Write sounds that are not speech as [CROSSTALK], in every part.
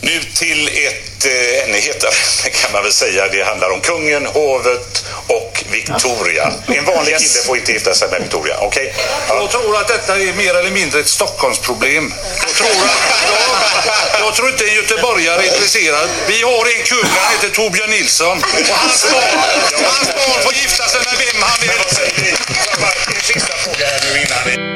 Nu till ett eh, ännu hetare [LAUGHS] kan man väl säga. Det handlar om kungen, hovet och Victoria. En vanlig Yes. kille får inte gifta sig med Victoria. Okej? Jag tror att detta är mer eller mindre ett Stockholmsproblem. Jag tror, att, jag, jag tror inte en göteborgare är intresserad. Vi har en kung, han heter Torbjörn Nilsson. Och hans barn, hans barn får gifta sig med vem han Men vad vill. säger ni? En sista fråga här nu innan.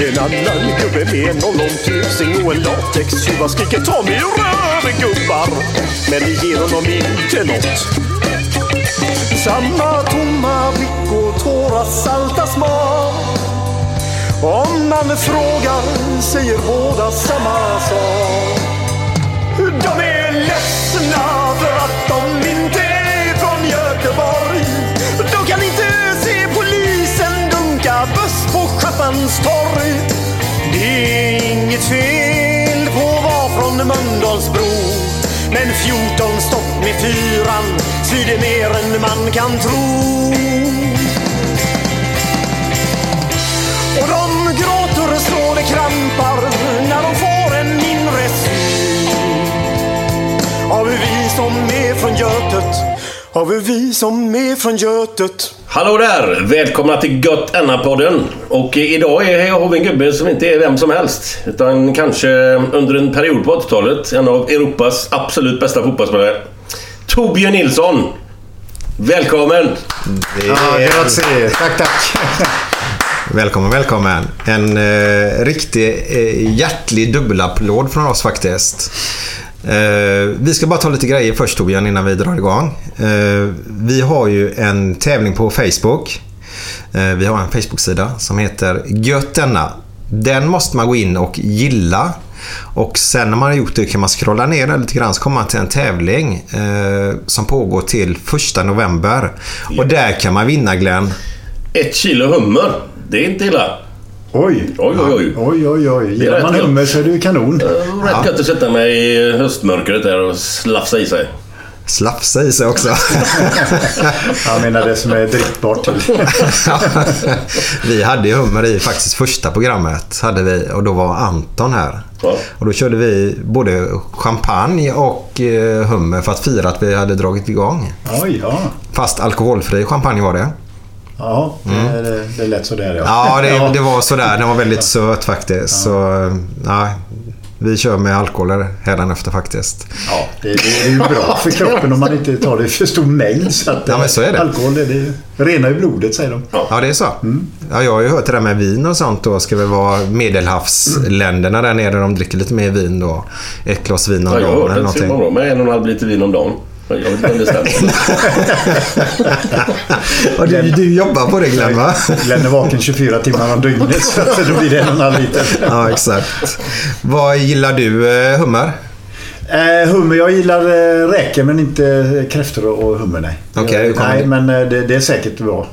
En annan gubbe med en ollon tusing och en latextjuva skriker ta mig röv gubbar. Men det ger honom inte nåt! Samma tomma blick och tårar salta smak. Om man frågar säger båda samma sak. De är ledsna för att de inte är från Göteborg. På torg. Det är inget fel på att vara från Mölndalsbro. Men 14 stopp med fyran svider mer än man kan tro. Och de gråter så det krampar när de får en inre syn av hur vi som är från Götet har vi vi som är från Götet. Hallå där! Välkomna till Gött podden Och idag är, har vi en gubbe som inte är vem som helst. Utan kanske under en period på 80-talet en av Europas absolut bästa fotbollsspelare. Torbjörn Nilsson! Välkommen! Ja, grazie. Tack, tack. Välkommen, välkommen. En eh, riktig eh, hjärtlig dubbelapplåd från oss faktiskt. Eh, vi ska bara ta lite grejer först Torbjörn innan vi drar igång. Eh, vi har ju en tävling på Facebook. Eh, vi har en Facebook-sida som heter Gött denna. Den måste man gå in och gilla. Och sen när man har gjort det kan man scrolla ner där lite grann så kommer man till en tävling eh, som pågår till första november. Och där kan man vinna Glenn. Ett kilo hummer. Det är inte illa. Oj. Oj, oj, oj. Oj, oj, oj. Det rätt man hummer så är det ju kanon. Rätt gött att sätta mig i höstmörkret där och slafsa i sig. Slafsa i sig också. [LAUGHS] Jag menar det som är drickbart [LAUGHS] vi hade ju hummer i faktiskt första programmet. Hade vi, och då var Anton här. Ja. Och då körde vi både champagne och eh, hummer för att fira att vi hade dragit igång. Oj, ja. Fast alkoholfri champagne var det. Ja, det, det, det lät sådär ja. Ja, det, det var sådär. Den var väldigt söt faktiskt. Så, ja, vi kör med alkoholer hädanefter faktiskt. Ja, det, det är ju bra för [LAUGHS] kroppen om man inte tar det i för stor mängd. Så att, Ja, men så är det. Alkohol det, det renar ju blodet säger de. Ja, det är så. Ja, jag har ju hört det där med vin och sånt då. Ska väl vara medelhavsländerna där nere. De dricker lite mer vin då. Ett glas vin om Ja, jag har dagen hört det med en och en halv liter vin om dagen. Jag vet inte om det stämmer. [LAUGHS] Du, du jobbar på det Glenn va? Glenn är vaken 24 timmar om dygnet [LAUGHS] så att då blir det en och en halv liter. Ja, exakt. Vad gillar du? eh, Hummer? Eh, hummer, jag gillar eh, räkor men inte kräftor och, hummer nej. Okej, kommer nej, det? men eh, det, det är säkert bra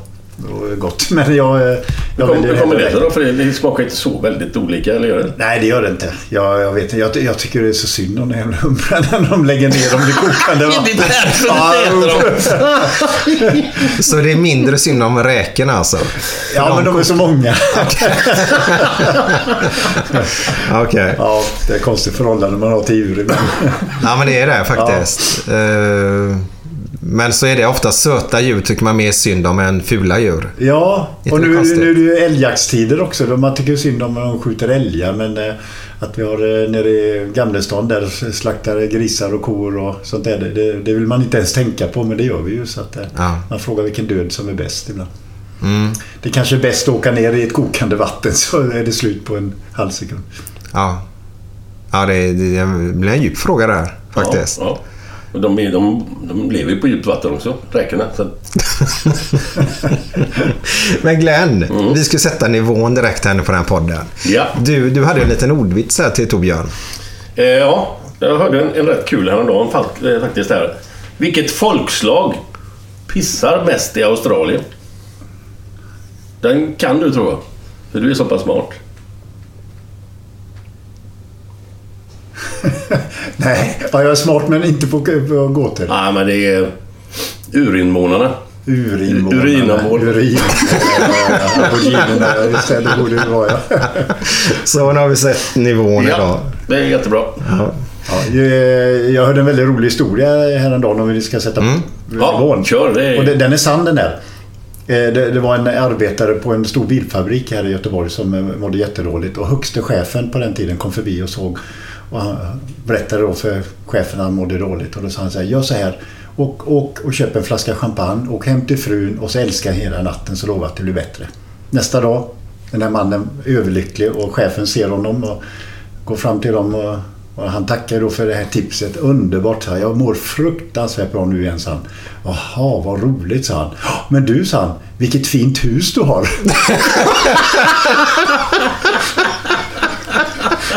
och gott. [LAUGHS] Men jag, eh, Hur jag kommer, väljer hur kommer det sig då? För det, det smakar inte så väldigt olika, eller gör det? Nej, det gör det inte. Jag, jag vet inte. Jag, jag tycker det är så synd om de jävla humrarna när de lägger ner dem i kokande vatten. Det är därför Ja, du äter dem. Så det är mindre synd om räkorna alltså? Ja, men de är så många. [LAUGHS] Okej. Ja, det är konstigt förhållande man har till djur ibland. Ja, men det är det faktiskt. Eh, Men så är det ofta söta djur tycker man mer synd om än fula djur. Ja, och nu, nu är det ju älgjaktstider också. Man tycker synd om när de skjuter älgar men eh, att vi har eh, nere i Gamlestan där slaktar grisar och kor och sånt där. Det, det, vill man inte ens tänka på men det gör vi ju. Så att, eh, Ja. Man frågar vilken död som är bäst ibland. Mm. Det kanske är bäst att åka ner i ett kokande vatten [LAUGHS] så är det slut på en halv sekund. Ja. Ja, det, det, det blir en djup fråga där faktiskt. Ja, ja. De, är, de, de lever ju på djupt vatten också, räkorna. Att, [LAUGHS] Men Glenn, vi ska sätta nivån direkt här nu på den här podden. ja. Du, du hade en liten ordvits här till Torbjörn. Eh, ja, jag hörde en, en rätt kul häromdagen eh, faktiskt. Här. Vilket folkslag pissar mest i Australien? Den kan du tror jag. För du är så pass smart. [LAUGHS] Nej, ja, jag är smart men inte på, på gåtor. Nej, men det är urinvånarna. Urinvånarna. Urinavård. Urin. [LAUGHS] Aboriginerna, det borde det vara ja. [LAUGHS] Så nu har vi sett nivån idag. Ja, det är jättebra. Ja, jag- jag hörde en väldigt rolig historia häromdagen om vi ska sätta Ja, nivån. kör. Det är... Och det- den är sann den där. Eh, Det, det var en arbetare på en stor bilfabrik här i Göteborg som eh, mådde jättedåligt och högste chefen på den tiden kom förbi och såg och han berättade då för chefen att han mådde dåligt och då sa han så här, gör så här och, och, och köp en flaska champagne och hem till frun och så älska hela natten så lovar jag att det blir bättre. Nästa dag, den här mannen överlycklig och chefen ser honom och går fram till dem och, och han tackar då för det här tipset. Underbart, sa. Jag mår fruktansvärt bra nu igen, sa han. Jaha, vad roligt, sa han. Men du, sa han, vilket fint hus du har.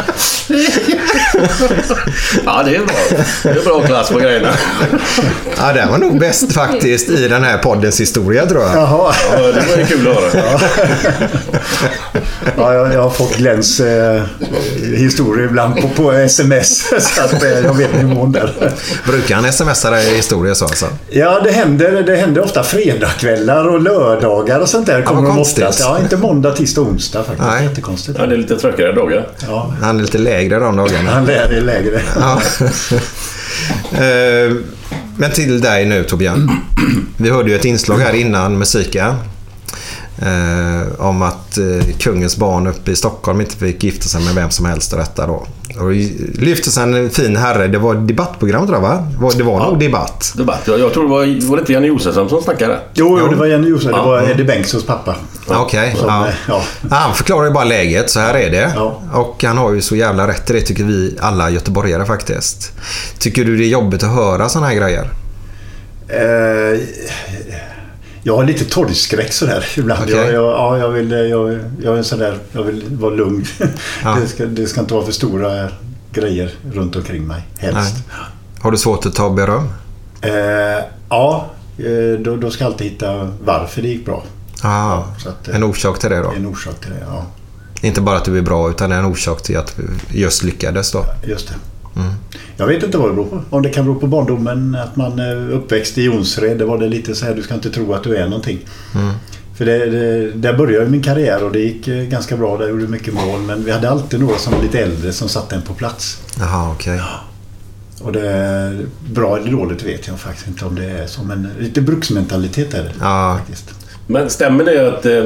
[LAUGHS] [LAUGHS] Ja, det är bra. Det är bra klass på grejerna. Ja, det var nog bäst faktiskt i den här poddens historia tror jag. Jaha. Ja, det var ju kul att höra. Ja, jag, jag har fått Glens eh, historier ibland på, på sms. [LAUGHS] Så att eh, jag vet nivån där. Brukar han smsa dig historier så alltså? Ja, det händer, det händer ofta fredagskvällar och lördagar och sånt där. Kommer vad de oftast. Ja, inte måndag, tisdag, onsdag faktiskt. Nej. Jättekonstigt. Ja, det är lite tröckigare dagar. Ja, Han är lite lägre de dagarna. han är lägre. Ja. Eh, Men till dig nu Torbjörn. Vi hörde ju ett inslag här innan musiken. Eh, om att eh, kungens barn uppe i Stockholm inte fick gifta sig med vem som helst och detta då. Och det lyftes en fin herre. Det var ett debattprogram tror jag va? Det var, det var nog debatt. Debatt. Jag, jag tror det var, var det inte Janne Josefsson som snackade? Jo, jo, det var Jenny Josefsson. Ja. Det var Eddie Bengtssons pappa. Okej. Ja. eh, ja. Ja, Han förklarar ju bara läget. Så här är det. Ja. Och han har ju så jävla rätt i det tycker vi alla göteborgare faktiskt. Tycker du det är jobbigt att höra såna här grejer? Eh, jag har lite torgskräck sådär [LAUGHS] ibland. Okej. Jag, jag, ja, jag, vill, jag, jag är sådär, jag vill vara lugn. [LAUGHS] Ja. Det, ska, det ska inte vara för stora grejer runt omkring mig, helst. Nej. Har du svårt att ta beröm? Eh, ja, eh, då, då ska jag alltid hitta varför det gick bra. Ah, att, eh, en orsak till det då? En orsak till det, ja. Inte bara att du är bra utan en orsak till att vi just lyckades då? Just det. Jag vet inte vad det beror på. Om det kan bero på barndomen, att man är uppväxt i Jonsered. Det var det lite så här, du ska inte tro att du är någonting. Mm. För det, det, där började min karriär och det gick eh, ganska bra. Där gjorde mycket mål. Men vi hade alltid några som var lite äldre som satte en på plats. Jaha, okej. Och det är bra eller dåligt vet jag faktiskt inte om det är så. Men lite bruksmentalitet är det. Ja, Faktiskt. Men stämmer det att... Eh,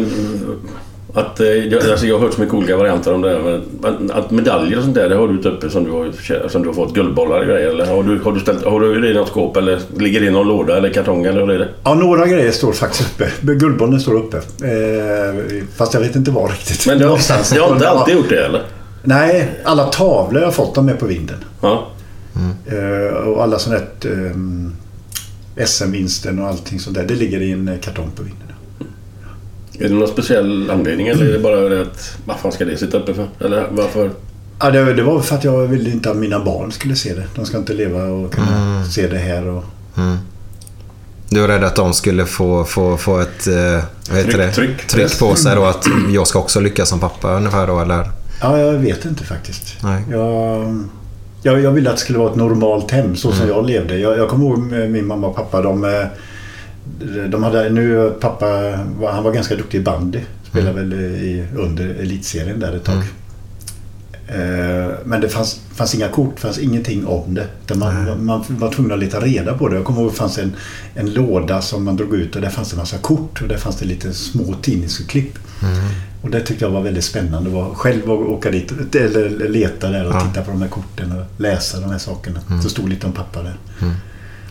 att eh, jag, alltså jag har hört så mycket olika varianter om det här. Men att medaljer och sånt där, det har du uppe som du har, som du har fått. Guldbollar och grejer. Eller har du, har du, ställt, har du det i något skåp eller ligger det i någon låda eller kartong eller hur är det? Ja, några grejer står faktiskt uppe. Guldbollen står uppe. Eh, fast jag vet inte var riktigt. Men det har, det har inte alltid gjort det eller? Nej, alla tavlor jag har fått dem är på vinden. Ja. Eh, och alla sådana här um, SM-vinsten och allting sånt där. Det ligger i en eh, kartong på vinden. Är det någon speciell anledning eller är det bara det att... Vad fan ska det sitta uppe för? Eller varför? Ja, det, det var för att jag ville inte att mina barn skulle se det. De ska inte leva och kunna se det här. Och... Du är rädd att de skulle få, få, få ett eh, vad heter Tryck- det? tryck. tryck på sig då att jag ska också lyckas som pappa ungefär då eller? Ja, jag vet inte faktiskt. Nej. Jag, jag, jag ville att det skulle vara ett normalt hem så som jag levde. Jag, jag kommer ihåg med min mamma och pappa. De, eh, de hade, nu pappa han var ganska duktig i bandy. Spelade väl i, under elitserien där ett tag. Eh, Men det fanns, fanns inga kort, fanns ingenting om det. Man, man var tvungen att leta reda på det. Jag kommer ihåg att det fanns en, en låda som man drog ut och där fanns det en massa kort och där fanns det lite små tidningsklipp. Och det tyckte jag var väldigt spännande. Var själv att åka dit eller leta där och Ja. titta på de här korten och läsa de här sakerna. Så stod lite om pappa där.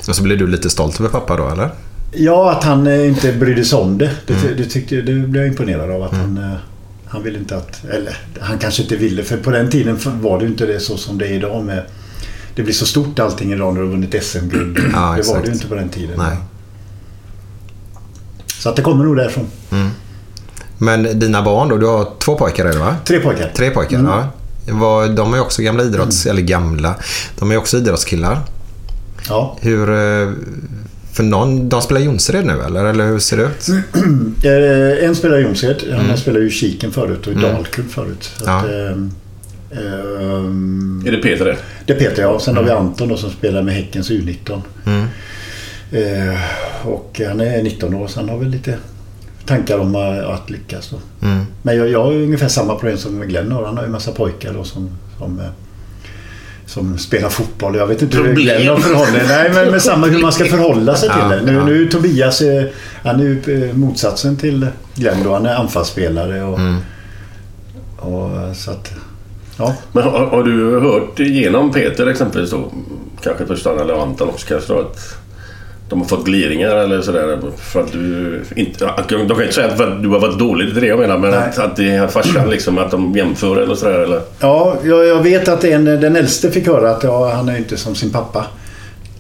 Och så blir du lite stolt över pappa då eller? Ja, att han eh, inte brydde sig om det. Det, det, tyckte, det blev jag imponerad av. Att han, eh, han ville inte att... Eller han kanske inte ville. För på den tiden var det inte det så som det är idag med... Det blir så stort allting idag när du har vunnit SM-guld. [CLEARS THROAT] Ja, det var det ju inte på den tiden. Nej. Så att det kommer nog därifrån. Men dina barn då? Du har två pojkar är det va? Tre pojkar. Tre pojkar, ja. Vad- De är också gamla idrotts... Eller gamla. De är också idrottskillar. Ja. Hur... För någon, de spelar Jonsered nu eller? Eller hur ser det ut? [CLEARS THROAT] Eh, en spelar Jonsered. Han spelade ju Kiken förut och i Dalkurd förut. Ja. att, ehm, Är det Peter det? Det är Peter ja. Sen har vi Anton då, som spelar med Häckens U19. Eh, och han är 19 år så han har väl lite tankar om att, lyckas. Då. Mm. Men jag, jag har ju ungefär samma problem som Glenn har. Han har ju en massa pojkar då, som, som, eh, som spelar fotboll. Jag vet inte hur Problem. Glenn har förhållit Nej, men med samma hur man ska [LAUGHS] förhålla sig till Ja, det. Nu, ja. nu Tobias eh, han är ju eh, motsatsen till Glenn då. Han är anfallsspelare. Och, Mm. och, så att, ja. Men har, har du hört genom Peter exempelvis då? Kanske Tristan eller Anton också kanske då att de har fått gliringar eller sådär för att du inte... De kan inte säga att du har varit dålig, det är det jag menar. Men Nej. att, att det är farsan liksom, att de jämför eller sådär eller? Ja, jag, jag vet att en, den äldste fick höra att ja, han är inte som sin pappa.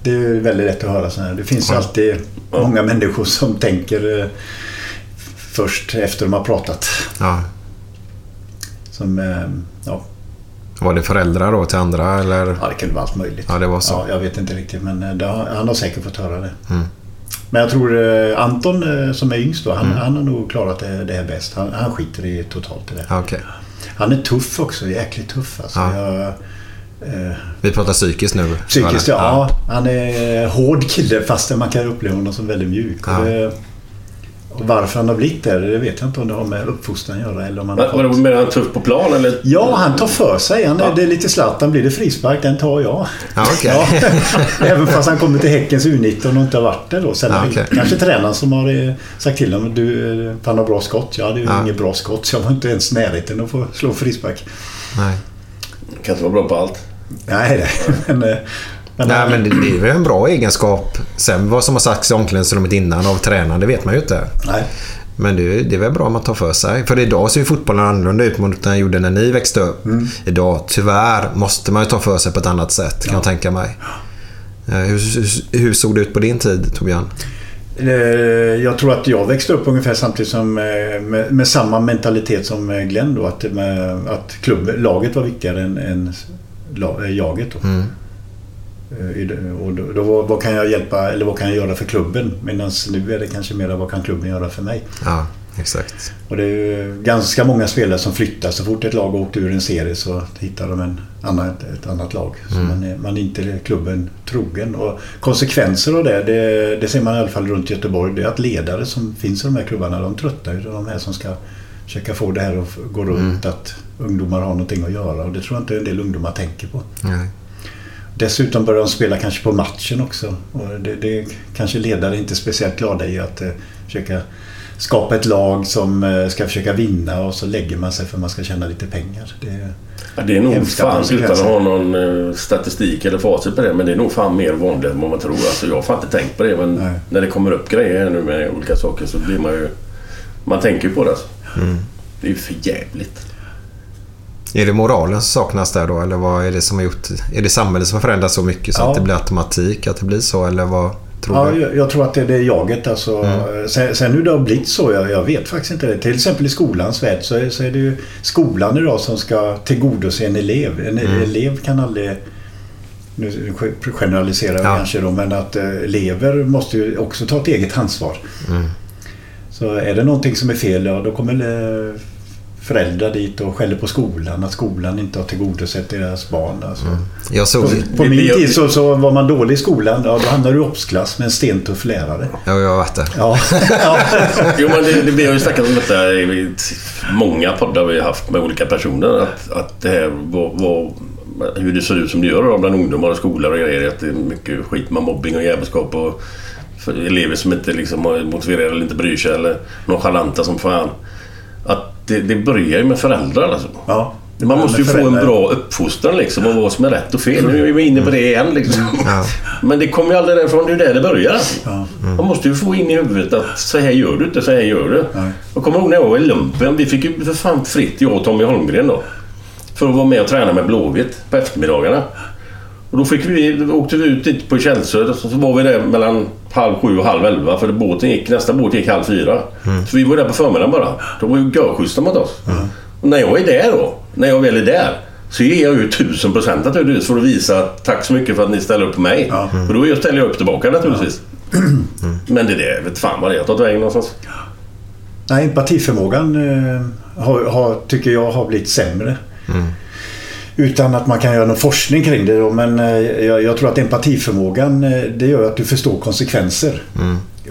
Det är väldigt lätt att höra så här. Det finns ju alltid många människor som tänker eh, först efter de har pratat. Ja. Som, eh, ja, Var det föräldrar då till andra eller? ja, det kunde vara allt möjligt. Ja, det var så. Ja, jag vet inte riktigt men eh, har, han har säkert fått höra det. Men jag tror eh, Anton eh, som är yngst då, han, han har nog klarat det, det här bäst. Han, han skiter i totalt i det. Ja, Okej. Han är tuff också, jäkligt tuff alltså. Ja. Jag, eh, Vi pratar psykiskt nu. Psykiskt eller? ja. Han är hård kille fast man kan uppleva honom som väldigt mjuk. Ja. Och, det, varför han har blivit det, det vet jag inte om det har med uppfostran att göra. Eller om han har var det fått... mer han tuff på plan eller? Ja, han tar för sig. Han är, Det är lite Zlatan. Blir det frispark, den tar jag. Ja, okej. Ja. [LAUGHS] Även fast han kommer till Häckens U19 och inte har varit där då. Sen Ja, okej. Kanske tränaren som har eh, sagt till honom du, eh, han har bra skott. Jag hade ju Ja. inget bra skott så jag var inte ens närheten att få slå frispark. Nej. Kan inte vara bra på allt. Nej, det. [LAUGHS] Men, eh, men, Nej, men det, det är väl en bra egenskap. Sen vad som har sagts i omklädningsrummet innan av tränaren, det vet man ju inte. nej. Men det, det är väl bra om man tar för sig. För idag ser ju fotbollen annorlunda ut mot den gjorde när ni växte upp. Idag, tyvärr, måste man ju ta för sig på ett annat sätt kan jag tänka mig. Eh, Hur, hur, såg det ut på din tid, Torbjörn? Eh, Jag tror att jag växte upp ungefär samtidigt som eh, med, med samma mentalitet som Glenn då. Att, med, att klubb, laget var viktigare än, än jaget. Då. Mm. Eh, Och då, då, vad- kan jag hjälpa eller vad kan jag göra för klubben? Medan nu är det kanske mer vad kan klubben göra för mig? Ja, exakt. Och det är ganska många spelare som flyttar. Så fort ett lag åkt ur en serie så hittar de en annan, ett annat lag. Så man, är, man är inte klubben trogen. Och konsekvenser av det, det, det ser man i alla fall runt Göteborg. Det är att ledare som finns i de här klubbarna, de tröttnar ju. De här som ska försöka få det här att gå runt. Att ungdomar har någonting att göra. Och det tror jag inte en del ungdomar tänker på. Nej. Dessutom börjar de spela kanske på matchen också. Och det, det kanske ledare inte är speciellt glada i att eh, försöka skapa ett lag som eh, ska försöka vinna och så lägger man sig för att man ska tjäna lite pengar. Det, Ja, det är nog fan, utan att ha någon eh, statistik eller facit på det, men det är nog fan mer vanligt än vad man tror. Alltså, jag har fan inte tänkt på det, men Nej. när det kommer upp grejer nu med olika saker så blir man ju... Man tänker ju på det alltså. Det är ju för jävligt. Är det moralen som saknas där då? Eller vad är det som har gjort... Är det samhället som har förändrats så mycket så Ja. att det blir automatik att det blir så? Eller vad tror ja, du? jag, jag tror att det är det jaget. Alltså, sen, sen hur det har blivit så, jag, jag vet faktiskt inte det. Till exempel i skolans värld så är, så är det ju skolan idag som ska tillgodose en elev. En elev kan aldrig... Nu generaliserar jag Ja. kanske då, men att eh, elever måste ju också ta ett eget ansvar. Mm. Så är det någonting som är fel, ja, då kommer eh, föräldrar dit och skäller på skolan. Att skolan inte har tillgodosett deras barn. Alltså. Jag såg... På Det- min tid så, så var man dålig i skolan. Ja, då hamnade du i obsklass med en stentuff lärare. Ja, jag har varit där. Ja, [LAUGHS] ja. Jo, men det, det, vi har ju snackat om detta i många poddar vi har haft med olika personer. Att, att det här var, var, hur det ser ut som det gör bland ungdomar och skolor och grejer. Att det är mycket skit med mobbing och jävelskap och elever som inte liksom är motiverade eller inte bryr sig eller nonchalanta som fan. Att det, det börjar ju med föräldrar alltså. ja. Man måste ju få en bra uppfostran liksom och vad som är rätt och fel. Nu är vi inne på det igen liksom. Ja. Men det kommer ju aldrig därifrån. Det är ju där det börjar. alltså. Ja. Man måste ju få in i huvudet att så här gör du inte, så här gör du. Nej. Jag kommer ihåg när jag var i lumpen. Vi fick ju för fan fritt, jag och Tommy Holmgren då. För att vara med och träna med Blåvitt på eftermiddagarna. Och då fick vi, då åkte vi ut dit på Källsö. Så var vi där mellan halv sju och halv elva. För båten gick, nästa båt gick halv fyra. Så vi var där på förmiddagen bara. De var ju görschyssta mot oss. Och när jag är där då, när jag väl är där. Så ger jag ju tusen procent naturligtvis för att visa tack så mycket för att ni ställer upp på mig. Ja. Och då ställer jag upp tillbaka naturligtvis. [CLEARS THROAT] Men det där, vet fan vad det har tagit vägen någonstans. Nej, empatiförmågan eh, har, har, tycker jag har blivit sämre. Utan att man kan göra någon forskning kring det. Då, men eh, jag, jag tror att empatiförmågan eh, det gör att du förstår konsekvenser.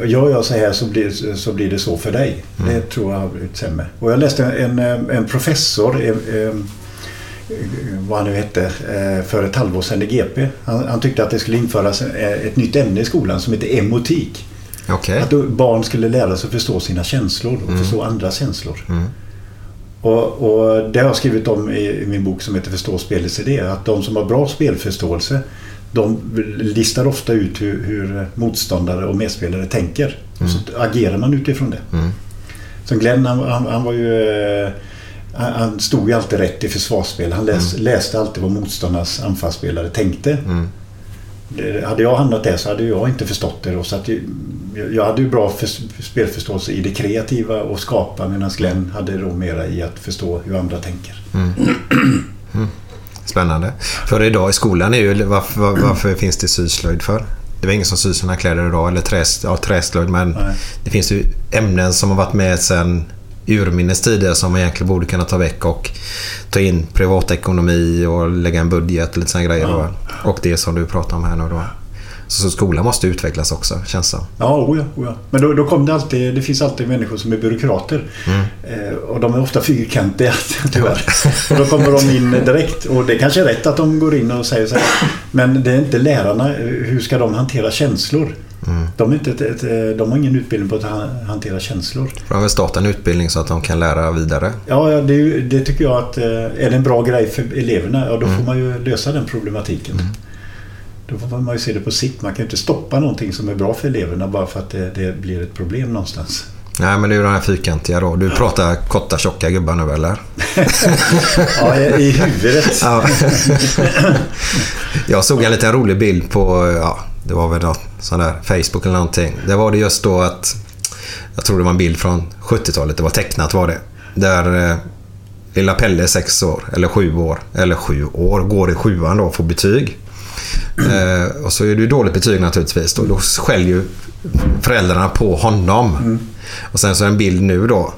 Gör jag så här så blir, så blir det så för dig. Det tror jag har blivit sämre. Och jag läste en, en professor, eh, eh, vad han nu hette, eh, för ett halvår sedan i GP. Han, han tyckte att det skulle införas eh, ett nytt ämne i skolan som heter emotik. Okej. Att barn skulle lära sig förstå sina känslor och förstå andras känslor. Och, och det har jag skrivit om i, i min bok som heter Förstå spelets idé. Att de som har bra spelförståelse de listar ofta ut hur, hur motståndare och medspelare tänker. Och så agerar man utifrån det. Som Glenn, han, han, han var ju... Han, han stod ju alltid rätt i försvarsspel. Han läs, läste alltid vad motståndarnas anfallsspelare tänkte. Det- Hade jag hamnat där så hade jag inte förstått det. Då, så att jag, hade ju bra för, spelförståelse i det kreativa och skapa medan Glenn hade då mera i att förstå hur andra tänker. Spännande. För idag i skolan är ju... Varför, var- varför finns det syslöjd för? Det var ingen som syr sina kläder idag. Eller träs, ja, träslöjd. Men Nej. det finns ju ämnen som har varit med sedan urminnes tider som man egentligen borde kunna ta väck och ta in privatekonomi och lägga en budget och lite sådana grejer. Då. Och det som du pratar om här nu då. Så skolan måste utvecklas också, känns det Ja, oh ja, oh ja. Men då, då kom det alltid, det finns alltid människor som är byråkrater. Mm. Eh, och de är ofta fyrkantiga, [LAUGHS] tyvärr. och då kommer de in direkt. Och det kanske är rätt att de går in och säger så här. Men det är inte lärarna. Hur ska de hantera känslor? Mm. De, inte ett, ett, de har ingen utbildning på att ha- hantera känslor. De har väl startat en utbildning så att de kan lära vidare. Ja, det, det tycker jag att eh, är det en bra grej för eleverna, ja då får man ju lösa den problematiken. Då får man ju se det på sikt. Man kan inte stoppa någonting som är bra för eleverna bara för att det, det blir ett problem någonstans. Nej, men det är ju de här fyrkantiga då. Du pratar korta, tjocka gubbar nu eller? [LAUGHS] Ja, i, huvudet. Ja. Jag såg en liten rolig bild på, ja, det var väl något sån där Facebook eller någonting. Det var det just då att, jag tror det var en bild från 70-talet, det var tecknat var det. Där eh, lilla Pelle är sex år, eller sju år, eller sju år, går i sjuan då och får betyg. Eh, och så är det ju dåligt betyg naturligtvis. Då, då skäller ju föräldrarna på honom. Och sen så är en bild nu då.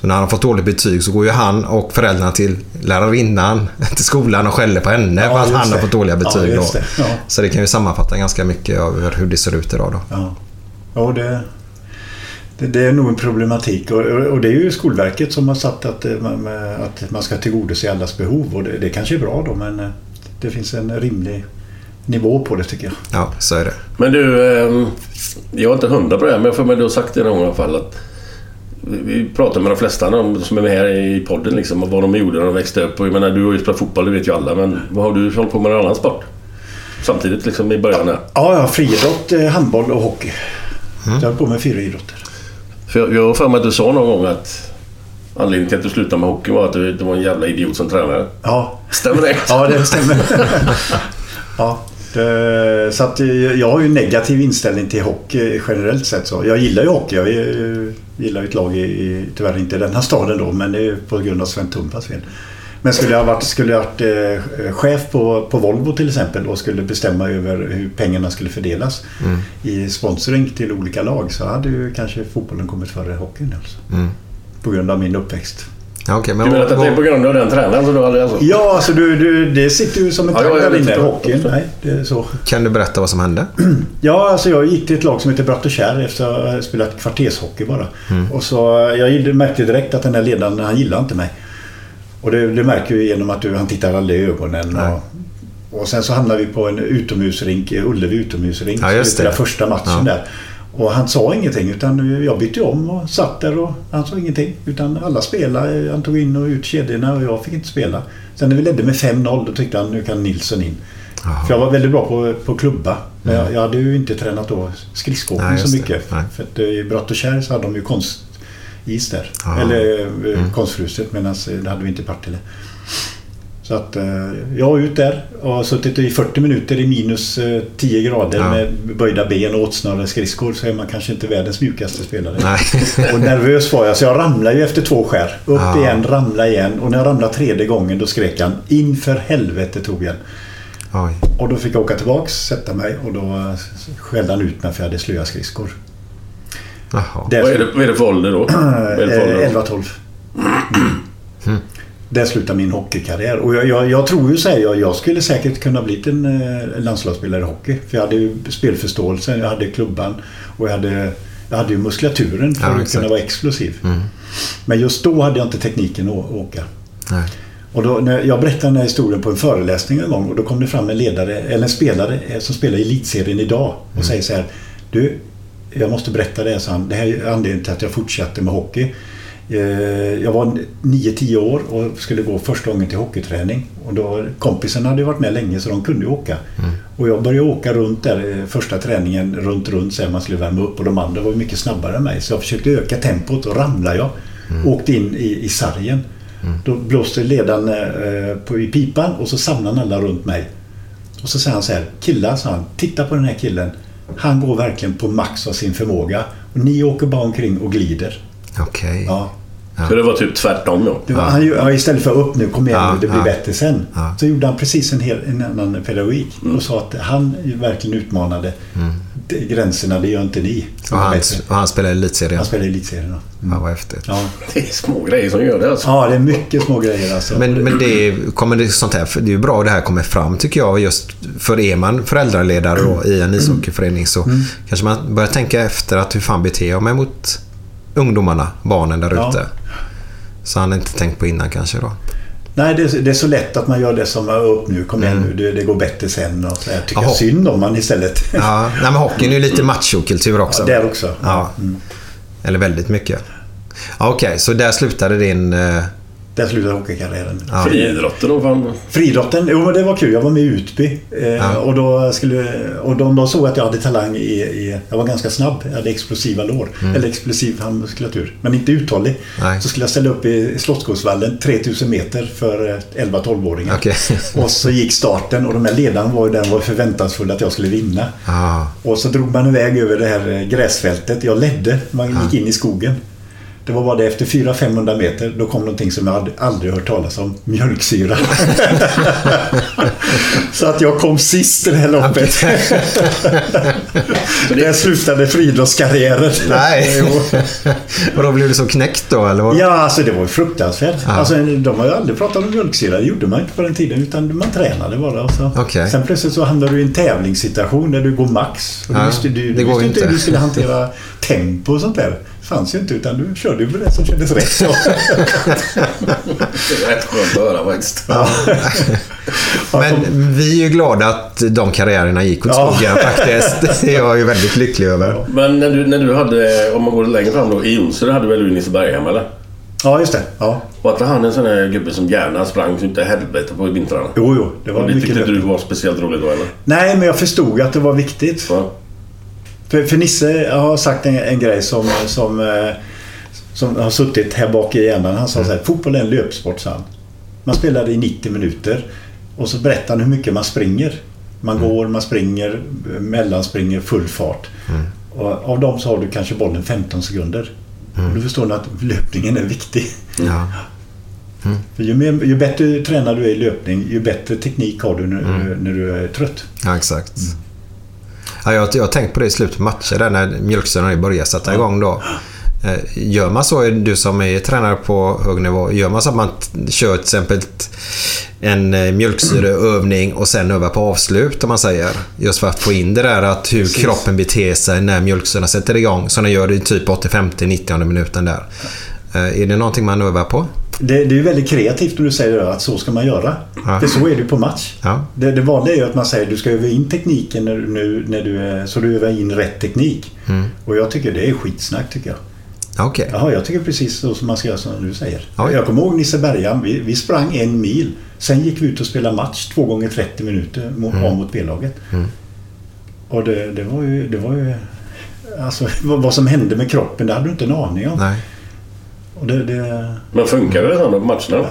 Så när han har fått dåligt betyg så går ju han och föräldrarna till lärarinnan [LAUGHS] till skolan och skäller på henne Ja, för att han har fått dåliga Ja, betyg. då. det. Ja. Så det kan ju sammanfatta ganska mycket över hur det ser ut idag. Då. Ja, ja det, det, det är nog en problematik. Och, och det är ju Skolverket som har satt att eh, man, att man ska tillgodose allas behov. Och det, det kanske är bra då, men eh, det finns en rimlig nivå på det tycker jag. Ja, så är det. Men du, ehm, jag är inte hundra på det här, men jag får med du har sagt det någon gång i alla fall att vi pratar med de flesta de som är med här i podden liksom, och vad de gjorde när de växte upp. Och jag menar, du har ju spelat fotboll, det vet ju alla. Men vad har du hållit på med någon annan sport? Samtidigt liksom i början där. Ja, ja friidrott, eh, handboll och hockey. Så jag har på med fyra idrotter. För jag, har för mig att du sa någon gång att anledningen till att du slutade med hockey var att du, det var en jävla idiot som tränare. Ja, Stämmer det? ja det stämmer. [LAUGHS] ja, det, så att eh, jag har ju en negativ inställning till hockey generellt sett. Så. Jag gillar ju hockey. Jag eh, gillar ju ett lag i, tyvärr inte i den här staden då, men det är på grund av Sven Tumpas fel. Men skulle jag varit, skulle jag varit eh, chef på, på Volvo till exempel och skulle bestämma över hur pengarna skulle fördelas i sponsring till olika lag så hade ju kanske fotbollen kommit före hockeyn. Alltså. Mm. På grund av min uppväxt. Ja, okej, men Du menar att det är på grund av den tränaren som du hade alltså? Ja, alltså du, du, det sitter ju som en Ja, jag där inne i hockeyn. Nej, det är så. Kan du berätta vad som hände? [CLEARS THROAT] Ja, alltså jag gick till ett lag som heter Bratt och Kärr efter att ha spelat kvartershockey bara. Och så jag märkte direkt att den här ledaren, han gillade inte mig. Och det, det märker ju genom att du, han tittar aldrig i ögonen. Och, och sen så hamnade vi på en utomhusrink, Ullevi utomhusrink. Ja, just vi spelade det. första matchen Ja. där. Och han sa ingenting utan jag bytte om och satt där och han sa ingenting. Utan alla spelade. Han tog in och ut kedjorna och jag fick inte spela. Sen när vi ledde med 5-0 då tyckte han nu kan Nilsson in. Jaha. För jag var väldigt bra på, på klubba. Men jag, jag hade ju inte tränat då skridskoåkning så mycket. Nej. För att eh, i Bratt och Kärr så hade de ju konstis där. Aha. Eller eh, konstfruset medan eh, det hade vi inte i Partille. Så att eh, jag var ut där och har suttit i 40 minuter i minus eh, 10 grader Ja. med böjda ben och åtsnörda skridskor så är man kanske inte världens mjukaste spelare. Nej. [LAUGHS] Och nervös var jag så jag ramlade ju efter två skär. Upp Ja. igen, ramla igen och när jag ramlade tredje gången då skrek han In för helvete Torbjörn. Oj. Och då fick jag åka tillbaks, sätta mig och då eh, skällde han ut mig för jag hade slöa skridskor. Jaha. Där- Vad är, det, vad är det för ålder då? Vad är [CLEARS THROAT] det för ålder då? 11-12. Där slutade min hockeykarriär. Och jag, jag, jag tror ju så här, jag, jag skulle säkert kunna bli en eh, landslagsspelare i hockey. För jag hade ju spelförståelsen, jag hade klubban och jag hade, jag hade ju muskulaturen för Ja, att exakt. kunna vara explosiv. Mm. Men just då hade jag inte tekniken att åka. Nej. Och då, när jag berättade den här historien på en föreläsning en gång och då kom det fram en ledare, eller en spelare eh, som spelar i elitserien idag och säger så här. Du, jag måste berätta det, sa han. Det här är anledningen till att jag fortsatte med hockey. Eh, Jag var 9-10 år och skulle gå första gången till hockeyträning. Och då, kompisen hade varit med länge så de kunde åka. Och jag började åka runt där eh, första träningen, runt runt så man skulle värma upp. Och de andra var mycket snabbare än mig. Så jag försökte öka tempot och ramlade jag. Åkte in i, i sargen. Då blåste ledaren eh, på, i pipan och så samlade alla runt mig. Och så säger han så här, killar, sa han, titta på den här killen. Han går verkligen på max av sin förmåga. Och ni åker bara omkring och glider. Okej. Ja. Så det var typ tvärtom då? Det var, han, ja, istället för upp nu, kom igen Ja, nu, det blir ja. bättre sen. Ja. Mm. Så gjorde han precis en, hel, en annan pedagogik. Och sa att han verkligen utmanade det- gränserna, det gör inte ni. Och han, och han spelar i elitserien. Han spelar i elitserien. ja. Ja, vad häftigt. Ja. Det är små grejer som gör det alltså. ja, det är mycket små grejer alltså. Men, men det, kommer det, sånt här, det är ju bra att det här kommer fram tycker jag. Just för är man föräldraledare då, i en ishockeyförening så Mm. kanske man börjar tänka efter att hur fan beter jag mig mot ungdomarna, barnen där Ja. Så han inte tänkt på innan kanske då. Nej, det är, det är så lätt att man gör det som är upp nu. Kom igen nu, det, det går bättre sen. Och så här. Tycker Jaha. synd om man istället. [LAUGHS] Ja, nej, men hockeyn är ju lite machokultur också. Ja, där också. Ja. Eller väldigt mycket. Ja, Okej, så där slutade din... eh, Där slutade hockeykarriären. Ja. Friidrotten då fan. Friidrotten, jo men det var kul. Jag var med i Utby. Eh, Ja. och då skulle, och de, de såg att jag hade talang i, i... Jag var ganska snabb. Jag hade explosiva lår. Eller explosiv handmuskulatur. Men inte uthållig. Mm. Nej. Så skulle jag ställa upp i Slottsskogsvallen 3000 meter för eh, 11-12-åringar. Okej. [LAUGHS] Och så gick starten och de här ledarna var var förväntansfulla att jag skulle vinna. Ja, Och så drog man iväg över det här eh, gräsfältet. Jag ledde. Man gick in i skogen. Det var bara det efter 400-500 meter. Då kom någonting som jag aldrig hört talas om. Mjölksyra. [LAUGHS] så att jag kom sist i det här loppet. Där slutade friidrottskarriären. Nej. [LAUGHS] [LAUGHS] Och då blev du så knäckt då eller? Vad? Ja, alltså det var ju fruktansvärt. Alltså, de har ju aldrig pratat om mjölksyra. Det gjorde man inte på den tiden. Utan man tränade bara. Och så. Okej. Sen plötsligt så hamnar du i en tävlingssituation där du går max. Och du Ja, visste, du, det du visste inte hur du skulle hantera tempo och sånt där. Det fanns ju inte. Utan du körde ju det som kändes rätt. Det är rätt skönt att höra faktiskt. [LAUGHS] Men vi är ju glada att de karriärerna gick åt Ja. skogen faktiskt. Det är jag ju väldigt lycklig över. Men när du, när du hade, om man går längre fram då, i Jonsered hade väl du Nisse Berghem eller? ja, just det. Ja. Och att han en sån här gubbe som gärna sprang så inte helvete på vintrarna. Jo, jo. Det var Och det mycket tyckte inte du var speciellt roligt då eller? Nej, men jag förstod att det var viktigt. Ja. För, för Nisse har sagt en, en grej som, som, eh, som har suttit här bak i hjärnan. Han sa så här, fotboll är en löpsport, sa han. Man spelar i 90 minuter och så berättar han hur mycket man springer. Man går, man springer, mellanspringer, full fart. Och av dem så har du kanske bollen 15 sekunder. Och då förstår ni att löpningen är viktig. Ja. För ju, mer, ju bättre tränad du är i löpning, ju bättre teknik har du när, när du är trött. Ja, exakt. Ja, jag, jag har tänkt på det i slutet på matcher där när mjölksyran börjar sätta igång då. Eh, Gör man så, du som är tränare på hög nivå, gör man så att man kör till exempel en eh, mjölksyreövning och sen övar på avslut om man säger. Just för att få in det där att hur kroppen beter sig när mjölksyran sätter igång. Som den gör i typ 85-90 minuten där. Eh, Är det någonting man övar på? Det, det är väldigt kreativt när du säger det, att så ska man göra. Ja. För så är det på match. Ja. Det, det vanliga är ju att man säger att du ska öva in tekniken när, nu, när du är, så du övar in rätt teknik. Mm. Och jag tycker det är skitsnack tycker jag. Okej. Jaha, jag tycker precis så som man ska göra som du säger. Oj. Jag kommer ihåg Nisse Bergam. Vi, vi sprang en mil. Sen gick vi ut och spelade match två gånger 30 minuter mot, Mm. Mot B-laget. Och det, det var ju... Det var ju alltså, vad, vad som hände med kroppen, det hade du inte en aning om. Nej. Och det, det, Men funkar det sen på matcherna?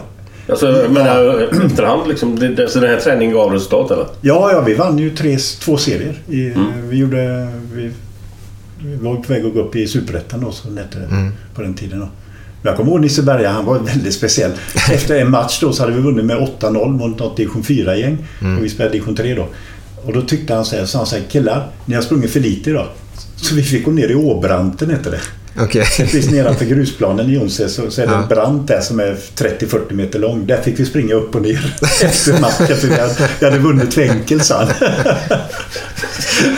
Alltså, jag menar [CLEARS THROAT] efterhand liksom. Det, det, så den här träningen gav resultat eller? Ja, ja, vi vann ju tre, två serier. I, Mm. Vi gjorde... Vi, vi var på väg att gå upp i Superettan då, som det hette Mm. på den tiden. Då. Jag kommer ihåg Nisse Berga, han var väldigt speciell. [LAUGHS] Efter en match då så hade vi vunnit med 8-0 mot något division 4-gäng. Mm. Och vi spelade division 3 då. Och då tyckte han så här, så han så här, killar, ni har sprungit för lite idag. Så vi fick gå ner i Åbranten hette det. Okej. Precis nedanför [LAUGHS] grusplanen i Jonse så, så är det Ja. en brant där som är 30-40 meter lång. Där fick vi springa upp och ner [LAUGHS] efter matchen. För vi hade, vi hade vunnit för enkelt sa. [LAUGHS]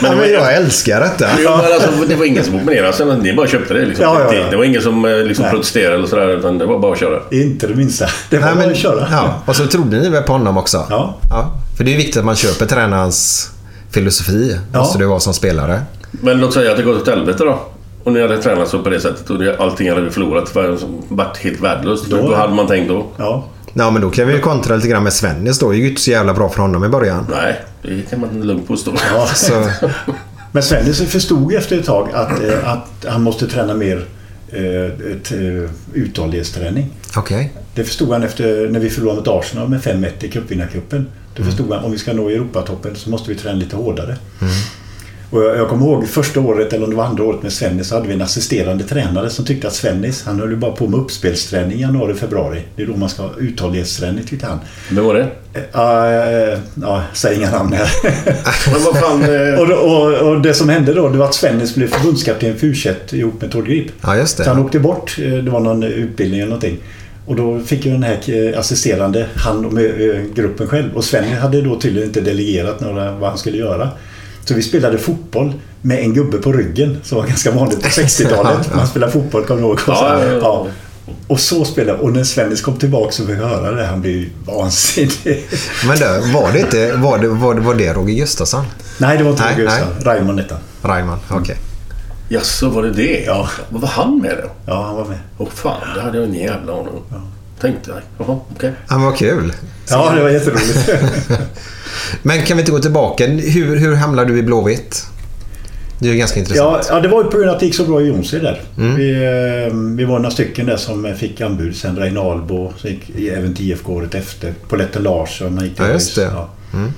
Ja, men jag älskar detta. Jo, men alltså, det var ingen som opponerade sig. Ni bara köpte det liksom. Ja, ja, ja. Det, var ingen som eh, liksom, protesterade eller sådär. Utan det var bara att köra. Inte det minsta. Det var Nej, bara men, att köra. ja. Och så trodde ni väl på honom också? Ja. ja. För det är viktigt att man köper tränarens filosofi. Ja. Måste det vara som spelare. Men låt säga att det gått åt helvete då. Och ni hade tränat så på det sättet och det, allting hade vi förlorat. Det varit helt värdelöst. Då- Då, hade man tänkt då? Ja. Ja, men då kan vi ju kontra lite grann med Svennis då. Det gick ju inte så jävla bra för honom i början. Nej, det kan man lugnt påstå. Ja. Så, Men Svennis förstod efter ett tag att, eh, att han måste träna mer eh, ett, eh, uthållighetsträning. okej. Det förstod han efter när vi förlorade mot Arsenal med 5-1 i cupvinnarcupen. Då förstod han om vi ska nå Europatoppen så måste vi träna lite hårdare. Och jag, jag kommer ihåg första året, eller om det var andra året med Svennis, så hade vi en assisterande tränare som tyckte att Svennis, han höll ju bara på med uppspelsträning i januari, februari. Det är då man ska ha uthållighetsträning tyckte han. Vem var det? Ja, uh, uh, säg inga namn här. [LAUGHS] Men vad fan... eh, och, och, och det som hände då, det var att Svennis blev förbundskapten för U21 ihop med Tord Grip. Ja, just det. Så han åkte bort, eh, det var någon utbildning eller någonting. Och då fick ju den här eh, assisterande hand om eh, gruppen själv. Och Sven hade då tydligen inte delegerat några, vad han skulle göra. Så vi spelade fotboll med en gubbe på ryggen som var ganska vanligt på [LAUGHS] 60-talet. Man spelade fotboll, kommer du ihåg? Och, så, Ja, ja, ja. och så spelade Och när Svennis kom tillbaka så fick jag höra det. Han blev vansinnig. [LAUGHS] Men då, var det inte... Var det, var det, var det Roger Gustafsson? Nej, det var inte Nej, Roger. Gustafsson. Raymond hette han. Raymond, okej. Jaså, var det det? Ja. Vad var han med då? Ja, han var med. Åh fan, det hade jag ingen jävla aning om. Tänkte jag. Jaha, okej. Ja, men vad kul. Ja, det var jätteroligt. [LAUGHS] Men kan vi inte gå tillbaka? Hur, hur hamnade du i Blåvitt? Det är ju ganska Ja, intressant. ja, det var ju på grund av att det gick så bra i Jonse där. Mm. Vi, eh, vi var några stycken där som fick anbud. Sen Reinalbo, så gick även till IFK året efter. Polette Larsson, gick till Ja, just det. Ja. Mm.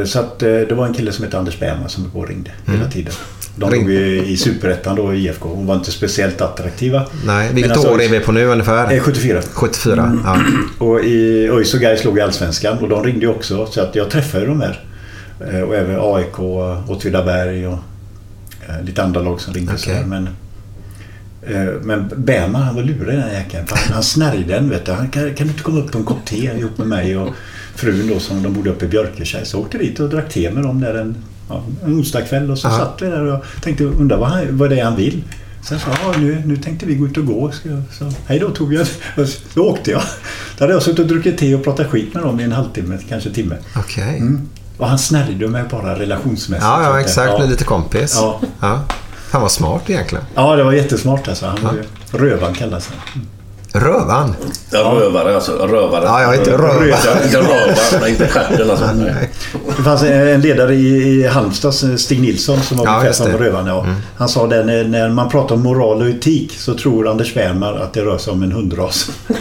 Eh, Så att eh, det var en kille som hette Anders Bergman som var och ringde hela tiden. De låg ju i Superettan då i IFK och var inte speciellt attraktiva. Nej, vilket alltså- år är vi på nu ungefär? Eh, 74. 74. Ja. [CLEARS THROAT] Och i ÖIS och Gais låg i Allsvenskan och de ringde också. Så att jag träffade de här. Eh, Och även AIK, Åtvidaberg och eh, lite andra lag som ringde. Så här. Men, men Bergman han var lurig den jäkeln. Han snärjde den vet du. Han, kan, kan du inte komma upp på en kopp te ihop med mig och frun då som de bodde uppe i Björkeskär. Så jag åkte dit och drack te med dem där en, ja, en onsdagkväll och så Ja. satt vi där och tänkte undra vad, han, vad det är han vill. Sen sa jag, ja, nu, nu tänkte vi gå ut och gå. Så, jag- så, hej då Torbjörn. [LAUGHS] Då åkte jag. Då hade jag suttit och druckit te och pratat skit med dem i en halvtimme, kanske timme. Okej. Mm. Och han snärjde mig bara relationsmässigt. Ja, ja, exakt. ja. Lite kompis. Ja. Ja. Han var smart egentligen. Ja, det var jättesmart alltså. Han var ju, Rövan kallas han. Rövan. Ja, rövare alltså. Rövare. Ja, jag är inte rövare. Ja, Inte rövare, inte stjärten alltså. Nej. Det fanns en ledare i, i Halmstad, Stig Nilsson, som var Ja, just som det. Mm. Rövan. Ja. Han sa det, när, när man pratar om moral och etik så tror Anders Wärmar att det rör sig om en hundras. [LAUGHS]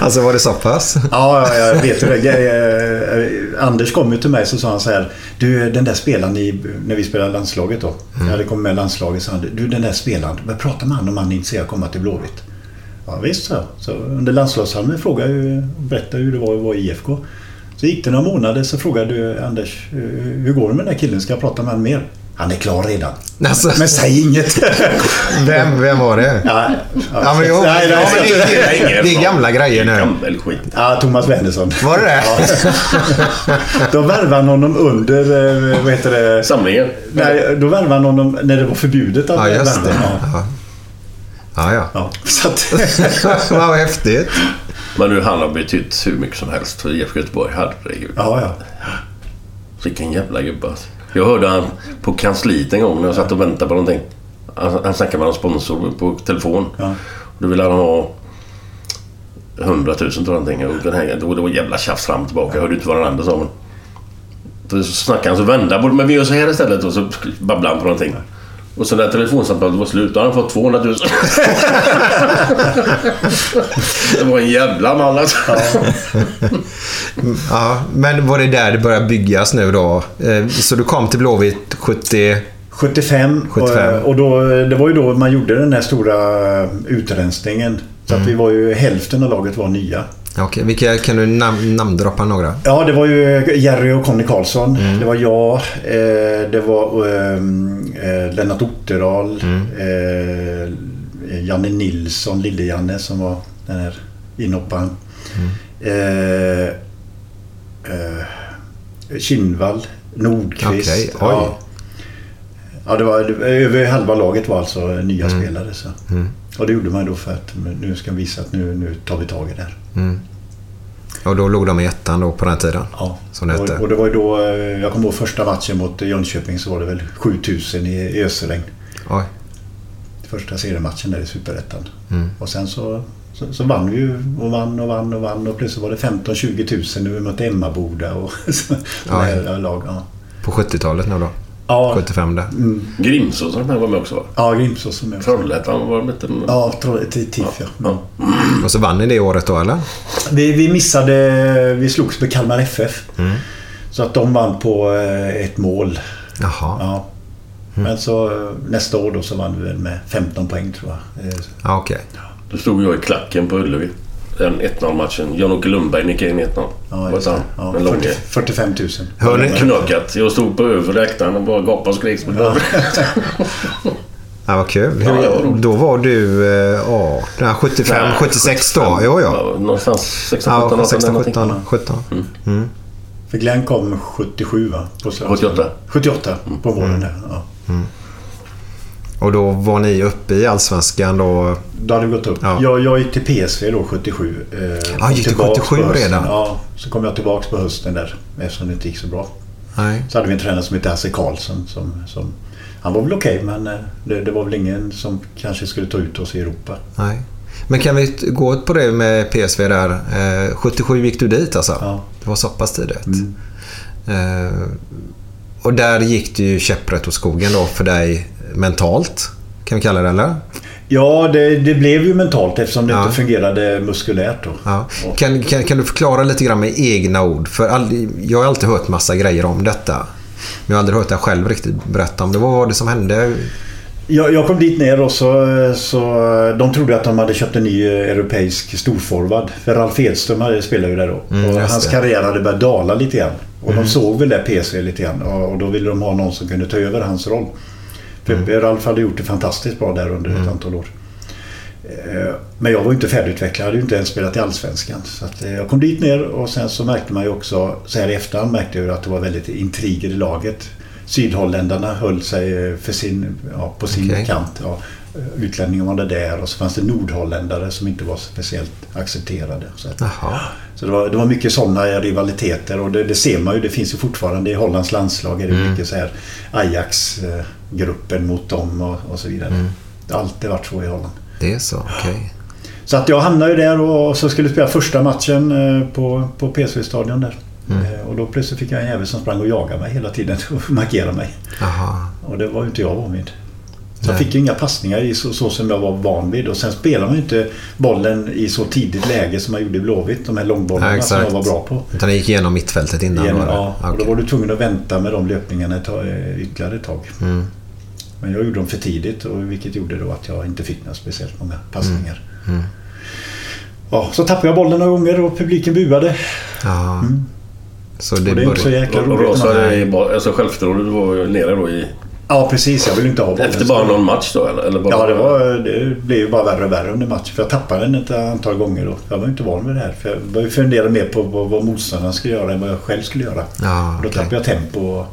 Alltså var det så pass? Ja, ja, jag vet det är. Eh, Anders kom ju till mig så sa han så här. Du, den där spelaren i, när vi spelade landslaget då. Jag hade kommit med landslaget. Så han, du, den där spelaren. Börja prata med han om är intresserad av att komma till Blåvitt. Ja, visst, så. så under landslagshalmen frågade jag ju, berättade hur det var att vara i IFK. Så gick det några månader så frågade du Anders, hur går det med den där killen? Ska jag prata med honom mer? Han är klar redan. Alltså, Men säg inget. [LAUGHS] vem, vem var det? ja, Ja, men, jo, nej, ja, men [LAUGHS] nej, det, är- det är gamla grejer nu. Gammal skit. Ja, Thomas Wennersson. Var det det? [LAUGHS] Då värvade han honom under, eh, vad heter det? Samlingen. Nej, då värvade han honom när det var förbjudet att Ja, värva. Det. Ja. Ja. Så att, [LAUGHS] Vad häftigt. Men nu, han har betytt hur mycket som helst för IFK Göteborg. Herregud. ja, ja. Vilken jävla gubbe alltså. Jag hörde han på kansliet en gång när jag satt och väntade på någonting. Han, han snackade med någon sponsor på telefon. Ja. Och då ville han ha 100 000 tror jag någonting. Och den här, då, det var jävla tjafs fram och tillbaka. Jag hörde inte vad den andra sa. Men... Då så snackade han så vände han på det. Men vi gör så här istället. Och så babblade han på någonting. Och så när telefonsamtalet var slut, då hade han fått 200 000. [LAUGHS] det var en jävla man alltså. Ja, men var det där det började byggas nu då? Eh, Så du kom till Blåvitt 70... 75. 75. Och, och då, det var ju då man gjorde den här stora utrensningen. Så Mm. att vi var ju, hälften av laget var nya. Okej, vilka, kan du nam- namndroppa några? Ja, det var ju Jerry och Conny Karlsson. Mm. Det var jag. Eh, det var ehm, eh, Lennart Otterdal. Mm. Eh, Janne Nilsson, Lille-Janne som var den här inhopparen. Mm. Eh, eh, Kinnvall. Nordqvist. Oj. Ja. ja, det var över halva laget var alltså nya Mm. spelare. Så. Och det gjorde man då för att nu ska vi visa att nu, nu tar vi tag i det här. Och då låg de i ettan då på den tiden? Ja. Som det och, hette. och det var ju då, eh, jag kommer ihåg första matchen mot Jönköping så var det väl 7000 i i ösregn. Oj. Första seriematchen där i Superettan. Mm. Och sen så, så, så vann vi ju och vann och vann och vann och plötsligt var det 15-20 tusen när vi mötte Emmaboda och [LAUGHS] så, såna här lag. Ja, På 70-talet nu då? Ja, 75 där. Grimsås här var med också va? ja Grimsås som jag Trollhättan var de inte med? Ja, TIF ja. Ja. Och så vann ni det året då eller? Vi, vi missade, vi slogs med Kalmar FF. Så att de vann på eh, ett mål. Jaha. Ja. Men så eh, nästa år då så vann vi väl med 15 poäng tror jag. Eh, Ja, okej. Då stod jag i klacken på Ullevi. Den 1-0 matchen. Jan-Åke Lundberg nickade in 1-0. Ja, just det. Ja, Den långe. 40, 45 000. Hör ni? Knökat. Jag stod på övre läktaren och bara gapade och skrek barn. [LAUGHS] Ja, vad kul. Ja, Hur, det var då var du eh, ja, den här 75, Nej, 76 då? Jo, ja. Någonstans 16, 17, Ja, 18 16, någonting. 17, 17. Mm. För Glenn kom 77 va? På 78. 78 på våren där. Ja. Och då var ni uppe i Allsvenskan då? Då hade vi gått upp. Ja. Jag, jag gick till PSV då 77. Eh, Ah, gick till tillbaks 77 på hösten. redan? Ja, så kom jag tillbaks på hösten där eftersom det inte gick så bra. Nej. Så hade vi en tränare som hette Hasse Karlsson. Som, som, han var väl okej men eh, det, det var väl ingen som kanske skulle ta ut oss i Europa. Nej. Men kan vi gå på det med PSV där? Eh, 77 gick du dit alltså? Ja. Det var så pass tidigt. Eh, och där gick det ju käpprätt åt skogen då för dig mentalt. Kan vi kalla det eller? Ja, det, det blev ju mentalt eftersom det Ja. inte fungerade muskulärt då. Ja. Kan, kan, kan du förklara lite grann med egna ord? För all, jag har alltid hört massa grejer om detta. Men jag har aldrig hört dig själv riktigt berätta om det. Vad var det som hände? Jag, jag kom dit ner och så, så de trodde att de hade köpt en ny europeisk storforward. För Ralf Edström hade- spelade ju där då. Mm, och hans det. karriär hade börjat dala lite grann. Och Mm. de såg väl det PSV lite grann. Och, och då ville de ha någon som kunde ta över hans roll. Mm. Ralf hade gjort det fantastiskt bra där under ett antal år. Eh, Men jag var inte färdigutvecklad. Jag hade ju inte ens spelat i Allsvenskan. Så eh, jag kom dit ner och sen så märkte man ju också, så här i efterhand märkte jag att det var väldigt intriger i laget. Sydholländarna höll sig eh, för sin, ja, på sin Okej. kant. Ja. Utlänningar var det där och så fanns det nordholländare som inte var speciellt accepterade. Så, att, så det, var, det var mycket sådana rivaliteter och det, det ser man ju. Det finns ju fortfarande i Hollands landslag. Är det mycket så här Ajax-gruppen mot dem och, och så vidare. Det har alltid varit så i Holland. Det är så, okej. Så att jag hamnade ju där och så skulle spela första matchen eh, på, på PSV-stadion där. Eh, Och då plötsligt fick jag en jävel som sprang och jagade mig hela tiden och [LAUGHS] markerade mig. Jaha. Och det var ju inte jag van vid. Så jag fick ju inga passningar i så, så som jag var van vid. Och sen spelar man ju inte bollen i så tidigt läge som man gjorde i Blåvitt. De här långbollarna Ja, som jag var bra på. Utan det gick igenom mittfältet innan? Det? ja, och då var du tvungen att vänta med de löpningarna ett tag, eh, ytterligare ett tag. Mm. Men jag gjorde dem för tidigt och vilket gjorde då att jag inte fick några speciellt många passningar. Mm. Ja, så tappade jag bollen några gånger och publiken buade. Ja. Så det, Mm. Och det är också började... jäkla Och roligt. Alltså självförtroendet var ju nere då i... Ja, precis. Jag vill inte ha bollen. Efter bara någon match då eller? eller bara, Ja, det, var, det blev ju bara värre och värre under matchen. För jag tappade den ett antal gånger då. Jag var inte van vid det här. För jag började fundera mer på vad, vad motståndaren skulle göra än vad jag själv skulle göra. Ja, då tappade jag tempo. Och,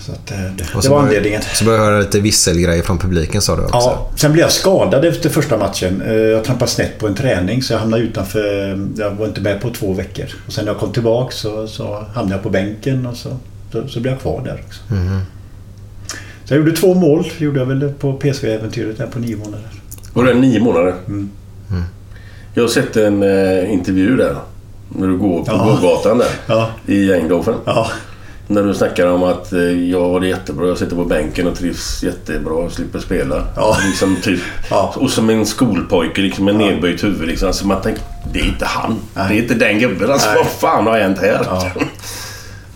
Så att, eh, det, Och det så var anledningen. Så började jag höra lite visselgrejer från publiken sa du också? Ja, sen blev jag skadad efter första matchen. Eh, Jag trampade snett på en träning så jag hamnade utanför. Jag var inte med på två veckor. Och sen när jag kom tillbaka så, så hamnade jag på bänken och så, så, så blev jag kvar där också. Mhm. Så jag gjorde två mål. gjorde jag väl på PSV-äventyret där på nio månader. Var det nio månader? Mm. Jag har sett en eh, intervju där. När du går på Ja. gågatan där. Ja. I Eindhoven. Ja, När du snackar om att eh, jag har det jättebra. Jag sitter på bänken och trivs jättebra och slipper spela. Ja. Liksom, typ. Ja. Och som en skolpojke liksom med nedböjt huvud. Liksom. Så man tänker, det är inte han. Nej. Det är inte den gubben. Alltså, Nej. vad fan har hänt här? [LAUGHS]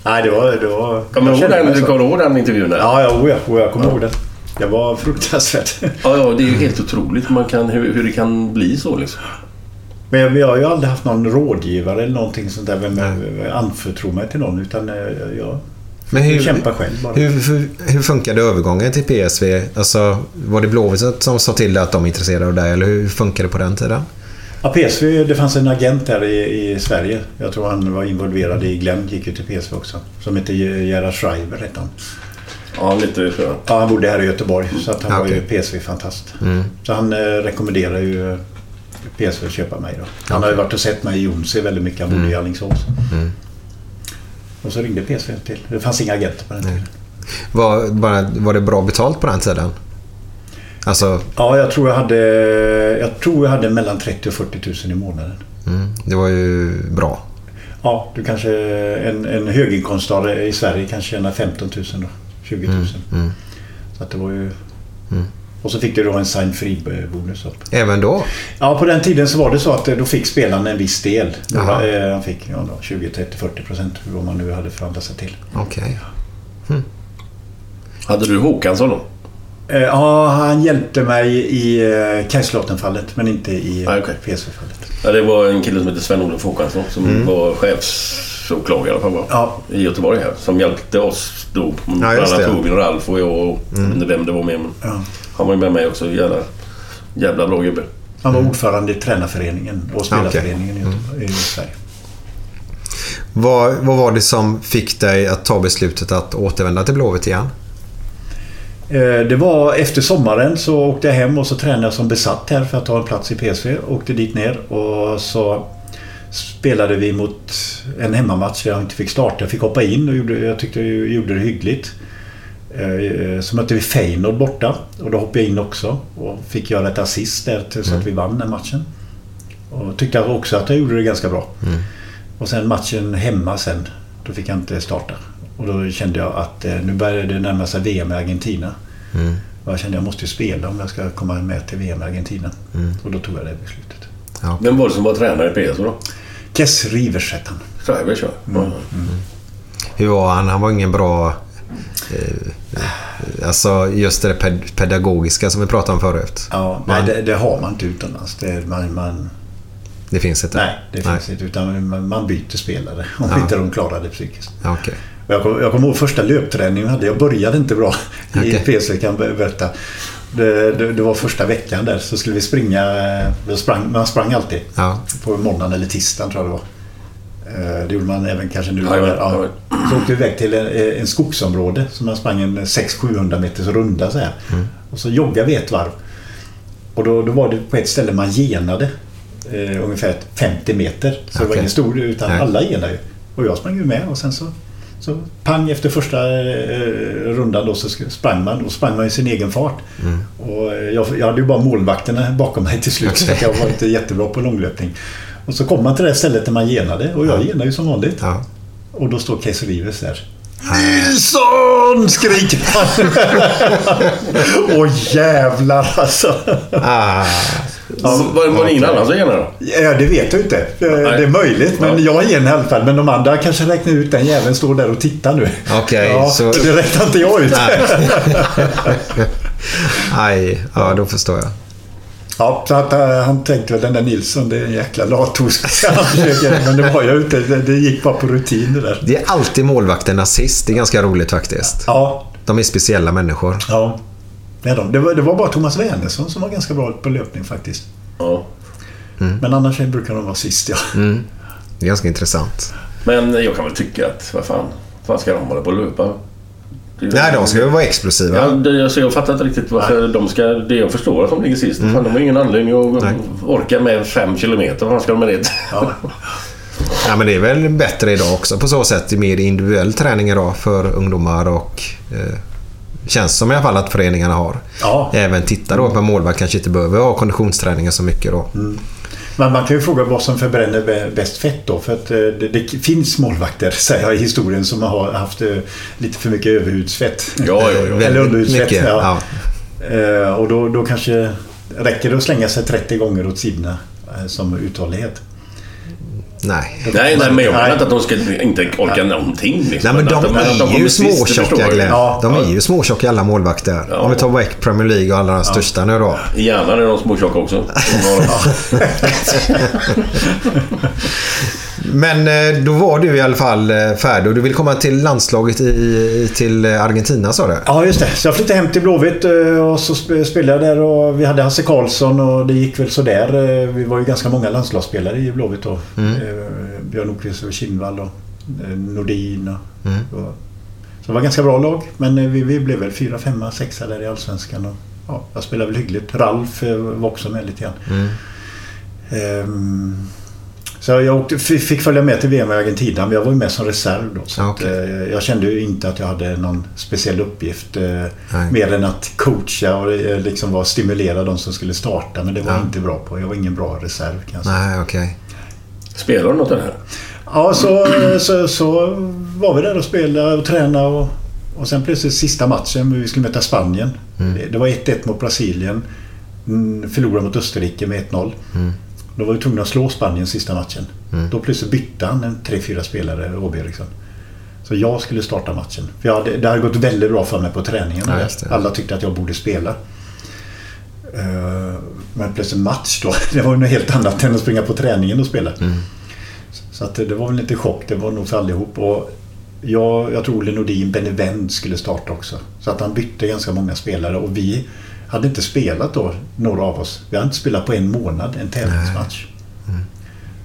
Ja. Nej, det var... Det var Kommer jag du ihåg den, du så. kommer ihåg den intervjun där? Ja, ja, oh ja, oh, jag kommer ihåg det. Det var fruktansvärt. Ja, ja, det är ju helt otroligt man kan, hur, hur det kan bli så liksom. Men jag, jag har ju aldrig haft någon rådgivare eller någonting sånt där. Vem jag anförtror mig till någon. Utan eh, jag, Men hur, kämpar själv bara. hur, hur, hur funkade övergången till PSV? Alltså, var det Blåvitt som sa till dig att de är intresserade av dig eller hur funkade det på den tiden? Ja, PSV, det fanns en agent där i, i Sverige. Jag tror han var involverad i Glenn, gick ju till PSV också. Som hette Gerhard Schreiber hette han. Ja, lite så. Ja, han bodde här i Göteborg så att han Ja, var ju. PSV-fantast. Mm. Så han eh, rekommenderar ju eh, PSV att köpa mig då. Han har ju varit och sett mig i Jonse väldigt mycket. Han bodde i Alingsås. Mm. Och så ringde PSV till. Det fanns inga agenter på den tiden. Var, bara, var det bra betalt på den tiden? Alltså, Ja, jag tror jag hade, jag tror jag hade mellan 30 och 40 000 i månaden. mm, det var ju bra. Ja, du kanske... En, en höginkomsttagare i Sverige kanske tjänar 15 000 då. 20 000. Mm. Så att det var ju... Och så fick du då en sign free bonus upp. Även då? Ja, på den tiden så var det så att eh, då fick spelaren en viss del. Jaha. eh, Han fick ja, då, 20, 30, 40 procent vad man nu hade förhandlat sig till. Okej. Hade du Håkansson då? Eh, Ja, han hjälpte mig i eh, Kaiserslautern-fallet men inte i Ah, okej. PSV-fallet. Ja, det var en kille som hette Sven-Olof Håkansson som var chefsåklagare i? Ja. i Göteborg här. Som hjälpte oss då. Bland just det. annat Torbjörn och Ralf och jag och inte vem det var med. Men Ja. Han var ju med mig också. Jävla, jävla bra gubbe. Han var ordförande i tränarföreningen och spelarföreningen i, Göteborg, i Sverige. Vad, vad var det som fick dig att ta beslutet att återvända till Blåvitt igen? Eh, Det var efter sommaren så åkte jag hem och så tränade jag som besatt här för att ta en plats i PSV. Åkte dit ner och så spelade vi mot en hemmamatch där jag inte fick starta. Jag fick hoppa in och gjorde, jag tyckte jag gjorde det hyggligt. Eh, Så mötte vi Feyenoord borta och då hoppade jag in också och fick göra ett assist där till- så att vi vann den matchen. Och tyckte också att jag gjorde det ganska bra. Och sen matchen hemma sen, då fick jag inte starta. Och då kände jag att eh, nu började det närma sig VM i Argentina. Och jag kände att jag måste ju spela om jag ska komma med till VM i Argentina. Och då tog jag det beslutet. Vem var det som var tränare i PSV då? Kess Rivers hette han. Strivers ja. Mm. Hur var han? Han var ingen bra... Eh, alltså just det ped- pedagogiska som vi pratade om förut. Ja, nej, det, det har man inte utomlands. Det, man, man, Det finns inte? nej, det finns inte. Utan man, man byter spelare om Ja. inte de klarar det psykiskt. Ja, Okej. Jag kommer kommer ihåg första löpträningen jag hade. Jag började inte bra i Okej. PSV kan jag berätta. Det, det, det var första veckan där så skulle vi springa. Sprang, man sprang alltid. Ja. På måndagen eller tisdagen tror jag det var. Eh, Det gjorde man även kanske nu. Ja, ja, Ja. Så åkte vi iväg till en, en skogsområde. Så man sprang en 600-700 meters runda så här. Mm. Och så joggade vi ett varv. Och då, då var det på ett ställe man genade. Eh, ungefär 50 meter. Så det var ingen stor utan Nej. alla genade ju. Och jag sprang ju med och sen så så pang efter första eh, rundan då så sprang man. Och sprang man i sin egen fart. Och eh, jag, jag hade ju bara målvakterna bakom mig till slut. Så jag var inte jättebra på långlöpning. Och så kom man till det stället där man genade. Och jag genade ju som vanligt. Ja. Och då står Case Rivers där. Nilsson! skriker han. [LAUGHS] Åh jävlar alltså. Ah, Var, var det ingen annan som genade då? Ja, det vet jag inte. Eh, Det är möjligt. Men Ja. jag är en i alla fall. Men de andra kanske räknar ut den jäveln står där och tittar nu. Okej, ja, så- Det räknar inte jag ut. nej. [LAUGHS] Aj, ja då förstår jag. Ja, så att, eh, han tänkte väl den där Nilsson, det är en jäkla [LAUGHS] försöker- Men det var jag inte. Det, gick bara på rutin det där. Det är alltid målvakterna sist. Det är ganska roligt faktiskt. Ja, De är speciella människor. ja. Det, är de. Det, var, det var bara Thomas Wernersson som var ganska bra på löpning faktiskt. Ja. Men annars brukar de vara sist ja. Det är ganska intressant. Men jag kan väl tycka att, vad fan, vad ska de hålla på och löpa? Nej, de ska ju vara explosiva. Ja, det, alltså jag fattar inte riktigt varför de ska... Det jag förstår att de ligger sist. Fan, de har ingen anledning att Nej. orka med fem kilometer. Vad ska de med det? ja. Ja, men det är väl bättre idag också på så sätt. Det är mer individuell träning idag för ungdomar och eh, känns som i alla fall att föreningarna har. Ja. Även titta då på målvakt kanske inte behöver ha konditionsträningen så mycket då. Men man kan ju fråga vad som förbränner bä- bäst fett då. För att eh, det, det finns målvakter, säger jag i historien, som har haft eh, lite för mycket överhudsfett. Ja, ja, ja. Eller underhudsfett. mycket. Ja. Ja. Eh, Och då, då kanske räcker det att slänga sig 30 gånger åt sidorna som uthållighet. Nej. Nej, nej, men jag menar inte att de ska inte orka någonting. Liksom. Nej men de, att att är ju småtjocka jag. Glenn. Ja. De är ju småtjocka alla målvakter. Ja. Om vi tar väck Premier League och alla de största nu då. Gärna är de småtjocka också. [LAUGHS] [LAUGHS] [LAUGHS] Men eh, då var du i alla fall eh, färdig och du vill komma till landslaget i, till Argentina sa du? Ja, just det. Så jag flyttade hem till Blåvitt eh, och så sp- spelade jag där och vi hade Hasse Karlsson och det gick väl sådär. Vi var ju ganska många landslagsspelare i Blåvitt då. Mm. Björn Nordqvist och Kinnvall och Nordin och, Mm. och... Så det var ganska bra lag. Men vi, vi blev väl fyra, femma, sexa där i Allsvenskan. Och, ja, jag spelade väl hyggligt. Ralf var också med lite grann. Mm. Ehm, så jag åkte, fick följa med till VM i Argentina men jag var ju med som reserv då. Så Ja, att, okej. eh, jag kände ju inte att jag hade någon speciell uppgift. eh, Nej. Mer än att coacha och eh, liksom vara stimulera de som skulle starta. Men det var Ja. jag inte bra på. Jag var ingen bra reserv kan jag säga. Nej, okej. Spelar de något den här? Ja, så, [CLEARS THROAT] så, så var vi där och spelade och tränade och Och sen plötsligt sista matchen, vi skulle möta Spanien. Mm. Det- Det var 1-1 mot Brasilien. Mm, Förlorade mot Österrike med 1-0. Mm. Då var vi tvungna att slå Spanien sista matchen. Mm. Då plötsligt bytte han en 3-4 spelare, Robby Eriksson. Så jag skulle starta matchen. För jag hade, det hade gått väldigt bra för mig på träningen. Ja. Alla tyckte att jag borde spela. Eh, Men plötsligt match då. [LAUGHS] Det var ju något helt annat än att springa på träningen och spela. Mm. Så att det var väl lite chock. Det var nog för allihop. Och jag, jag tror Olle Nordin, Benny Wendt skulle starta också. Så att han bytte ganska många spelare. Och vi hade inte spelat då, några av oss. Vi hade inte spelat på en månad, en tävlingsmatch.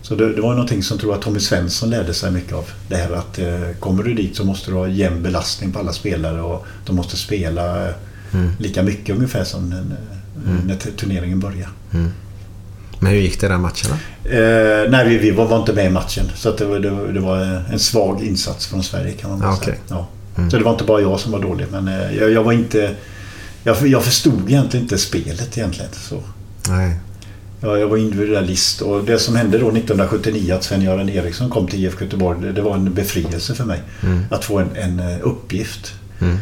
Så det, det var någonting som tror jag Tommy Svensson lärde sig mycket av. Det här att eh, kommer du dit så måste du ha jämn belastning på alla spelare och de måste spela eh, Mm. lika mycket ungefär som när, när t- turneringen börjar. Men hur gick det den matchen då? Eh, nej, vi, vi var, var inte med i matchen. Så att det, var, det, det var en svag insats från Sverige kan man Ah, säga. okej. Ja. Mm. Så det var inte bara jag som var dålig. Men eh, jag, jag var inte... Jag, jag förstod egentligen inte spelet egentligen. Så. Nej. Ja, jag var individualist och det som hände då 1979 att Sven-Göran Eriksson kom till IFK Göteborg det, det var en befrielse för mig. Mm. Att få en, en eh, uppgift. Mm.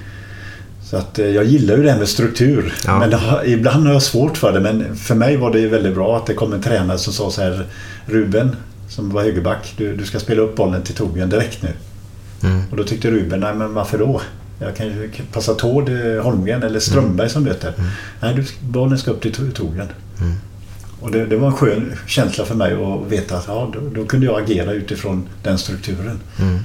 Så att eh, jag gillar ju det här med struktur. Ja. Men har, ibland har jag svårt för det. Men för mig var det ju väldigt bra att det kom en tränare som sa så här Ruben, som var högerback, du, du ska spela upp bollen till Torbjörn direkt nu. Mm. Och då tyckte Ruben, nej men varför då? Jag kan ju passa Tord Holmgren eller Strömberg som möter. Nej, du, bollen ska upp till Tor- Torbjörn. Mm. Och det, det var en skön känsla för mig att veta att ja, då, då kunde jag agera utifrån den strukturen. Mm.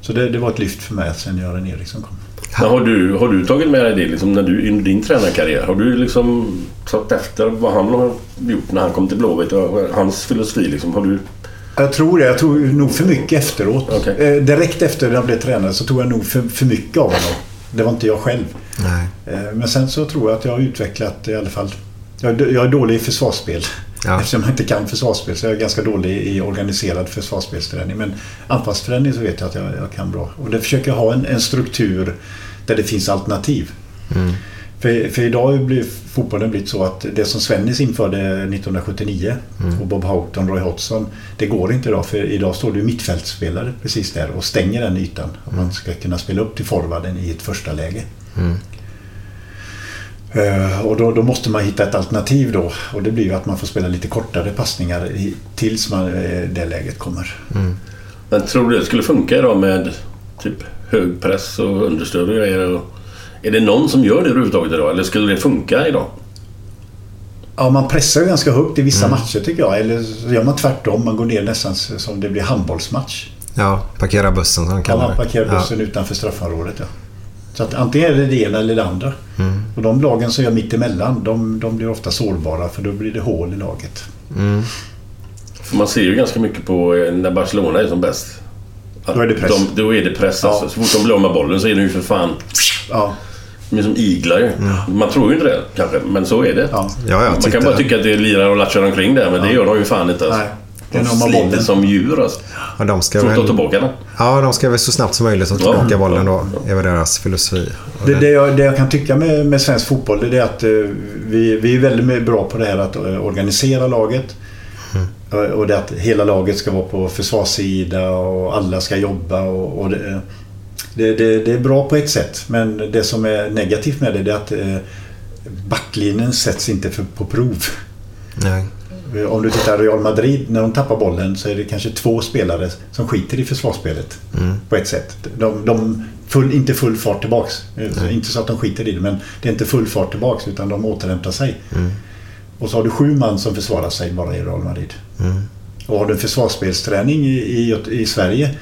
Så det, det var ett lyft för mig att Sven-Göran Eriksson kom. Men har, du, har du tagit med dig det liksom, när du, i din tränarkarriär? Har du liksom tagit efter vad han har gjort när han kom till Blåvitt och hans filosofi? Liksom, har du... Jag tror det. Jag tror nog för mycket efteråt. Okej. Eh, direkt efter jag blev tränare så tog jag nog för, för mycket av honom. Det var inte jag själv. Nej. Eh, men sen så tror jag att jag har utvecklat i alla fall. Jag, är- jag är dålig i försvarsspel. Ja. [LAUGHS] Eftersom jag inte kan försvarsspel så är jag ganska dålig i organiserad försvarsspelsträning. Men anfallsträning så vet jag att jag, jag kan bra. Och det försöker jag ha en, en struktur där det finns alternativ. Mm. För, för idag blir fotbollen blivit så att det som Svennis införde 1979 Mm. och Bob Houghton, Roy Hodgson. Det går inte idag för idag står det ju mittfältspelare precis där och stänger den ytan. Om man ska kunna spela upp till forwarden i ett första läge. Mm. Eh, Och då, då måste man hitta ett alternativ då. Och det blir ju att man får spela lite kortare passningar i, tills man, eh, det läget kommer. Men tror du det skulle funka idag med typ hög press och understöd och grejer? Och... Är det någon som gör det överhuvudtaget idag? Eller skulle det funka idag? Ja, man pressar ju ganska högt i vissa matcher tycker jag. Eller så gör man tvärtom. Man går ner nästan som det blir handbollsmatch. Ja, parkera bussen som de Kan kallar man det. parkerar bussen utanför straffområdet. Ja. Så att antingen är det det ena eller det andra. Mm. Och de lagen som gör mitt emellan, de, de blir ofta sårbara för då blir det hål i laget. Mm. För man ser ju ganska mycket på eh, när Barcelona är som bäst. Att Då är det press. De, då är det press Ja. alltså. Så fort de blir av med bollen så är det ju för fan... Ja, De är som iglar ju. Man tror ju inte det kanske, men så är det. ja. Ja, Man kan bara tycka att det är lirar och latchar omkring där, men det gör de ju fan inte. Alltså. Nej. De sliter som djur alltså. Ja, de ska Får ta väl... tillbaka den. Ja, de ska väl så snabbt som möjligt ta Ja. tillbaka bollen då. Det är väl deras filosofi. Det, det, jag, det jag kan tycka med, med svensk fotboll det är att eh, vi, vi är väldigt bra på det här att eh, organisera laget. Eh, Och det att hela laget ska vara på försvarssida och alla ska jobba. Och, och det, det, det, det är bra på ett sätt men det som är negativt med det, är att eh, backlinjen sätts inte för, på prov. Nej. Eh, Om du tittar Real Madrid, när de tappar bollen så är det kanske två spelare som skiter i försvarsspelet. På ett sätt. De, de full, inte full fart tillbaks. Eh, Inte så att de skiter i det, men det är inte full fart tillbaks utan de återhämtar sig. Och så har du sju man som försvarar sig bara i Real Madrid. Och har du en försvarsspelsträning i, i, i Sverige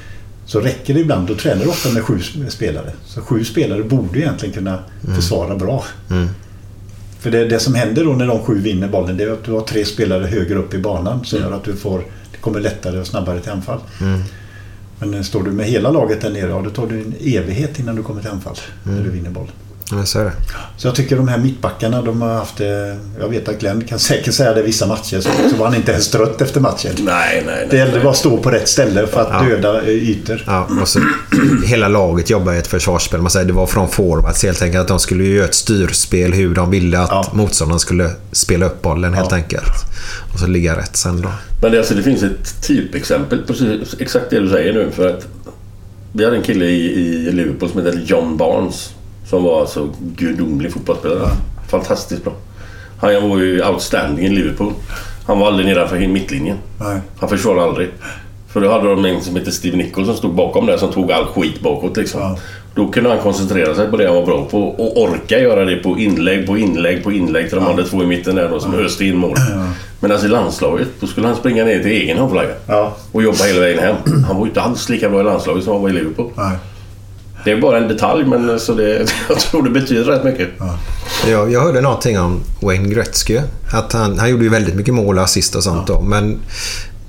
så räcker det ibland. Då tränar du ofta med sju spelare. Så sju spelare borde egentligen kunna försvara bra. För det, det som händer då när de sju vinner bollen det är att du har tre spelare högre upp i banan som gör att du får, det kommer lättare och snabbare till anfall. Men eh, står du med hela laget där nere, ja, då tar du en evighet innan du kommer till anfall. När du vinner bollen. Men så är det. Så jag tycker de här mittbackarna, de har haft det... Jag vet att Glenn kan säkert säga det vissa matcher, så, så var han inte ens trött efter matchen. Nej, nej, nej. Det gällde bara att stå på rätt ställe för att Ja. döda eh, ytor. Ja, och så, [CLEARS THROAT] hela laget jobbar i ett försvarsspel. Man säger det var från forwards helt enkelt. Att de skulle ju göra ett styrspel hur de ville att Ja. motståndaren skulle spela upp bollen helt Ja. enkelt. Och så ligga rätt sen då. Men det, alltså, det finns ett typexempel, precis exakt det du säger nu. För att Vi hade en kille i, i Liverpool som hette John Barnes. Som var alltså gudomlig fotbollsspelare. Fantastiskt bra. Han var ju outstanding i Liverpool. Han var aldrig nedanför mittlinjen. Nej. Han försvarade aldrig. För då hade de en som hette Steve Nichols som stod bakom där som tog all skit bakåt liksom. Ja. Då kunde han koncentrera sig på det han var bra på och orka göra det på inlägg på inlägg på inlägg till de andra två i mitten där då som öste in mål. Medan i landslaget, då skulle han springa ner till egen huvudflagga. Ja. Och jobba hela vägen hem. Han var ju inte alls lika bra i landslaget som han var i Liverpool. Nej. Det är bara en detalj men så det, [LAUGHS] jag tror det betyder rätt mycket. Jag, jag hörde någonting om Wayne Gretzky. Att han, han gjorde ju väldigt mycket mål och assist och sånt då. Men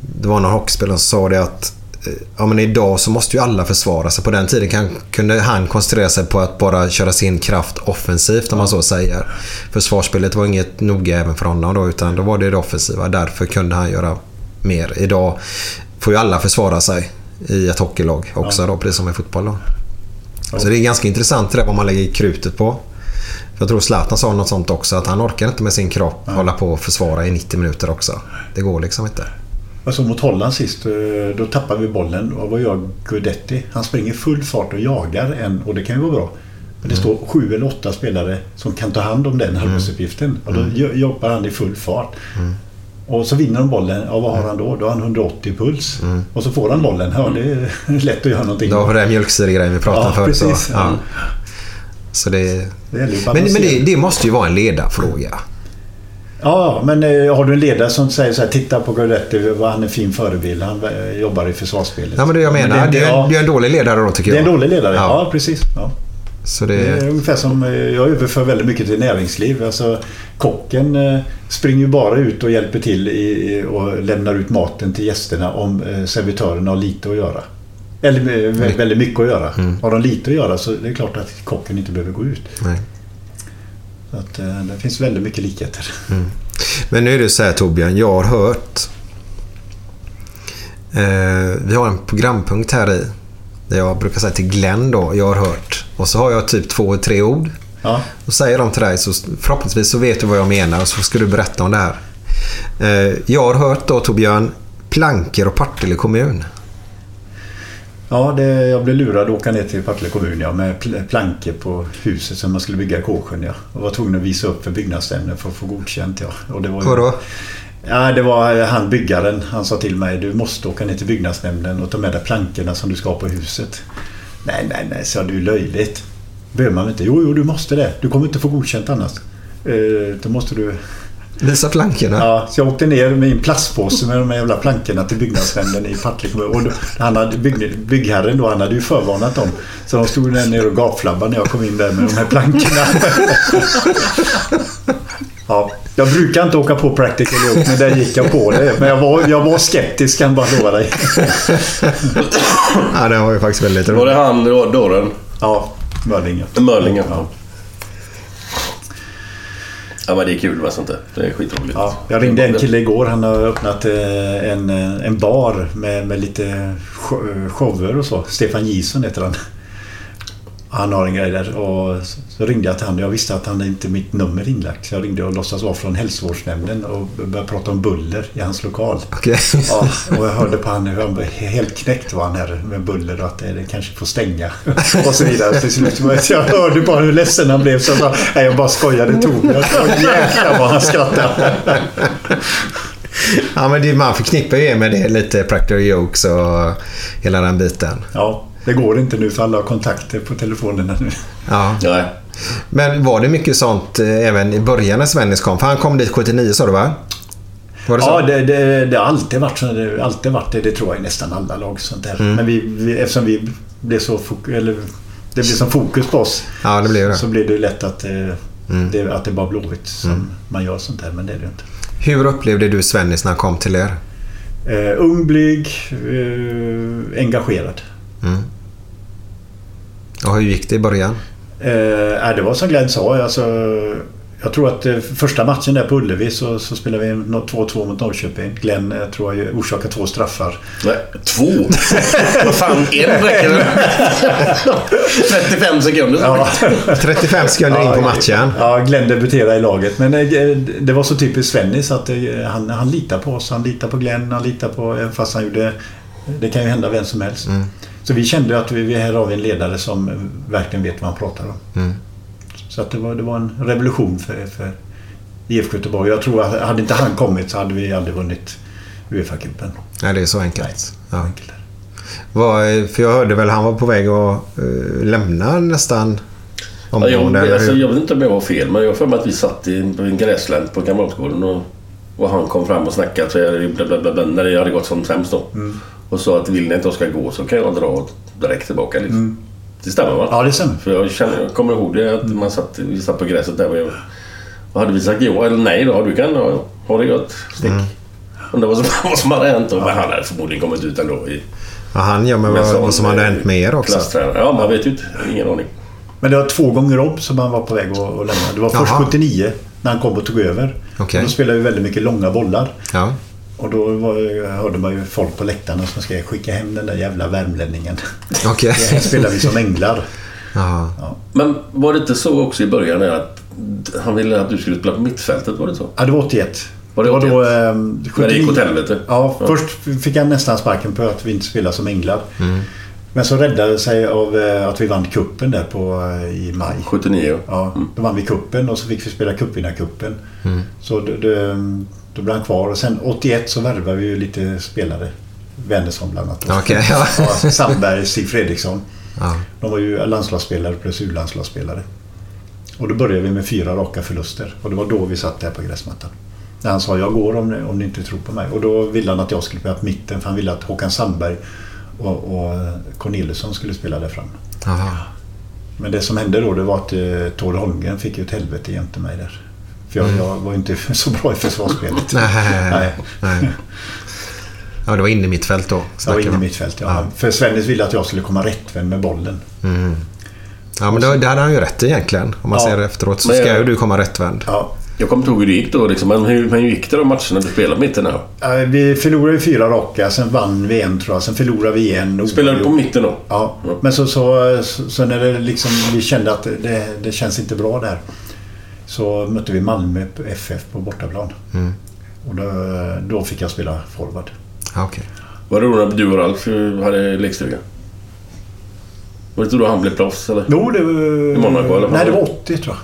det var någon hockeyspelare som sa det att eh, ja, men idag så måste ju alla försvara sig. På den tiden kan, kunde han koncentrera sig på att bara köra sin kraft offensivt om man så säger. Försvarsspelet var inget noga även för honom då utan då var det det offensiva. Därför kunde han göra mer. Idag får ju alla försvara sig i ett hockeylag också då, precis som i fotboll då. Så det är ganska intressant det där vad man lägger krutet på. Jag tror Zlatan sa något sånt också, att han orkar inte med sin kropp hålla på och försvara i 90 minuter också. Det går liksom inte. Alltså mot Holland sist, eh, då tappade vi bollen och vad gör Guidetti? Han springer full fart och jagar en och det kan ju vara bra. Men det står sju eller åtta spelare som kan ta hand om den arbetsuppgiften. Och då jo- jobbar han i full fart. Och så vinner de bollen. Ja, vad har han då? Då har han 180 puls. Och så får han bollen. Ja, det är [LAUGHS] lätt att göra någonting. Det var det där mjölksyragrejen vi pratade Ja, om förut. Så, ja. så det, Det men men det, det måste ju vara en ledarfråga. Ja, men eh, har du en ledare som säger så här, titta på Guidetti, vad han är en fin förebild. Han eh, jobbar i försvarsspelet. Ja, men det jag menar. Det, är, ja, det är en dålig ledare då tycker det är jag. en dålig ledare. Ja. Ja, precis. Ja. Så Det är det, ungefär som eh, jag överför väldigt mycket till näringsliv. Alltså, kocken eh, springer bara ut och hjälper till i, och lämnar ut maten till gästerna om eh, servitörerna har lite att göra. Eller vä- väldigt mycket att göra. Har de lite att göra så det är klart att kocken inte behöver gå ut. nej. Så att, det finns väldigt mycket likheter. Men nu är det så här Torbjörn, jag har hört... Eh, vi har en programpunkt här i. Jag brukar säga till Glenn då, jag har hört. Och så har jag typ två, tre ord. Ja. Och säger de till dig så förhoppningsvis så vet du vad jag menar och så ska du berätta om det här. Eh, jag har hört då Torbjörn, Planker och Partille kommun. Ja, det, jag blev lurad att åka ner till Partille kommun ja, med pl- plankor på huset som man skulle bygga i Kåsjön. Ja. Och var tvungen att visa upp för byggnadsnämnden för att få godkänt. Ja. Och det var ju, Vadå? Ja, det var han byggaren. Han sa till mig du måste åka ner till byggnadsnämnden och ta med dig plankorna som du ska ha på huset. Nej, nej, nej, sa du löjligt. Behöver man inte? Jo, jo, du måste det. Du kommer inte få godkänt annars. Eh, då måste du... Visa plankorna. Ja, så jag åkte ner med en plastpåse med de här jävla plankorna till byggnadsnämnden i Partille kommun. Och då, han hade, bygg, byggherren då, han hade ju förvarnat dem. Så de stod där nere och gapflabbade när jag kom in där med de här plankorna. [LAUGHS] Ja, jag brukar inte åka på practical joke, men där gick jag på det. Men jag var, jag var skeptisk kan jag bara lova dig. Ja, det var ju faktiskt väldigt Var roligt. det han, då, dåren? Ja, Möllinge. Mörling, ja. Ja men det är kul med sånt där. Det är skitroligt. Ja, jag ringde en kille igår. Han har öppnat eh, en, eh, en bar med, med lite show- shower och så. Stefan Gison heter han. Han har en grej där. Och så ringde jag till honom. Jag visste att han inte mitt nummer inlagt. Så jag ringde och låtsas vara från hälsovårdsnämnden och började prata om buller i hans lokal. Okej. [LAUGHS] Ja, och jag hörde på han hur han var helt knäckt var han här med buller och att det, kanske får stänga. [LAUGHS] Och så vidare. Till slut jag hörde bara hur ledsen han blev. Så jag bara, nej, jag bara skojade Torbjörn. Jäklar vad han skrattade. [LAUGHS] Ja, men det, man förknippar ju med det lite practical jokes och hela den biten. Ja, det går inte nu för alla har kontakter på telefonerna nu. Ja. Nej. Men var det mycket sånt eh, även i början när Svennis kom? För han kom dit 79 sa du va? Var det så? Ja, det, det, det har alltid varit så. Det alltid varit det. Det tror jag i nästan alla lag. Sånt där. Mm. Men vi, vi, eftersom vi blev så fok- eller det blev som fokus på oss. Ja, det blev det. Så blir det lätt att, eh, Mm. det, att det bara Blåvitt som man gör sånt här. Men det är det inte. Hur upplevde du Svennis när han kom till er? Eh, ung, blyg, eh, engagerad. Mm. Och hur gick det i början? Eh, det var som Glenn sa. Alltså, jag tror att eh, första matchen där på Ullevi så, så spelade vi nå- 2-2 mot Norrköping. Glenn eh, tror jag orsakade två straffar. Nej. Två? Vad fan, en räcker väl? 35 sekunder. Ja. 35 sekunder in på matchen. Ja, Glenn debuterade i laget. Men eh, det var så typiskt Svennis att han, han litar på oss. Han litar på Glenn, han litar på... Fast han gjorde... Det kan ju hända vem som helst. Så vi kände att vi, här har vi en ledare som verkligen vet vad han pratar om. Mm. Så att det, var, det var en revolution för, för IFK Göteborg. Jag tror att hade inte han kommit så hade vi aldrig vunnit Uefa-cupen. Nej, det är så enkelt. Ja. Vad, för jag hörde väl han var på väg att uh, lämna nästan Ja, jag, omgående, alltså, jag vet inte om jag var fel, men jag har för mig att vi satt i en, på en gräslänt på Kamratgården och, och han kom fram och snackade så jag, bla, bla, bla, när det hade gått som sämst då. Mm. Och sa att vill ni att jag ska gå så kan jag dra direkt tillbaka. Liksom. Det stämmer va? Mm. Ja, det stämmer. För jag, känner, jag kommer ihåg det att man satt, vi satt på gräset där. Och, jag, och hade vi sagt ja eller nej då, du kan ja, ha det gött, stick. Mm. Undrar vad som, [LAUGHS] vad som hade hänt då. Men han hade förmodligen kommit ut ändå. I, Ja, han med med vad, vad som hade hänt med er också. klasstränare. Ja, man vet ju inte. Ingen aning. Men det var två gånger om som han var på väg att, att lämna. Det var först Jaha. 79 när han kom och tog över. Okej. Och då spelade vi väldigt mycket långa bollar. Ja. Och då var, hörde man ju folk på läktarna som skrev skicka hem den där jävla värmlänningen. [LAUGHS] Okej. Här spelar vi som änglar. Ja. Men var det inte så också i början att han ville att du skulle spela på mittfältet? Var det så? Ja, det var 81. Var det var då, 81? ehm, När det gick 79. åt helvete? Ja, Ja. först fick han nästan sparken på att vi inte spelade som änglar. Mm. Men så räddade sig av eh, att vi vann kuppen där på, eh, i maj. 79 Ja, då vann vi kuppen och så fick vi spela cupvinnarcupen. Mm. Så då, då, då blev han kvar. Och sen 81 så värvade vi ju lite spelare. Wennersson bland annat. Ja. [LAUGHS] Ja, Sandberg, Stig Fredriksson. Ja. De var ju landslagsspelare plus U-landslagsspelare. Och då började vi med fyra raka förluster. Och det var då vi satt där på gräsmattan. När han sa jag går om ni, om ni inte tror på mig. Och då ville han att jag skulle spela på mitten för han ville att Håkan Sandberg och, och Corneliusson skulle spela där fram. Aha. Men det som hände då det var att eh, Tord Holmgren fick ju ett helvete jämte mig där. För jag, jag var inte [LAUGHS] så bra i försvarsspelet. Mm. Nej. Nej. Nej. Ja, det var inne i mitt fält då. Jag var inne mitt fält, ja. För Svennis ville att jag skulle komma rättvänd med bollen. Mm. Ja, men det, det hade han ju rätt i egentligen. Om man Ja. ser det efteråt så ska ju du komma rättvänd. Ja. Jag kommer inte ihåg hur det gick då liksom. Men hur, hur gick det de matcherna du spelade mitten Vi förlorade fyra raka, sen vann vi en tror jag. Sen förlorade vi igen. Spelade du på mitten då? Ja. Men så, så, så, så när det liksom, vi kände att det, det känns inte bra där. Så mötte vi Malmö FF på bortaplan. Mm. Och då, då fick jag spela forward. Ja, okej. Var det då när du och Ralf hade lekstuga? Var det inte då han blev proffs eller? Jo, det var... I Monaco, eller? Nej, det var 80 tror jag.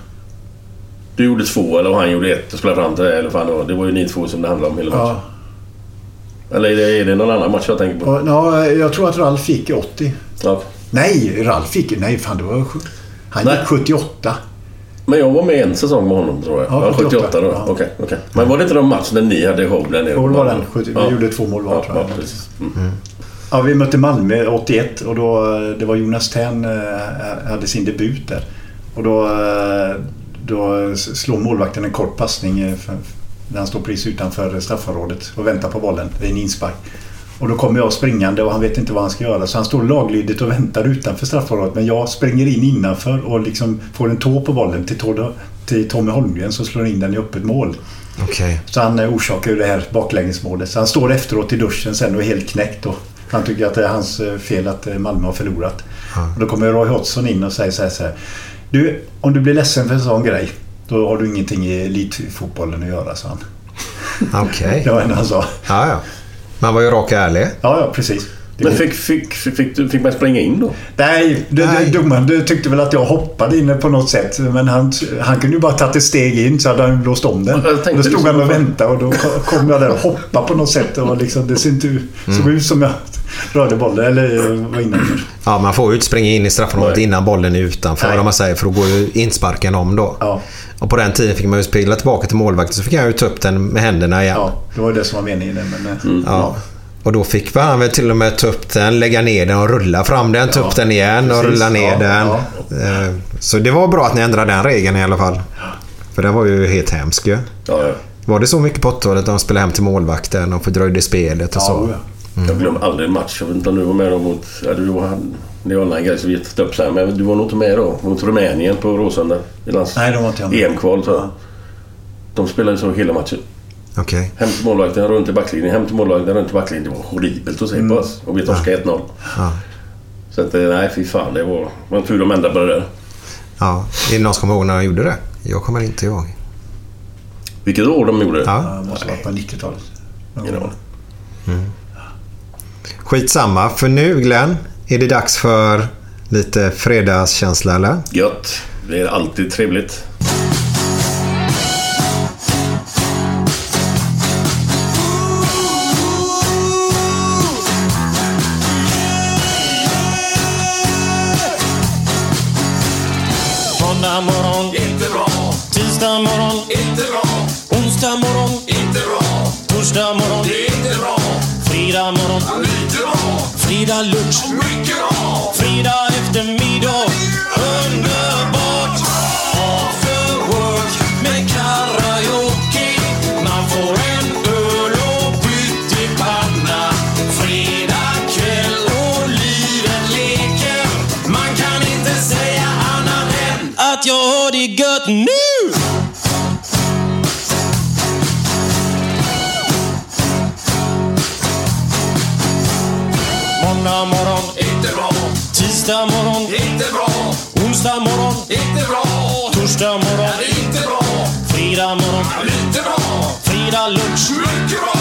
Du gjorde två eller han gjorde ett och spelade fram till det. Eller fan, det var- ju ni två som det handlade om hela matchen. Ja. Eller är det, är det någon annan match jag tänker på? Ja, jag tror att Ralf gick i 80. Ja. Nej, Ralf fick Nej, fan det var... Han Nej. gick 78. Men jag var med en säsong med honom tror jag. Ja, Ja, 78, 78 då. ja. Okej, okej. Men var det inte de matchen när ni hade show där nere? Jo, det var den. 70, Ja. Vi gjorde två mål var Ja, tror jag. ja, precis. Mm. Ja, vi mötte Malmö 81 och då, det var Jonas Tern eh, hade sin debut där. Och då, eh, då slår målvakten en kort passning eh, när han står precis utanför straffområdet och väntar på bollen. Det är en inspark. Och då kommer jag springande och han vet inte vad han ska göra. Så han står laglydigt och väntar utanför straffområdet. Men jag springer in innanför och liksom får en tå på bollen till, Tord- till Tommy Holmgren som slår in den i öppet mål. Okej. Så han eh, orsakar ju det här baklängesmålet. Så han står efteråt i duschen sen och är helt knäckt. Och han tycker att det är hans eh, fel att eh, Malmö har förlorat. Och då kommer Roy Hodgson in och säger så här, så här. Du, om du blir ledsen för en sån grej. Då har du ingenting i elitfotbollen att göra, sa han. Okej. [LAUGHS] Det var det han sa. Ja, ja. Man var ju rak och ärlig. Ja, ja, precis. Det Men fick, fick, fick, fick, man springa in då? Nej, du, Nej. du, domaren du tyckte väl att jag hoppade in på något sätt. Men han, han kunde ju bara tagit ett steg in så hade han blåst om den. Tänkte Då stod han och väntade och då kom jag där och hoppade på något sätt. Och liksom, det såg inte ut, såg ut som jag rörde bollen eller eh, var innanför. Ja, man får ju inte springa in i straffområdet Nej. innan bollen är utanför. Nej. Om man säger, för då går ju insparken om då. Ja, Och på den tiden fick man ju spela tillbaka till målvakten så fick han ju ta upp den med händerna igen. ja, det var ju det som var meningen. Men, eh, Ja. Och då fick han väl till och med ta upp den, lägga ner den och rulla fram den, ta Ja, upp den igen och precis. rulla ner Ja, den. ja. Eh, Så det var bra att ni ändrade den regeln i alla fall. För den var ju helt hemsk ju. Ja, ja. Var det så mycket på 80-talet de spelade hem till målvakten och fördröjde spelet och så? ja. Jag glömmer aldrig en match. Jag vet inte om du var med då mot... Ja, du var, det var en annan grej som vi upp sen. Men du var nog inte med då. Mot Rumänien på Råsunda. I lands... Nej, de var inte jag med. EM-kval tror jag. De spelade så hela matchen. Okej. Hem till målvakten, runt i backlinjen. Hem till målvakten, runt i backlinjen. Det var horribelt att se på oss. Och vi torskade 1-0. Ja. Så att, eh, nej fy fan. Det var, var tur de ändrade på det där. ja. Är det någon som kommer ihåg när de gjorde det? Jag kommer inte ihåg. Vilket år de gjorde det? Ja. Ja, det måste vara på 90-talet. Ingen aning. Skitsamma, för nu Glenn Är det dags för lite fredagskänsla eller? Gött. Det är alltid trevligt. Torsdag morgon, det är inte bra. Fredag morgon, lite bra. Fredag lunch, mycket bra. Fredag Tisdag morgon, inte bra. Onsdag morgon, inte bra. Torsdag morgon, inte bra. Fredag morgon, lite bra. Fredag lunch, mycket bra.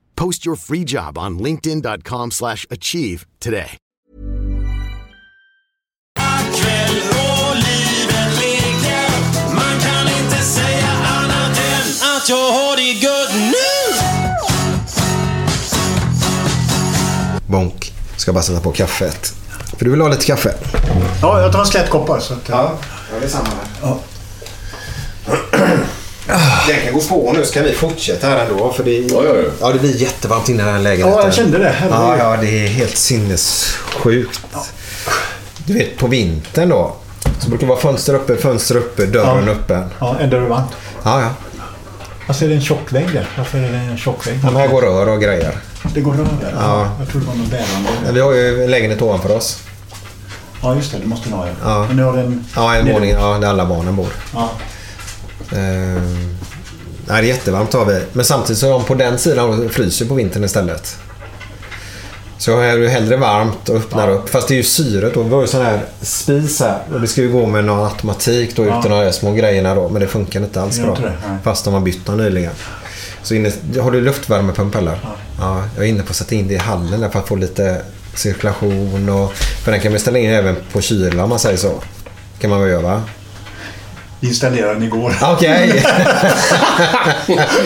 Post your free job on linkedin.com/achieve slash achieve today. Bonk. Ska bara sätta på kaffet. För du vill ha lite kaffe? Ja, jag tar en slät koppar. Så att, Ja, det är samma här. Den kan gå på nu så kan vi fortsätta här ändå. För det, Ja, ja, ja. ja, det blir jättevarmt inne i den här lägenheten. Ja, jag kände det. Ja, ja, det är helt sinnessjukt. Du vet, på vintern då. Så brukar det vara fönster uppe, fönster uppe, dörren Ja. öppen. Ja, en dörr varmt. Ja, ja. Alltså är det en tjock vägg där? Varför är det en tjock vägg? ja men här går rör och grejer. Det går rör där? Ja. Jag tror det var något bärande. Vi har ju en lägenhet ovanför oss. Ja, just det. Det måste ni ha. Ja. Ja. Men ni har en... Ja, en våning ja, där alla barnen bor. Ja. Nej, det är jättevarmt har vi. Men samtidigt så är de på den sidan och fryser på vintern istället. Så är det hellre varmt och öppnar upp. Fast det är ju syret då. Vi har ju sån här spis här. Och det ska ju gå med någon automatik då Ja. utan de här små grejerna då. Men det funkar inte alls bra. det. Fast de har bytt någon nyligen. Så inne, har du luftvärmepump eller? Ja. Jag är inne på att sätta in det i hallen där för att få lite cirkulation. Och, för den kan man ställa in även på kyla om man säger så. kan man väl göra va? Installerade den igår. Okej.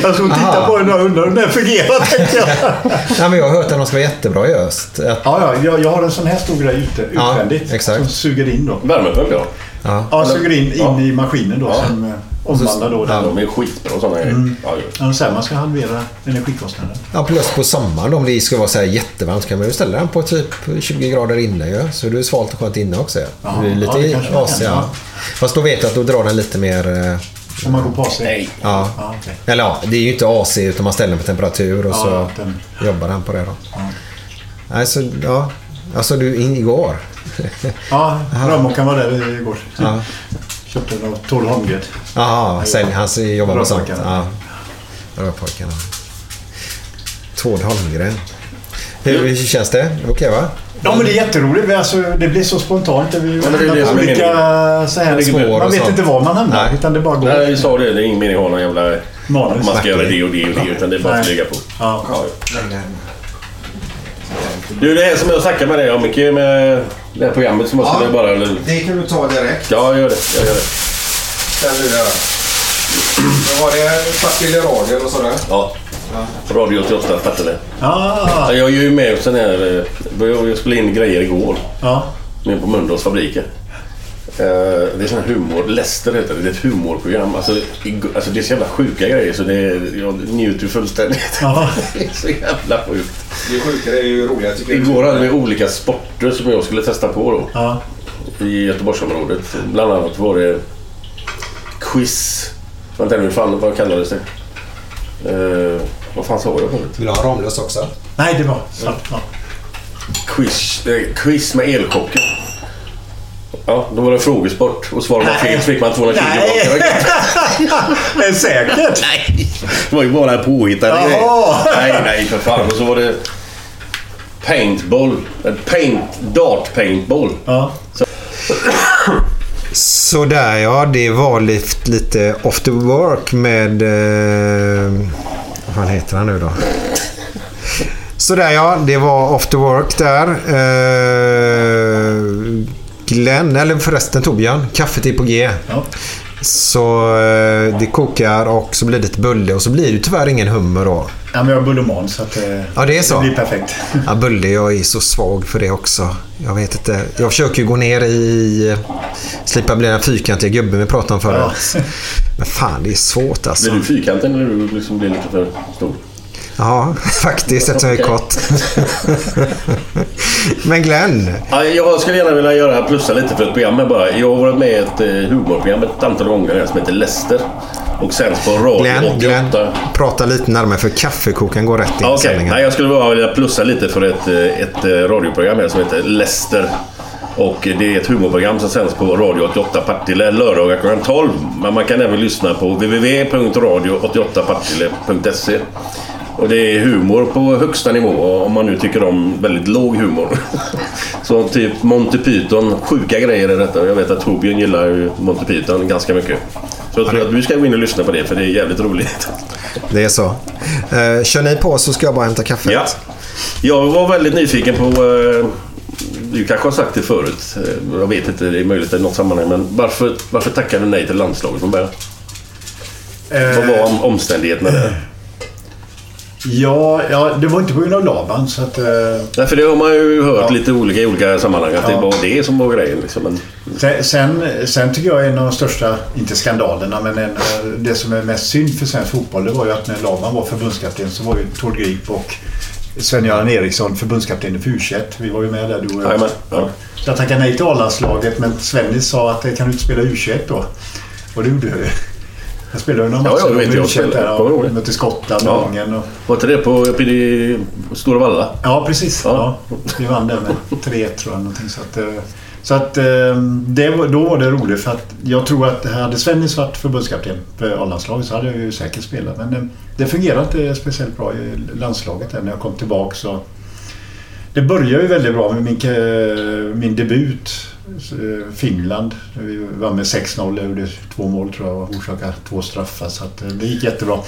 Jag stod och tittade Aha. på den och undrade om den fungerar. tänkte jag. [LAUGHS] Nej, men jag har hört att de ska vara jättebra i öst. Att, Ja, ja, jag, jag har en sån här stor grej ute, Ja, utvändigt. exakt. Som suger in då. Värmepump ja. ja. Ja, suger in, in Ja. i maskinen då. Ja. Som omvandlar då den. De är skitbra sådana grejer. Ja, ja. Ja, så här, man ska halvera energikostnaden. ja, plus på sommaren om det ska vara så här jättevarmt så kan man ju ställa den på typ 20 grader inne ju. Så det är svalt och skönt inne också. Ja, det blir lite ja, det kan, ja. ja. Fast då vet jag att då drar den lite mer... eh, Om man går på AC. Nej. Ja. Ja, okej. Eller ja, det är ju inte AC utan man ställer den på temperatur och Ja, så den- jobbar den på det då. Nej, så ja. Alltså du, in- igår. Ja, [LAUGHS] rörmokaren var där igår. Ja. Köpte den av Tord Holmgren. Jaha, sälj. Han jobbar med sånt. Rörpojkarna. Ja. Rörpojkarna. Tord Holmgren. Hur känns det? Okej va? Ja men det är jätteroligt. Alltså, det blir så spontant. Det blir Ja, men det är det olika så här, Man vet inte var man hamnar. Utan det bara går. Nej, jag sa det. Det är ingen mening att ha någon jävla... Manus. Att man ska göra det och det och det. Utan det är bara att Nej. flyga på. Ja. Du, det är som jag snackade med dig om Micke med det här programmet som jag skulle bara... Eller... Det kan du ta direkt. Ja, gör det. Jag gör det. Kan du göra. Då var det Partille Radio och sådär. Ja. Radio 88 Partille. Ah. Ja, jag är ju med på sån här... eh, Jag spelade in grejer igår. Ja. Nere på Mölndals fabriker. Eh, Det är sån här humor. Lester heter det. Det är ett humorprogram. Alltså, alltså det är så jävla sjuka grejer så det är, jag njuter ju fullständigt. Ja. [LAUGHS] det är så jävla sjukt. Det sjuka, det är ju roliga tycker jag. Igår hade vi olika sporter som jag skulle testa på då. Ja. I Göteborgsområdet. Bland annat var det quiz. Jag vet inte hur fan vad kallades det? Eh, vad fan sa jag förut? Vill du ha Ramlös också? Nej, det var sant. Ja. Quiz, eh, quiz med elchocker. Ja, då var det frågesport och svarade man fel så fick man 220 Nej. tillbaka. [LAUGHS] Är det säkert? Nej, det var ju bara påhittade Jaha. grejer. Nej, nej för fan. Och så var det paintball. Eh, Paint, dart paintball. Ja. Sådär ja, det var lite, lite off the work med... Eh, vad fan heter han nu då? Sådär ja, det var off the work där. Eh, Glenn, eller förresten Torbjörn, kaffet är på G. Ja. Så eh, det kokar och så blir det lite bulle och så blir det tyvärr ingen hummer då. Ja, men jag har bullerman så att eh, Ja, det är så. det blir perfekt. Ja, bulle, jag är så svag för det också. Jag vet inte. Jag försöker ju gå ner i... Slippa bli den fyrkantiga gubben vi pratade om förut. Men fan, det är svårt alltså. Blir du fyrkantig när du liksom blir lite för stor? Ja, faktiskt eftersom jag är kort. Men Glenn. Ja, jag skulle gärna vilja göra plussa lite för ett program här bara. Jag har varit med i ett eh, humorprogram ett antal gånger som heter Lester. Och sänds på Radio Glenn, 88. Glenn. Prata lite närmare för kaffekokaren går rätt in i Ja, sändningen. Nej, jag skulle bara vilja plussa lite för ett, eh, ett eh, radioprogram här som heter Lester. Och det är ett humorprogram som sänds på Radio 88 Partille lördagar klockan 12. Men man kan även lyssna på www.radio88partille.se. Och det är humor på högsta nivå om man nu tycker om väldigt låg humor. [LAUGHS] Så typ Monty Python, sjuka grejer är detta. Jag vet att Torbjörn gillar ju Monty Python ganska mycket. Så jag tror att du ska gå in och lyssna på det för det är jävligt roligt. [LAUGHS] Det är så. Eh, kör ni på så ska jag bara hämta kaffet. Ja. Jag var väldigt nyfiken på... Eh, du kanske har sagt det förut. Eh, jag vet inte, det är möjligt i något sammanhang. Men varför, varför tackade du nej till landslaget från början? Vad var om, omständigheterna där? Ja, ja, det var inte på grund av Laban så att... Eh, Nej, för det har man ju hört lite olika i olika sammanhang. Att det var det som var grejen. Liksom. Men, Sen, sen, sen tycker jag en av de största, inte skandalerna, men en, eh, det som är mest synd för svensk fotboll det var ju att när Laban var förbundskapten så var ju Tord Grip och Sven-Göran Eriksson förbundskapten i U21. Vi var ju med där du och jag. Ja. Jag tackade nej till A-landslaget men Svennis sa att det kan du inte spela U21 då. Och det gjorde jag ju. Jag spelade några Ja, matcher ja, det vet jag. U21 där Kommer ihåg det. och mötte Skottland Ja. och Ungern. Och, var inte det på, uppe i Stora Valla? Ja, precis. Ja. Vi vann där med [LAUGHS] 3-1 tror jag. Någonting. Så att, eh, så att eh, det, då var det roligt för att jag tror att hade Svennis varit förbundskapten för A-landslaget så hade jag ju säkert spelat. Men eh, det fungerade inte speciellt bra i landslaget där när jag kom tillbaka. Så det började ju väldigt bra med min, min debut. Eh, Finland. Vi vann med 6-0. Jag gjorde två mål tror jag och orsakade två straffar. Så att eh, det gick jättebra.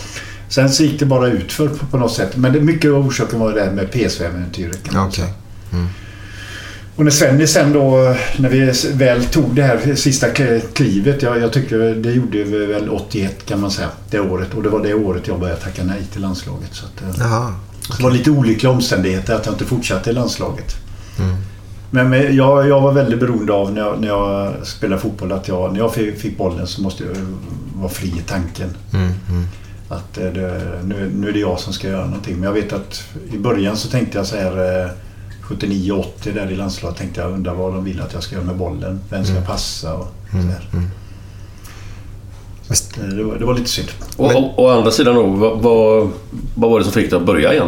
Sen så gick det bara utför på, något sätt. Men det, mycket av orsaken var det där med PSV-äventyret. Okej. säga. Och när Svenny sen då, när vi väl tog det här sista kl- klivet. Jag, jag tycker det gjorde vi väl 81 kan man säga. Det året. Och det var det året jag började tacka nej till landslaget. Så att, eh, Jaha. så det var lite olyckliga omständigheter att jag inte fortsatte i landslaget. Mm. Men, jag, jag var väldigt beroende av när jag, när jag spelade fotboll att jag, när jag fick, fick bollen så måste jag vara fri i tanken. Mm, mm. Att eh, det, nu, nu är det jag som ska göra någonting. Men jag vet att i början så tänkte jag så här eh, 79-80 där i landslaget tänkte jag undrar vad de vill att jag ska göra med bollen. Vem ska Mm. passa och så Mm, här. mm. Så att, eh, det, var, det var lite synd. Och, och, å andra sidan då, vad, vad, vad var det som fick dig att börja igen?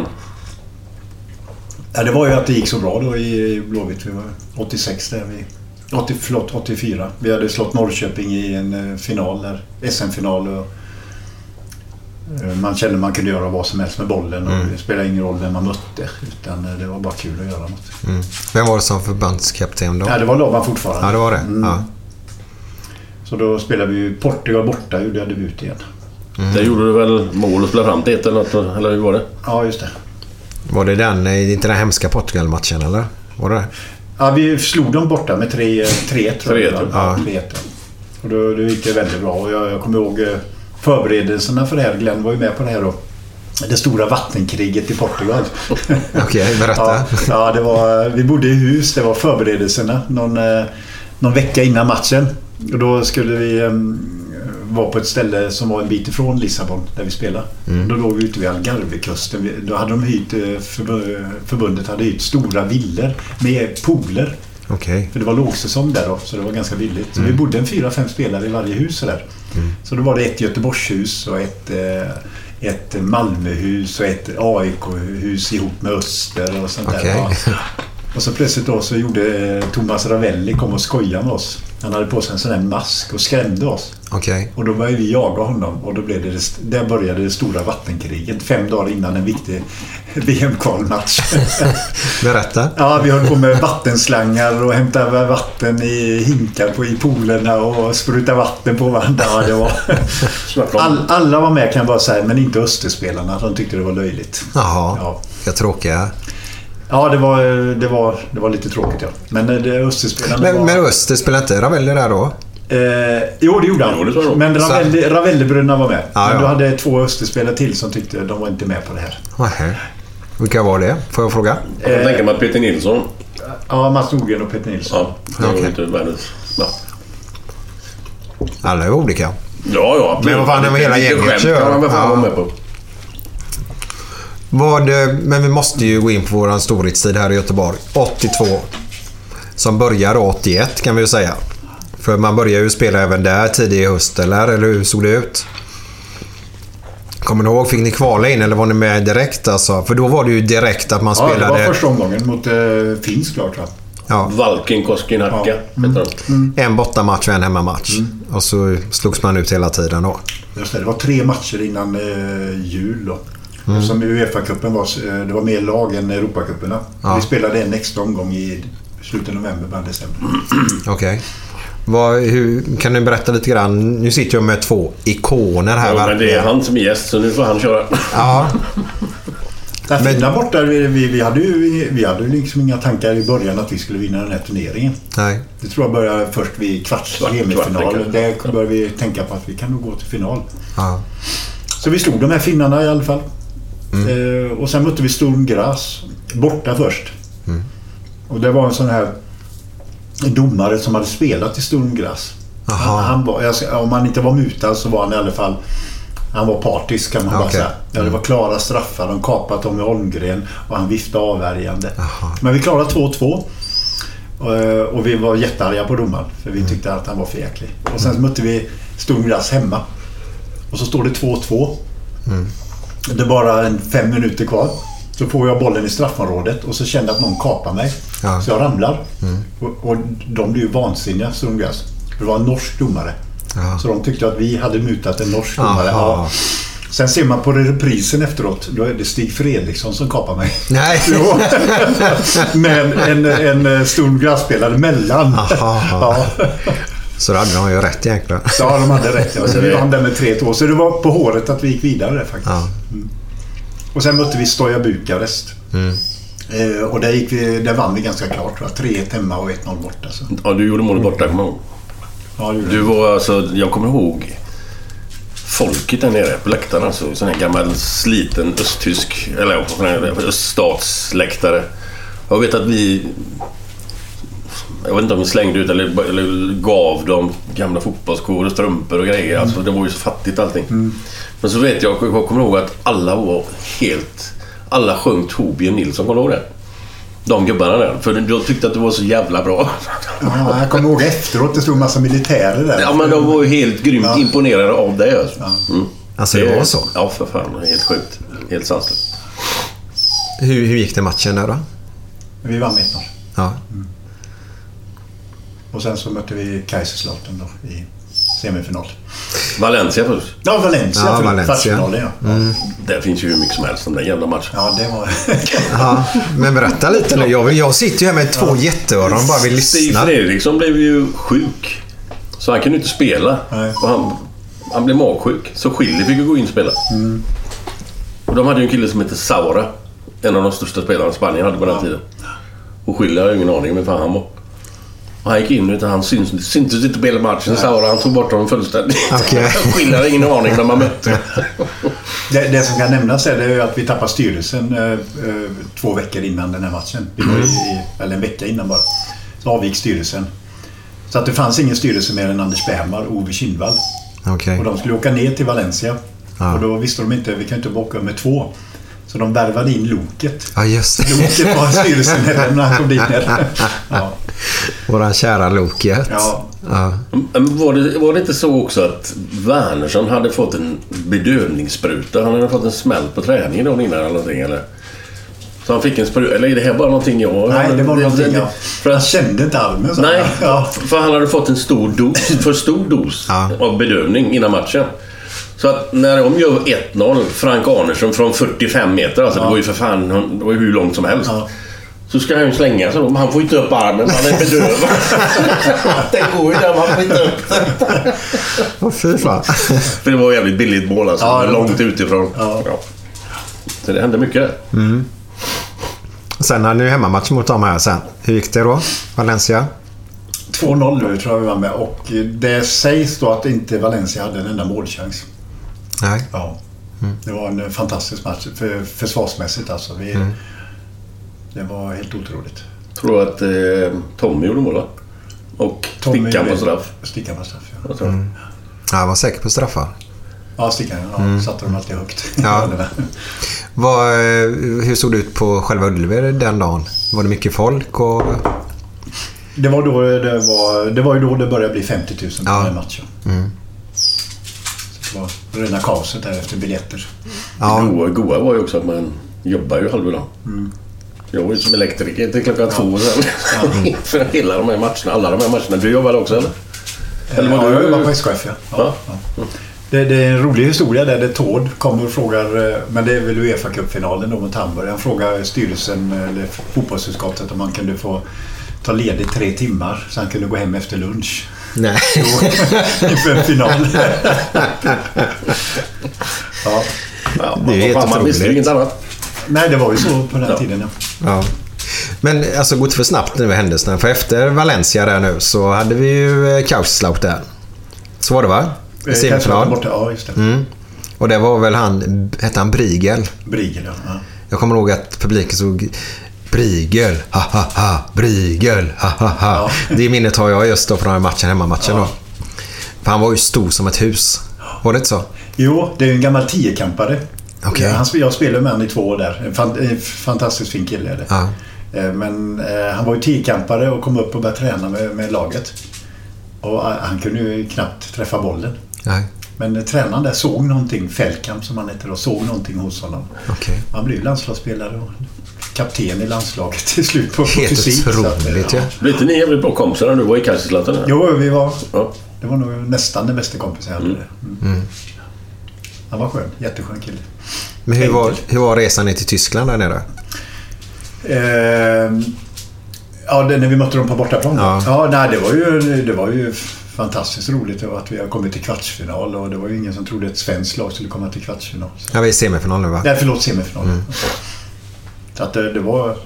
Ja, det var ju att det gick så bra då i Blåvitt. Vi var 86 där vi 80, förlåt, 84. Vi hade slått Norrköping i en eh, final där. SM-final. Och, eh, man kände man kunde göra vad som helst med bollen och Mm. det spelade ingen roll vem man mötte. Utan eh, det var bara kul att göra något. Mm. Vem var det som förbundskapten då? Ja, det var Laban fortfarande. Ja, det var det. Mm. Ja. Så då spelade vi Portugal borta, gjorde jag debut igen. Mm. Där gjorde du väl mål och spelade fram till ett eller något, eller hur var det? Ja, just det. Var det den, inte den hemska Portugal-matchen eller? Var det? Ja, vi slog dem borta med 3 3-1 tror jag. 3-1, Ja, ja. 3-1. Och då, då gick det väldigt bra. Och jag, jag kommer ihåg eh, förberedelserna för det här. Glenn var ju med på det här då. Det stora vattenkriget i Portugal. [LAUGHS] Okej, berätta. Ja, ja, det var, vi bodde i hus. Det var förberedelserna någon, eh, någon vecka innan matchen. Och då skulle vi vara på ett ställe som var en bit ifrån Lissabon där vi spelade. Mm. Då låg vi ute vid Algarvekusten. Då hade de hyrt, eh, förbu- förbundet hade hyrt stora villor med pooler. Okej. För det var lågsäsong där då, så det var ganska billigt. Så Mm. vi bodde en fyra, fem spelare i varje hus där. Mm. Så då var det ett Göteborgshus och ett, eh, ett Malmöhus och ett AIK-hus ihop med Öster och sånt där. Okej. Ja. [LAUGHS] Och så plötsligt då så gjorde eh, Thomas Ravelli kom och skojade med oss. Han hade på sig en sån där mask och skrämde oss. Okej. Och då började vi jaga honom och då blev det, där började det stora vattenkriget fem dagar innan en viktig [LAUGHS] VM-kvalmatch. [LAUGHS] Berätta. Ja, vi höll på med vattenslangar och hämtade vatten i hinkar på, i poolerna och spruta vatten på varandra. Ja, det var... [LAUGHS] All, alla var med kan jag bara säga, men inte Österspelarna. De tyckte det var löjligt. Jaha. Ja. Tråkiga. Ja, det var, det var, det var lite tråkigt ja. Men det, det Österspelarna Men, var... men Öster spelade inte Ravelli där då? Eh, jo, det gjorde han. Men Ravelli, Ravellibröderna var med. Ja, men ja. du hade två Österspelare till som tyckte de var inte med på det här. Nähä. Vilka var det? Får jag fråga? Jag kan tänka mig att Peter Nilsson... Ja, Mats Nordgren och Peter Nilsson. Ja, det var Okej. inte världens... Ja, Alla är olika. ja, ja. Men vad fan, det var hela gänget skämt kan man väl vara med på. Vad, eh, men vi måste ju gå in på våran storhetstid här i Göteborg. 82. Som börjar då 81 kan vi ju säga. För man börjar ju spela även där tidig i höst, eller? Eller hur såg det ut? Kommer ni ihåg? Fick ni kvala in eller var ni med direkt? Alltså? För då var det ju direkt att man Ja, det spelade... var första omgången mot eh, Finsk klart va? Ja, Valken Koskenharka Ja. heter de. en bortamatch och en hemmamatch. Och så slogs man ut hela tiden då. Just det, det var tre matcher innan eh, jul då. Mm. Eftersom Uefa-cupen var, eh, det var mer lag än Europacuperna. Ja. Vi spelade en extra omgång i slutet av november, början december. [CLEARS THROAT] Okej. Vad, hur, kan du berätta lite grann? Nu sitter jag med två ikoner här. Ja, men det är han som är gäst så nu får han köra. Ja, [LAUGHS] Där Men- Finland borta, vi, vi, vi hade ju vi hade liksom inga tankar i början att vi skulle vinna den här turneringen. nej. Det tror jag började först vid kvarts, Kvart- semifinal. kvarten Där började vi tänka på att vi kan nog gå till final. Ja. Så vi slog de här finnarna i alla fall. Mm. Eh, och sen mötte vi Sturm Graz borta först. Mm. Och det var en sån här domare som hade spelat i. Jaha. Han, han var, om han inte var mutad så var han i alla fall han var partisk kan man bara Okej. säga. Ja, det var klara straffar. De kapat Tommy Holmgren och han viftade avvärjande. Jaha. Men vi klarade 2-2. Och, eh, och vi var jättearga på domaren för Mm. vi tyckte att han var för jäklig. Och sen mötte vi Sturm Graz hemma. Och så står det 2-2. Mm. Det är bara en fem minuter kvar. Så får jag bollen i straffområdet och så känner jag att någon kapar mig. Ja. Mm. Så jag ramlar. Och, och de blir ju vansinniga, Sturm Graz. Det var en norsk domare. Ja. Så de tyckte att vi hade mutat en norsk domare. Aha. Ja. Sen ser man på reprisen efteråt. Då är det Stig Fredriksson som kapar mig. Nej. [LAUGHS] [LAUGHS] Men en, en, en Sturm Graz-spelare mellan. Aha. Ja. Så då hade de ju rätt egentligen. ja, de hade rätt. Ja. Så vi vann [LAUGHS] där med 3-2. Så det var på håret att vi gick vidare där, faktiskt. Ja. Och sen mötte vi Stoja Bukarest. Mm. Eh, och där, gick vi, där vann vi ganska klart. tror jag. 3-1 hemma och 1-0 borta. Så. Ja, du gjorde målet borta, kommer jag ihåg. Ja, det Du vi. var alltså, jag kommer ihåg folket där nere på läktaren. Alltså, sån här gammal sliten östtysk, eller öststatsläktare. Jag vet att vi... Jag vet inte om vi slängde ut eller, eller gav dem gamla fotbollsskor och strumpor och grejer. Alltså, det var ju så fattigt allting. Men så vet jag, jag kommer ihåg att alla var helt... Alla sjöng Torbjörn Nilsson, kommer du ihåg det? De gubbarna där. För de tyckte att det var så jävla bra. Ja, jag kommer ihåg efteråt. Det stod en massa militärer där. Ja, men de var ju helt grymt Ja. imponerade av det. Alltså. Mm. Alltså det var så? Ja, för fan. Helt sjukt. Helt sanslöst. Hur, hur gick det matchen där då? Vi vann 1-0. Ja. Och sen så mötte vi Kaiserslautern då i semifinal. Valencia först. Ja, Valencia. Ja, Valencia. Kvartsfinalen, ja. Mm. Där finns ju hur mycket som helst om den jävla matchen. Ja, det var... [LAUGHS] Ja, men berätta lite nu. Jag, jag sitter ju här med två jätteöron och bara vill Stig lyssna. Fredriksson blev ju sjuk. Så han kunde inte spela. Och han, han blev magsjuk. Så Schilly fick ju gå in och spela. Mm. Och de hade ju en kille som hette Saura. En av de största spelarna Spanien hade på den tiden. Och Schilly har ju ingen aning om vem fan han var. Och han gick in utan han syns, syntes inte på hela matchen. Saura han tog bort honom fullständigt. Okej. [LAUGHS] Schilly hade ingen aning när man mötte. [LAUGHS] Det, det som kan nämnas är, det är ju att vi tappade styrelsen eh, eh, två veckor innan den här matchen. Vi var i, eller en vecka innan bara. Så avgick styrelsen. Så att det fanns ingen styrelse mer än Anders Bärmar och Ove Kindvall. Okej. Och de skulle åka ner till Valencia. Ja. Och då visste de inte, vi kan inte åka med två. Så de värvade in Loket. Det. Loket var styrelsemedlem när han kom dit ner. [LAUGHS] Ja. Våran kära Loket. Ja. Ja. Var det, var det inte så också att Wernersson hade fått en bedövningsspruta? Han hade fått en smäll på träningen dagen innan eller någonting eller? Så han fick en spruta, eller är det här bara någonting jag... Nej, det var någonting jag... För Han att, kände inte armen. så. nej, Ja. för han hade fått en stor dos, [LAUGHS] för stor dos av bedövning innan matchen. Så att när de gör 1-0, Frank Arnersson från 45 meter, alltså det var ju för fan det var ju hur långt som helst. Så ska han ju slänga sig då, men han får inte upp armen, han är bedövad. [LAUGHS] det går ju där, man får inte upp den. Åh, fy fan. För det var jävligt billigt mål alltså. Ja, det långt utifrån. Ja. Så det hände mycket. Mm. Sen hade ni ju hemmamatch mot dem här sen. Hur gick det då? Valencia? 2-0 nu tror jag vi var med. Och det sägs då att inte Valencia hade en enda målchans. Nej. Ja. Det var en fantastisk match. För, försvarsmässigt alltså. Vi, Mm. Det var helt otroligt. Tror att eh, Tommy gjorde mål va? Och Stickan på straff. Stickan på straff, ja. Jag tror. Mm. Ja, jag var säker på straffar. Ja, Stickan. Ja, Mm. satte de alltid högt. Ja. [LAUGHS] Vad, eh, hur såg det ut på själva Ullevi den dagen? Var det mycket folk? Och... Det var, då det, var, det var ju då det började bli 50 000 på Ja. den matchen. Mm. Så det var rena kaoset där efter biljetter. Ja. Goa, goa var ju också att man jobbar ju halva dagen. Mm. Jag var ju som elektriker till klockan två sen. [LAUGHS] För hela de här matcherna, alla de här matcherna. Du jobbade också eller? Eller var ja, du- jag jobbar på SKF ja. ja. ja. Det, det är en rolig historia där. Det Tord kommer och frågar, eh, men det är väl Uefa Cup-finalen då mot Hamburg. Han frågar styrelsen, eh, eller fotbollsutskottet, om han kunde få ta ledigt tre timmar så han kunde gå hem efter lunch. Nej. [LAUGHS] Inför en final. [LAUGHS] ja. Det är helt fan, man visste ju inget annat. Nej, det var ju så på den Ja. tiden. Ja. Ja. Men alltså gått för snabbt nu med händelserna. För efter Valencia där nu så hade vi ju eh, Kaiserslautern. Så var det va? I Eh, semifinal. Ja, just det. Mm. Och det var väl han, hette han Brigel? Brigel, ja. ja. Jag kommer ihåg att publiken såg Brigel, ha ha ha, Brigel, ha ha ha. Det minnet har jag just då från den här matchen, hemmamatchen då. För han var ju stor som ett hus. Var det inte så? Jo, det är en gammal tiokampare. Okej. Han, sp- jag spelade med honom i två år där. En, fan, en fantastiskt fin kille är det. Ja. Eh, Men eh, han var ju tiokampare och kom upp och började träna med, med laget. Och eh, han kunde ju knappt träffa bollen. Nej. Men eh, tränaren där såg någonting, Feldkamp som han hette då, såg någonting hos honom. Okej. Han blev landslagsspelare och kapten i landslaget till slut på, Helt fysik. eh, otroligt ju. Blev inte ni jävligt bra kompisar när du var i Kaiserslautern? Jo, vi var... Ja. Det var nog nästan den bästa kompisen jag hade. Mm. Mm. Han var skön. Jätteskön kille. Men hur var, hur var resan ner till Tyskland där nere? Ehm, ja, det, när vi mötte dem på bortaplan. Ja. Ja. nej, det var ju, det var ju fantastiskt roligt att vi har kommit till kvartsfinal och det var ju ingen som trodde ett svenskt lag skulle komma till kvartsfinal. Så. Ja, vi är i semifinal nu va? Nej, förlåt, semifinal. Mm. Så att det, det var...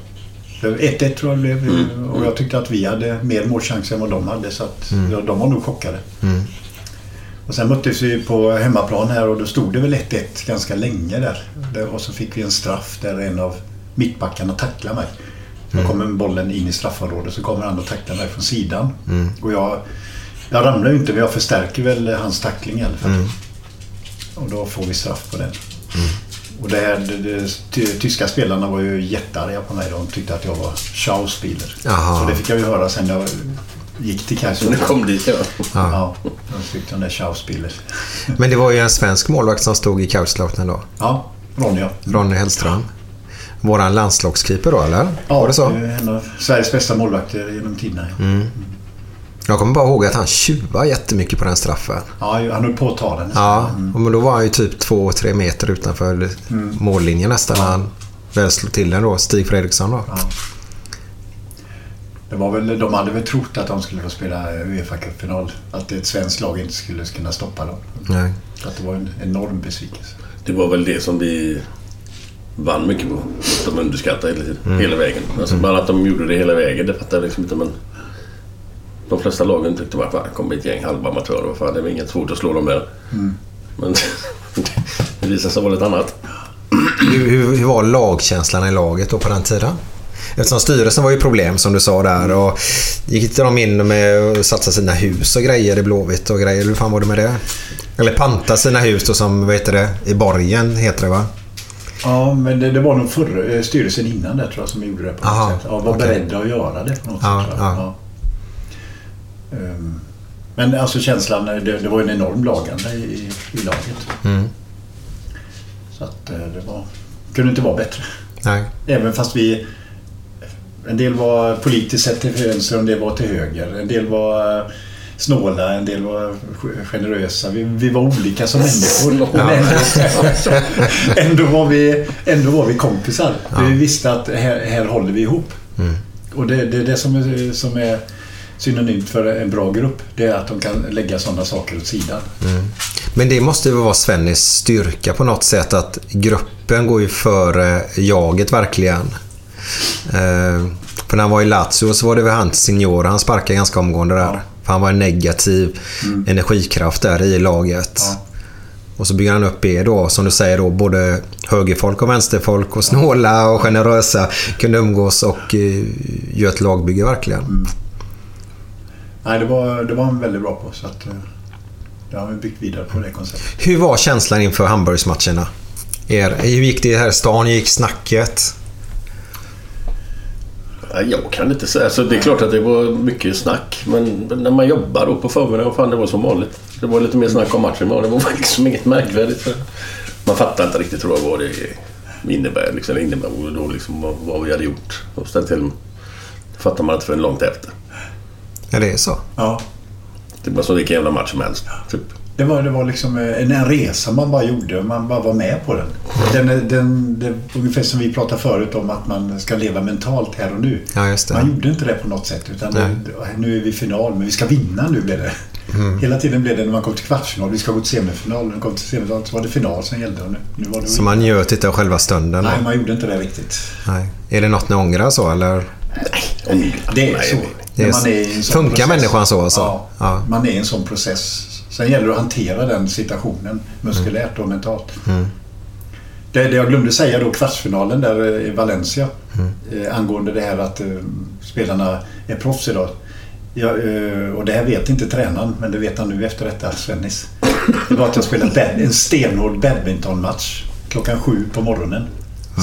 det var 1-1 tror jag det blev. Och jag tyckte att vi hade mer målchanser än vad de hade. Så att Mm. de, de var nog chockade. Mm. Och sen möttes vi på hemmaplan här och då stod det väl 1-1 ganska länge där. Och så fick vi en straff där en av mittbackarna tacklade mig. Så Mm. kommer bollen in i straffområdet så kommer han och tacklar mig från sidan. Mm. Och jag, jag ramlar ju inte men jag förstärker väl hans tackling i alla fall. Mm. Och då får vi straff på den. Och det här, det, det, ty, tyska spelarna var ju jättearga på mig. De tyckte att jag var Schauspieler. Så det fick jag ju höra sen jag gick till Kaiser. När du kom dit, ja. Ja, då tyckte de det Schauspieler. Men det var ju en svensk målvakt som stod i Kaiserslautern då. Ja, Ronja. Ronny Hellström. Våran landslagskeeper då, eller? Ja, var det så? är en av Sveriges bästa målvakter genom tiderna. Ja. Mm. Jag kommer bara ihåg att han tjuvade jättemycket på den straffen. Ja, han höll på att ta den. Ja, men då var han ju typ två, tre meter utanför Mm. mållinjen nästan när han väl slog till den då. Stig Fredriksson då. Det var väl, de hade väl trott att de skulle få spela uefa Cup-final. Att ett svenskt lag inte skulle kunna stoppa dem. Nej. Så att det var en enorm besvikelse. Det var väl det som vi vann mycket på. Att de underskattade hela tiden. Mm. Hela vägen. Alltså, bara att de gjorde det hela vägen, det fattar jag liksom inte. Men de flesta lagen tyckte bara att det kommer ett gäng halva amatörer. Fan, det väl inget svårt att slå dem där. Mm. Men [LAUGHS] det visade sig vara lite annat. Hur, hur, hur var lagkänslan i laget då på den tiden? Eftersom styrelsen var ju problem som du sa där och gick inte de in med att satsa sina hus och grejer i Blåvitt och grejer? Hur fan var det med det? Eller panta sina hus då som, vad heter det, i borgen heter det va? Ja, men det, det var nog förra, eh, styrelsen innan det tror jag som gjorde det på något Aha, sätt. Ja, var okej. beredda att göra det på något Ja, sätt. ja. Ja. Ehm, Men alltså känslan, det, det var en enorm lagande i, i, i laget. Mm. Så att eh, det var, kunde inte vara bättre. Nej. Även fast vi... En del var politiskt sett till vänster och en del var till höger. En del var eh, snåla, en del var generösa. Vi, vi var olika som människor. Men [LAUGHS] ändå, var vi, ändå var vi kompisar. Vi visste att här, här håller vi ihop. Mm. Och det, det är det som är, som är synonymt för en bra grupp. Det är att de kan lägga sådana saker åt sidan. Mm. Men det måste ju vara Svennis styrka på något sätt att gruppen går ju före jaget verkligen. Eh, för när han var i Lazio så var det väl hans signor han sparkade ganska omgående där. För han var en negativ Mm. energikraft där i laget. Och så bygger han upp er då, som du säger då, både högerfolk och vänsterfolk och snåla och generösa kunde umgås och uh, göra ett lagbygge verkligen. Mm. Nej, det var, det var han väldigt bra på. Så att, eh, det har vi byggt vidare på det konceptet. Hur var känslan inför Hamburgsmatcherna? Er, hur gick det här i stan? Hur gick snacket? Ja, Jag kan inte säga. Alltså, det är klart att det var mycket snack. Men när man jobbar då på förmiddagen, fan det var som vanligt. Det var lite mer snack om matchen. Men det var [LAUGHS] liksom inget märkvärdigt. För man fattar inte riktigt tror jag vad det innebär. Liksom, det innebär då liksom vad, vi hade gjort och ställt till. Det fattar man inte förrän långt efter. Ja, det är så. Ja. Det var som vilken jävla match som helst. Typ. Det var, det var liksom eh, en, en resa man bara gjorde och man bara var med på den. den, den det, ungefär som vi pratade förut om att man ska leva mentalt här och nu. Ja, just det. Man gjorde inte det på något sätt. Utan Nej. det, nu är vi i final, men vi ska vinna nu blev det. Mm. Hela tiden blev det när man kom till kvartsfinal. Vi ska gå till semifinal. När man kom till semifinal så var det final som gällde. Och nu, nu var det Så man njöt inte av själva stunden? Nej, då? man gjorde inte det riktigt. Nej. Är det något ni ångrar så eller? Det är så. Det är När man så. är i en sån Funkar process. människan så alltså? Ja, Ja. man är i en sån process. Sen gäller det att hantera den situationen muskulärt och mentalt. Mm. Det, det jag glömde säga då, kvartsfinalen där i Valencia. Mm. Eh, angående det här att eh, spelarna är proffs idag. Ja, eh, och det här vet inte tränaren, men det vet han nu efter detta, Svennis. Det var att jag spelade bad, en stenhård badmintonmatch klockan sju på morgonen.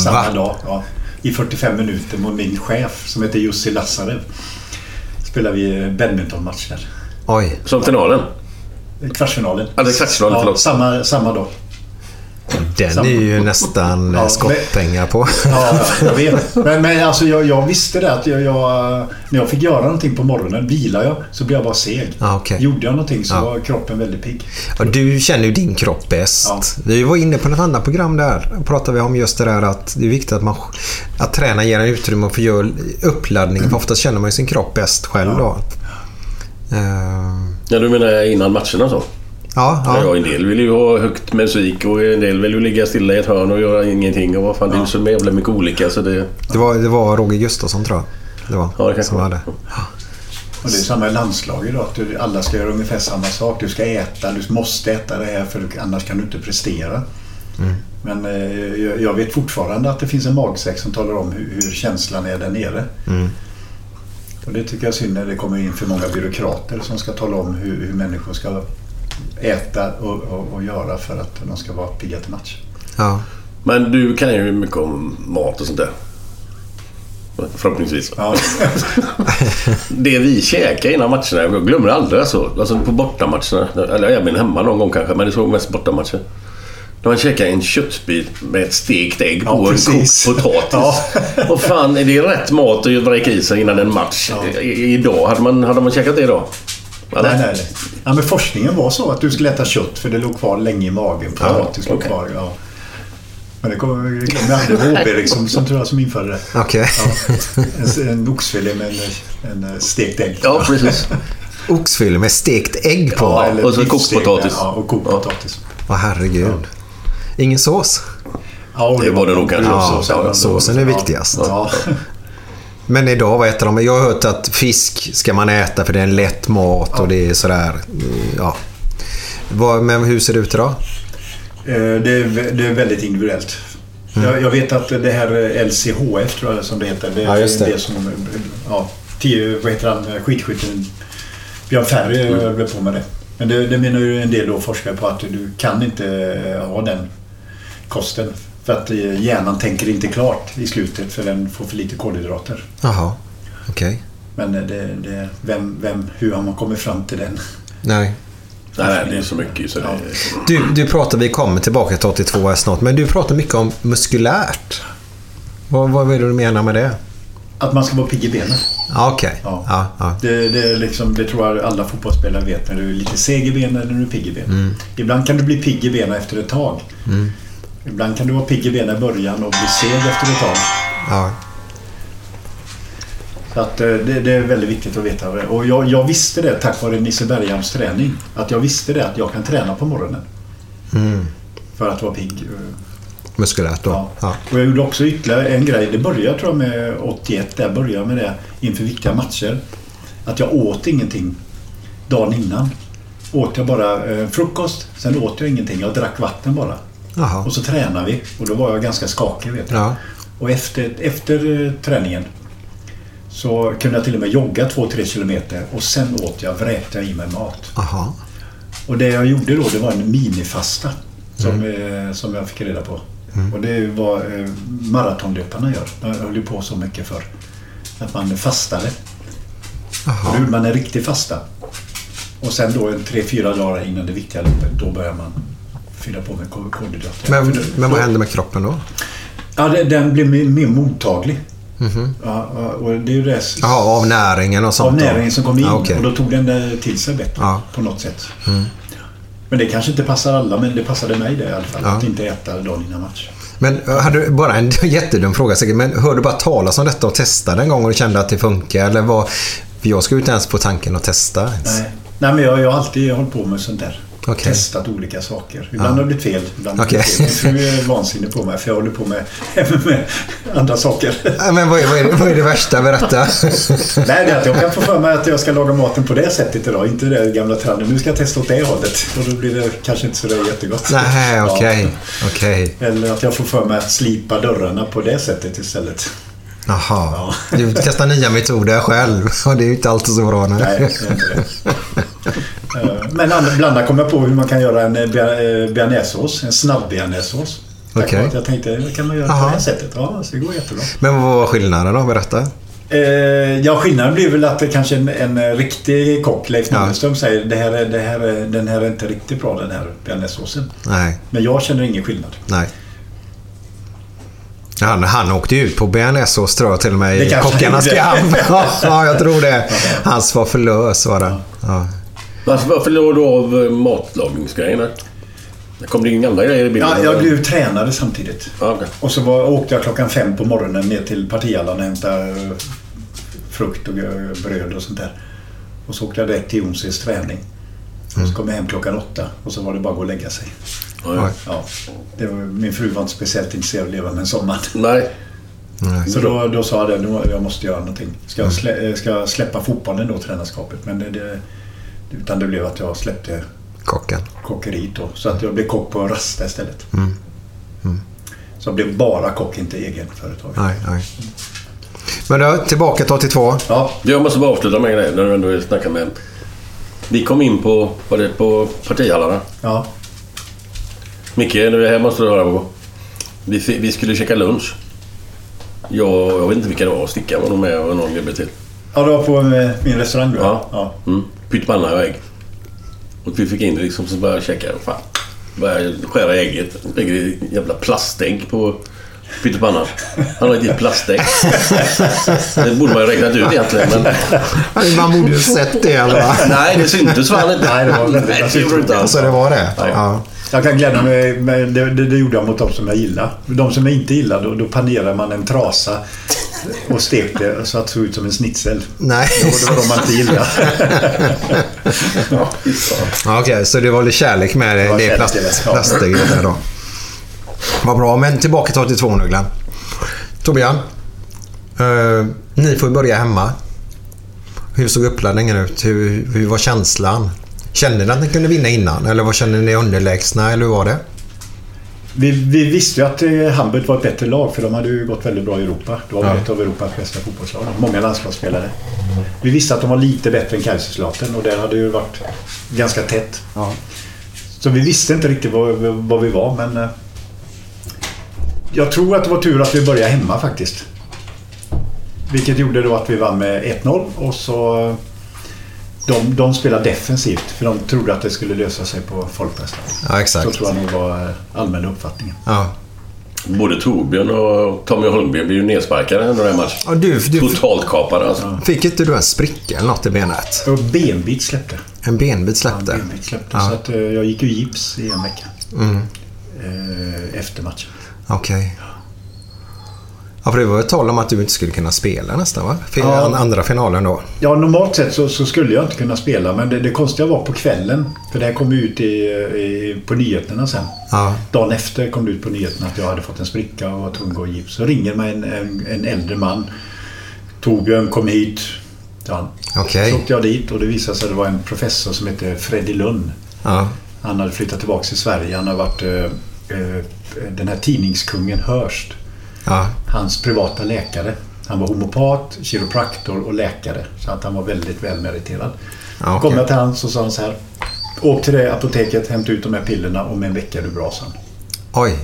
Samma Va? dag. Ja, I 45 minuter mot min chef som heter Jussi Lassarev. Spelade vi eh, badmintonmatch där. Oj. Som finalen? Kvartsfinalen. Eller kvartsfinalen, ja, förlåt. samma, samma dag. Den Samma. är ju nästan Ja, ja, skottpengar på. Ja, jag vet. Men, men alltså jag, jag visste det att jag, jag, när jag fick göra någonting på morgonen, vilar jag, så blev jag bara seg. Ja, okej. Gjorde jag någonting så Ja. var kroppen väldigt pigg. Och du känner ju din kropp bäst. Ja. Vi var inne på något annat program där. Då pratade vi om just det där att det är viktigt att, man, att träna ger en utrymme för att göra uppladdning. För oftast känner man ju sin kropp bäst själv då. Eh, Ja, du menar innan matcherna så? Ja, Ja. ja. en del vill ju ha högt musik och en del vill ju ligga stilla i ett hörn och göra ingenting. Och vad fan, det är ju så jävla mycket olika så det... Det, var, det var Roger Gustafsson tror jag. Det var, Ja, det kanske var. hade. Och det är samma i landslaget då. Att du, alla ska göra ungefär samma sak. Du ska äta, du måste äta det här för annars kan du inte prestera. Mm. Men eh, jag, jag vet fortfarande att det finns en magsäck som talar om hur, hur känslan är där nere. Mm. Och det tycker jag är synd när det kommer in för många byråkrater som ska tala om hur, hur människor ska äta och, och, och göra för att de ska vara pigga till match. Ja. Men du kan ju mycket om mat och sånt där. Förhoppningsvis. Ja. [LAUGHS] Det vi käkar innan matcherna, jag glömmer aldrig alltså. alltså på bortamatcherna. Eller även hemma någon gång kanske, men det såg mest bortamatcher. När man käkar en köttbit med ett stekt ägg Ja, på och en kokt potatis. Ja. [LAUGHS] Vad fan, är det rätt mat att vräka i sig innan en match? I, idag, hade man, hade man käkat det idag? eller? Nej, nej, nej. Ja, men forskningen var så att du skulle äta kött för det låg kvar länge i magen. Potatis låg okej. kvar. Ja. Men det kom- jag glömmer jag aldrig. Det var Åberg som, som tror jag som införde det. Okej. Ja. En, en oxfilé med en, en stekt ägg. Ja, precis. Oxfilé med stekt ägg på. Ja, eller Och så kokpotatis. Ja, och kokpotatis. Åh herregud. Ingen sås? Ja, Det var det nog kanske. Ja, Ja, såsen är viktigast. Ja. [LAUGHS] Men idag, vad äter de? Jag har hört att fisk ska man äta för det är en lätt mat och det är sådär. Ja. Men hur ser det ut idag? Eh, Det är, det är väldigt individuellt. Mm. Jag, jag vet att det här eh, LCHF tror jag som det heter. Det är Ja, just det. det som, eh, ja, tio, vad heter han, eh, skidskytten Björn Ferry Mm. höll på med det. Men det, det menar ju en del då forskare på att du kan inte eh, ha den kosten. För att eh, hjärnan tänker inte klart i slutet för den får för lite kolhydrater. Jaha, okej. Men eh, det, det, vem, vem, hur har man kommit fram till den? Nej. Nej, det är så mycket så det... Du, du pratar, vi kommer tillbaka till 82 här snart, men du pratar mycket om muskulärt. Vad, vad är det du menar med det? Att man ska vara pigg i benen. Ja, Okej. Ja. Ja, ja. Det, det, är liksom, det tror jag alla fotbollsspelare vet när du är lite seg i benen eller när du är pigg i benen. Mm. Ibland kan du bli pigg i benen efter ett tag. Mm. Ibland kan du vara pigg i benen i början och bli seg efter ett tag. ja. Så att, eh, det, det är väldigt viktigt att veta. Och jag, jag visste det tack vare Nisse Berghams träning. Att jag visste det att jag kan träna på morgonen. Mm. För att vara pigg. Muskulärt då. Ja. Och jag gjorde också ytterligare en grej. Det började tror jag med 81. Där började med det inför viktiga matcher. Att jag åt ingenting dagen innan. Åt jag bara eh, frukost, sen åt jag ingenting. Jag drack vatten bara. Jaha. Och så tränade vi. Och då var jag ganska skakig vet. Ja. Och efter, efter eh, träningen så kunde jag till och med jogga 2-3 kilometer och sen åt jag, vräkte jag i mig mat. Aha. Och det jag gjorde då det var en minifasta som, eh, som jag fick reda på. Mm. Och det är vad eh, maratonlöparna gör. De höll ju på så mycket för Att man fastade. Och då gjorde man en riktig fasta. Och sen då en 3-4 dagar innan det viktiga loppet, då börjar man fylla på med kol- kolhydrater. Men, men vad händer med kroppen då? Ja, det- den blir mer, mer mottaglig. Mhm. Ja, ja, och det är ju det Ja, av näringen och sånt av näringen som kom in. Ja, okej. Och då tog den till sig bättre Ja. på något sätt. Mm. Men det kanske inte passar alla, men det passade mig det i alla fall. Att inte äta dagen innan match. Men eh, hade du, bara en [LAUGHS] jättedum fråga säkert, men hörde du bara talas om detta och testade en gång och du kände att det funkar? Eller vad? För jag ju inte ens på tanken att testa ens. Nej, Nej men jag, jag har alltid hållit på med sånt där. Okej. Testat olika saker. Ibland Ja. har det blivit fel, ibland har det Okej. blivit fel. Min fru är vansinnig på mig för jag håller på med, [LAUGHS] med andra saker. Men vad är, vad, är det, vad är det värsta? Berätta. [LAUGHS] Nej, det är att jag kan få för mig att jag ska laga maten på det sättet idag. Inte det gamla trenden. Nu ska jag testa åt det hållet. Och då blir det kanske inte så där jättegott. Nej, [LAUGHS] Ja. okej. Okej. Eller att jag får för mig att slipa dörrarna på det sättet istället. Jaha. Du testar nya metoder själv [LAUGHS] och det är ju inte alltid så bra. Nej, är inte Eh, Men andra- ibland kommer jag på hur man kan göra en eh, eh, bearnaisesås. En snabb bearnaisesås. Att Jag tänkte, det kan man göra på Aha. det här sättet. Ja, så det går jättebra. Men vad var skillnaden då? Berätta. Eh, ja, skillnaden blir väl att det kanske en, en riktig kock, Leif Ja. Nordström, säger det här är, det här är, den här är inte riktigt bra den här bearnaisesåsen. Nej. Men jag känner ingen skillnad. Nej. Han, han åkte ju ut på bearnaisesås tror jag till och med Det i kockarnas kamp. [LAUGHS] Ja, jag tror det. Hans var för lös var det. Ja. Varför, varför låg du av eh, matlagningsgrejerna? Det kom det inga andra grejer i bilden? Ja, jag blev tränare samtidigt. Okej. Och så var, åkte jag klockan fem på morgonen ner till Partihallan och hämtade eh, frukt och bröd och sånt där. Och så åkte jag direkt till Jonses träning. Och så kom jag hem klockan åtta och så var det bara att gå och lägga sig. Ja, det var, min fru var inte speciellt intresserad av att leva med en sån man. Nej. Så då, då sa jag det, nu, jag måste göra någonting. Ska jag, slä, eh, ska jag släppa fotbollen då, tränarskapet? Men det, det, utan det blev att jag släppte Kocken. kockeriet då. Så att jag blev kock på Rasta istället. Mm. Mm. Så jag blev bara kock, inte egen företag. Nej, nej. Men då, tillbaka till 82. Ja. Jag måste bara avsluta med en grej när du ändå snackar med Vi kom in på, var det på partihallarna? Ja. Micke, nu här måste du höra på. Vi, vi skulle käka lunch. Jag, jag vet inte vilka det var. Stickan var nog med och någon gubbe till. Ja, det var på eh, min restaurang då? Ja. ja. Mm. Pyttipanna och ägg. Och vi fick in det liksom så började jag käka. Fan. Började skära ägget. Lägger ett jävla plastägg på Pyttipanna. Han har ett plastdäck. Det borde man ju räknat ut egentligen. Men... Man borde ju sett det eller? Nej, det syntes fan inte. Nej, det var väldigt Nej, det gjorde det inte alls. Så det var det? Ja. Jag kan glädja mig, med, det, det, det gjorde jag mot de som jag gillar. De som jag inte gillar, då, då panerar man en trasa och stekte så att det såg ut som en schnitzel. Nej. Det var, de man inte gillade. [LAUGHS] Ja, Okej, så det var lite kärlek med det, det plast, plastdäcket där då. Vad bra, men tillbaka till 82 nu Glenn. Torbjörn, eh, ni får börja hemma. Hur såg uppladdningen ut? Hur, hur var känslan? Kände ni att ni kunde vinna innan? Eller vad kände ni underlägsna? Eller hur var det? Vi, vi visste ju att eh, Hamburg var ett bättre lag för de hade ju gått väldigt bra i Europa. Det var Ja. ett av Europas bästa fotbollslag. Många landslagsspelare. Vi visste att de var lite bättre än Kaiserslautern och där hade ju varit ganska tätt. Så vi visste inte riktigt vad, vad vi var men eh, jag tror att det var tur att vi började hemma faktiskt. Vilket gjorde då att vi vann med 1-0 och så eh, de, de spelade defensivt för de trodde att det skulle lösa sig på folkfesten. Ja, exakt. Så tror jag nog var eh, allmänna uppfattningen. Ja. Både Torbjörn och Tommy Holmgren blev ju nedsparkade under den matchen. Ja, du, du, Totalt kapade alltså. fick inte du en spricka eller något i benet? Och benbit släppte. En benbit släppte? Benbit släppte. Ja. Så att, eh, jag gick ju i gips i en vecka. Mm. Eh, efter matchen. Okej. Ja, för det var ett tal om att du inte skulle kunna spela nästan va? För Ja. an- Andra finalen då. Ja, normalt sett så, så skulle jag inte kunna spela men det, det konstiga var på kvällen. För det här kom ut i, i, på nyheterna sen. Ja. Dagen efter kom det ut på nyheterna att jag hade fått en spricka och var tvungen att gå i gips. Så ringer mig en, en, en äldre man. Torbjörn kom hit. Ja. Okej. Så åkte jag dit och det visade sig att det var en professor som hette Freddy Lund. Ja. Han hade flyttat tillbaka till Sverige. Han har varit eh, eh, den här tidningskungen Hörst. Ja. Hans privata läkare. Han var homopat, kiropraktor och läkare. Så att han var väldigt välmeriterad. Ja, okej. Kom jag till han så sa han så här. Åk till det apoteket, hämta ut de här pillerna och om en vecka är du bra, han. Oj.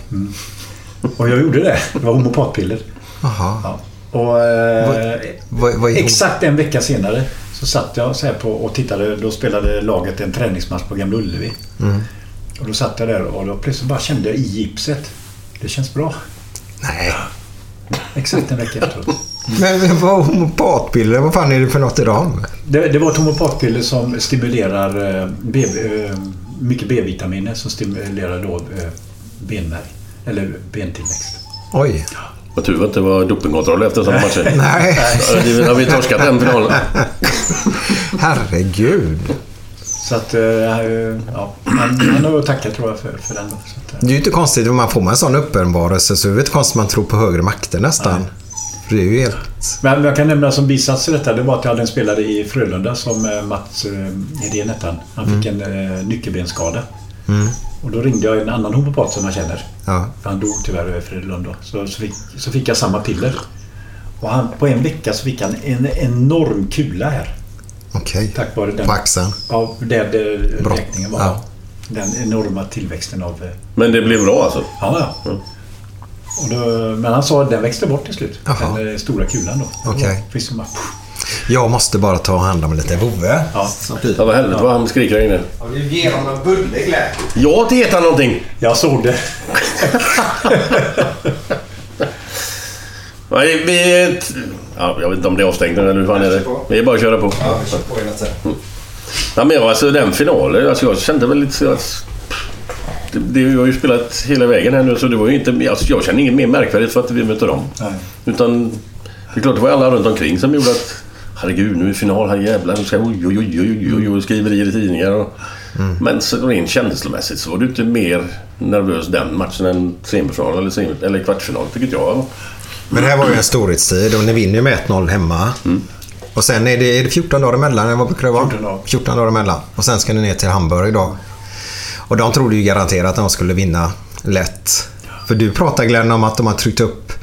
Och jag gjorde det. Det var homopatpiller. Jaha. Ja. Och, eh, Vad, vad är exakt en vecka senare så satt jag så här på och tittade. Då spelade laget en träningsmatch på Gamla Ullevi. Mm. Och då satt jag där och då plötsligt bara kände jag i gipset. Det känns bra. Nej. Exakt en vecka efteråt. [LAUGHS] Men vad homopatpiller, vad fan är det för något i dem? Det, det var ett homopatpiller som stimulerar eh, B, eh, mycket B-vitaminer som stimulerar då eh, benmärg. Eller bentillväxt. Oj. Vad tur att det var dopingkontroll efter sådana matcher. [LAUGHS] Nej. Det- har vi torskat den finalen. [LAUGHS] Herregud. Så att, eh, ja, han har att tacka tror jag för, för den. Att, eh, Det är ju inte konstigt om man får en sån uppenbarelse så är det inte konstigt man tror på högre makter nästan. För det är ju helt... Men jag kan nämna som bisats i detta, det var att jag hade en spelare i Frölunda som eh, Mats Hedén hette han. Han fick en eh, nyckelbensskada. Mm. Och då ringde jag en annan homopat som jag känner. Ja. För han dog tyvärr i Frölunda då. Så, så, fick, så fick jag samma piller. Och han, på en vecka så fick han en enorm kula här. Okej. Tack vare den. På axeln. Ja, där det Bra. räkningen var. Ja. Den enorma tillväxten av... eh, Men det blev bra alltså? Ja, ja. Och då, men han sa att den växte bort till slut. Jaha. Den eh, stora kulan då. Okej. Bara, Jag måste bara ta hand om lite vovve. Ja. Ja, vad helvete vad han skriker här inne. Ge honom en bulle Glenn. Ja, det heter han någonting. Jag såg det. [LAUGHS] Nej, vi... Ja, jag vet inte om det är avstängt nu eller hur fan är det? Vi är bara att köra på. Ja, vi kör på hela tiden. Ja, men alltså den finalen, alltså jag kände väl lite så att... Det, det, vi har ju spelat hela vägen här nu så det var ju inte... Alltså jag känner inget mer märkvärdigt för att vi mötte dem. Nej. Utan det är klart det var alla runt omkring som gjorde att... Herregud, nu är det final, här jävlar. Nu ska oj, oj, oj, oj, oj, oj, skriverier i tidningar. Och, Men så rent känslomässigt så var du inte mer nervös den matchen än semifinal eller, semi, eller kvartsfinal, vilket jag. Men det här var ju en storhetstid och ni vinner ju med 1-0 hemma. Och sen är det, är det 14 dagar emellan, vad brukar det vara? 14 dagar. 14 dagar emellan. Och sen ska ni ner till Hamburg då. Och de trodde ju garanterat att de skulle vinna lätt. För du pratade Glenn om att de har tryckt upp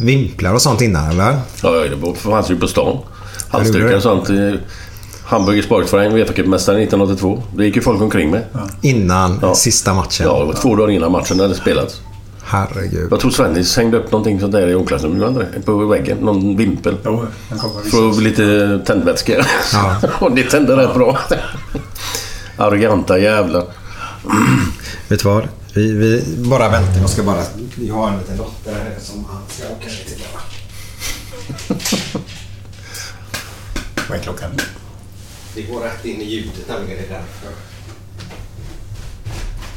vimplar och sånt innan, eller? Ja, det fanns ju på stan. Halsdukar och sånt. i Hamburger Sportverein, Uefa-cupmästaren 1982. Det gick ju folk omkring med. Innan Ja. sista matchen. Ja, det var två dagar innan matchen hade spelats. Herregud. Jag tror Svennis hängde upp någonting sånt där i omklädningsrummet på väggen. Någon vimpel. Jo, För att få lite tändvätska. Ja. [LAUGHS] och det tände rätt bra. Arroganta jävlar. Vet du vad? Vi, vi bara väntar. Jag ska bara... Jag har en liten dotter här som han ska åka till bara. [LAUGHS] Vad är klockan? Det går rätt in i ljudet nämligen. Det är därför.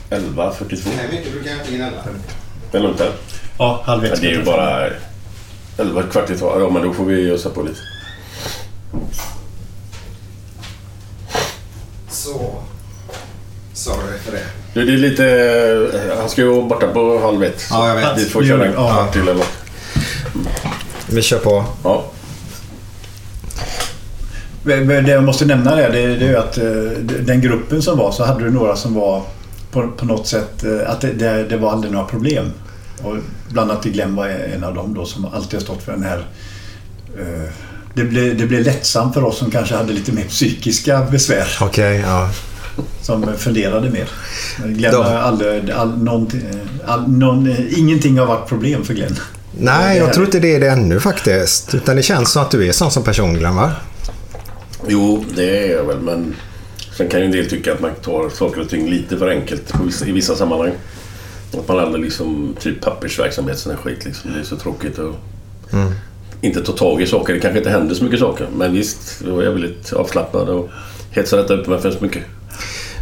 11.42. Nej, mycket brukar jag inte in 11. Är det lugnt här? Ja, halv Ja, ett. det är ju bara 11 kvart i två. Ja, men då får vi ösa på lite. Så. Sorry för det. Du, det är lite... Han ska ju vara borta på halv ett. Ja, jag vet. Vi får köra en Ja. kvart till eller något. Vi kör på. Ja. Det jag måste nämna det, det, det är ju att eh, den gruppen som var så hade du några som var på, på något sätt eh, att det, det, det var aldrig några problem. Och bland annat Glenn var en av dem då som alltid har stått för den här eh, det blev, det blev lättsamt för oss som kanske hade lite mer psykiska besvär. Okej, ja. Som funderade mer. Glenn har aldrig... All, någonting, all, någon, ingenting har varit problem för Glenn. Nej, jag tror inte det är det ännu faktiskt. Utan det känns som att du är sån som person, Glenn, va? Jo, det är jag väl, men sen kan ju en del tycka att man tar saker och ting lite för enkelt vissa- i vissa sammanhang. Att man aldrig liksom, typ pappersverksamhet, sån skit liksom. Det är så tråkigt att Mm. inte ta tag i saker. Det kanske inte händer så mycket saker. Men visst, då är jag väldigt avslappnad och hetsar detta upp mig för så mycket.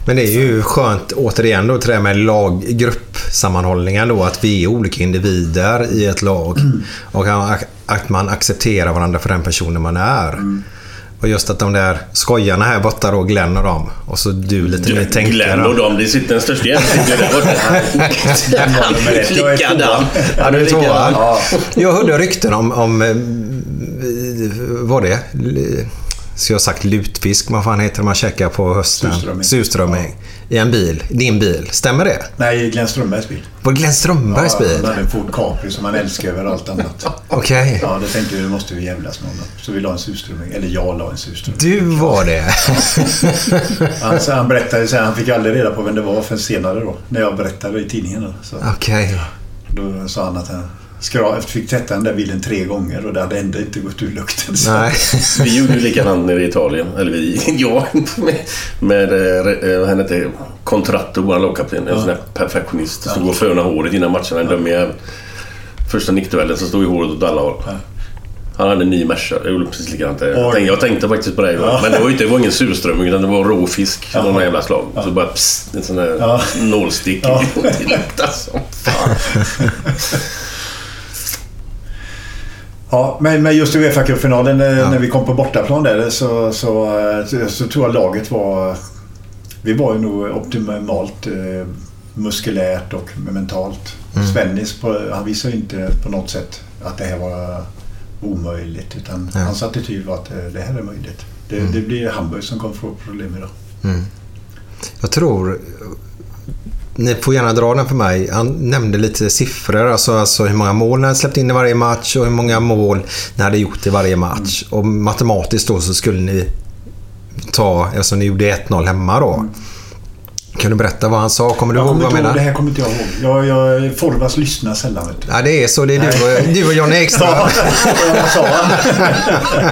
Men det är ju skönt, återigen då, till det här med lag, gruppsammanhållningen då, att vi är olika individer i ett lag. Och att man accepterar varandra för den personen man är. Och just att de där skojarna här borta då, Glenn och dem. Och så du lite mer tänkare. Glenn och dem, det sitter den största jäveln sitter där borta. [LAUGHS] Likadan. Ja, du är tvåa. Ja. Jag hörde rykten om, om eh, vad det Så jag har sagt lutfisk, vad fan heter det man käkar på hösten? Surströmming. Surströmming. I en bil. Din bil. Stämmer det? Nej, Glenn Strömbergs bil. Var det Glenn Strömbergs Ja, bil? han hade en Ford Capri som han älskar över allt annat. [LAUGHS] Okej. Ja, det tänkte vi, det måste vi jävlas med honom. Så vi la en surströmming. Eller jag la en surströmming. Du var det. [LAUGHS] Han, så han berättade sen, han fick aldrig reda på vem det var förrän senare då. När jag berättade i tidningen. Då, Okej. då sa han att han skra, fick tvätta den där bilen tre gånger och det hade ändå inte gått ur lukten. Så. Nej. Vi gjorde ju likadant nere i Italien. Eller vi, [LAUGHS] jag. Med, med eh, vad han hette, Contratto, vår lagkapten. En sån där perfektionist. Stod och fönade håret innan matcherna. En dum jävel. Första nickduellen så stod ju håret åt alla håll. Han hade en ny Merca. Jag gjorde precis likadant. Jag tänkte, jag tänkte faktiskt på det. Ja. Men det var ju inte, det var ingen surströmming utan det var rå fisk. Ja. Någon jävla slag. Så bara psst, en sån där Ja. nålstick. Ja. [LAUGHS] det luktade som fan. [LAUGHS] Ja, men, men just i Uefa-cupfinalen eh, när vi kom på bortaplan där så, så, eh, så tror jag laget var... Vi var ju nog optimalt eh, muskulärt och mentalt. Mm. Svennis, på, han visade inte på något sätt att det här var omöjligt. Utan Ja. hans attityd var att eh, det här är möjligt. Det, Mm. det blir Hamburg som kommer få problem idag. Jag tror... Ni får gärna dra den för mig. Han nämnde lite siffror. Alltså, alltså hur många mål ni hade släppt in i varje match och hur många mål ni hade gjort i varje match. Och matematiskt då så skulle ni ta, eftersom ni gjorde 1-0 hemma då. Kan du berätta vad han sa? Kommer du Jag ihåg kommer vad jag ihåg, det menar? här kommer inte jag ihåg. Jag, jag, Forvas lyssnar sällan vet du. Ja, det är så. Det är du och, du och Johnny [LAUGHS] Ekström. Ja? [LAUGHS]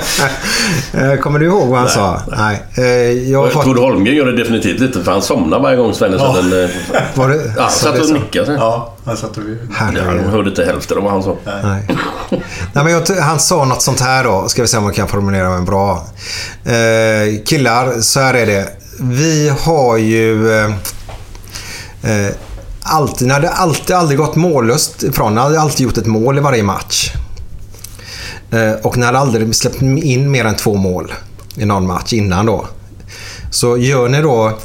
Eh, Kommer du ihåg vad han sa? Nej. Eh, Jag fått... Tord Holmgren gör det definitivt inte för han somnar varje gång Svenne Ja. ja. den... eh, Var det, Ja, han satt det och nickade. så. Ja, han satt och... Ja, Herregud. de hörde inte hälften av vad han sa. Nej. Nej, men jag, han sa något sånt här då. Ska vi se om jag kan formulera mig bra. Eh, killar, så här är det. Vi har ju... Eh, eh, alltid, ni hade alltid aldrig gått mållöst ifrån. Ni hade alltid gjort ett mål i varje match. Eh, och ni hade aldrig släppt in mer än två mål i någon match innan då. Så gör ni då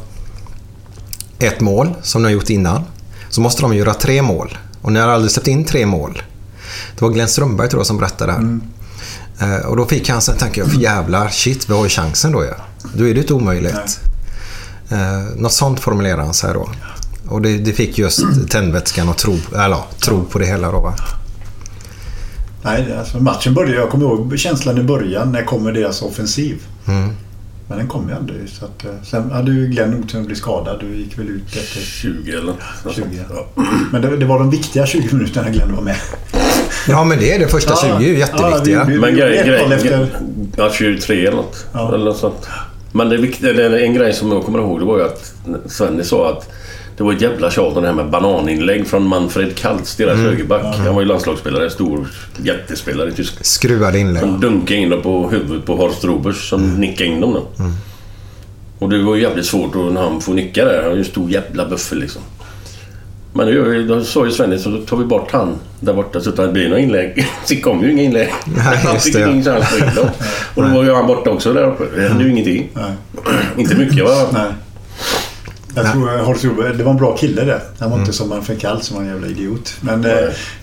ett mål, som ni har gjort innan, så måste de göra tre mål. Och ni har aldrig släppt in tre mål. Det var Glenn Strömberg tror jag som berättade det här. Eh, och då fick han sen tanken, jävlar, shit, vi har ju chansen då ju. Då är det inte omöjligt. Eh, något sånt formulerade han sig då. Och det, det fick just tändvätskan att tro, eller, ja, tro på det hela då va. Nej, alltså matchen började... Jag kommer ihåg känslan i början. När kommer deras offensiv? Mm. Men den kom ju aldrig. Så att, eh, sen hade ju Glenn oturen att bli skadad. Du gick väl ut efter 20 eller något. 20. Ja. Men det, det var de viktiga 20 minuterna Glenn var med. Ja, men det är det. Första 20 är ju jätteviktiga. Ja, vi- vi- Men vi grej, gjorde ett mål grej, efter... Ja, 23 eller något. Ja. Eller något sånt. Men det, vikt- eller en grej som jag kommer ihåg det var ju att Svenny sa att Det var ett jävla tjat om det här med bananinlägg från Manfred Kaltz, deras Mm. högerback. Han var ju landslagsspelare, stor jättespelare i Tyskland. Skruvade inlägg. Som dunkade in dem på huvudet på Horst Robers som nickade in dem då. Mm. Och det var ju jävligt svårt då när han får nicka där. Han har ju en stor jävla buffel liksom. Men nu, gör vi- då sa ju Svennis så då tar vi bort han där borta så att det blir några inlägg. Så [LAUGHS] det kom ju inga inlägg. Nej, han just fick ingen chans att. Och då var ju han borta också där uppe. Det hände ju ingenting. [CLEARS THROAT] Inte mycket va? Nej. Jag tror Horst det var en bra kille det. Han var inte som Manfred Kall som var en jävla idiot. Men eh,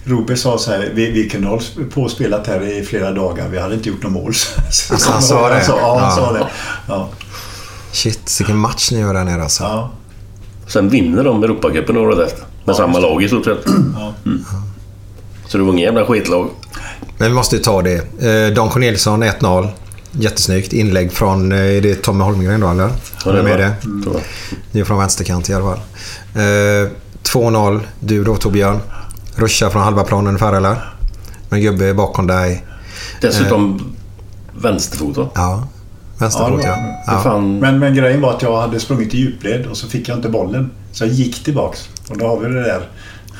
Rube sa så här, vi, vi kunde ha på och spelat här i flera dagar. Vi hade inte gjort något mål. Så- [LAUGHS] Alltså, han sa det? Han sa, ja, han Ja. sa det. Ja. Shit, vilken match ni gör där nere alltså. Ja. Sen vinner de Europacupen året efter. Med samma lag i stort sett. Mm. Så det var ingen jävla skitlag. Men vi måste ju ta det. Eh, Dan Corneliusson 1-0. Jättesnyggt. Inlägg från, eh, är det Tommy Holmgren då eller? Ja, det är var- det? Mm. Det är från vänsterkant i alla fall. Eh, 2-0. Du då Torbjörn. Ruscha från halva planen ungefär eller? Med gubbe bakom dig. Dessutom vänsterfot va? Ja. Vänsterfot ja. var- ja. Men, men grejen var att jag hade sprungit i djupled och så fick jag inte bollen. Så jag gick tillbaks. Och då har vi det där.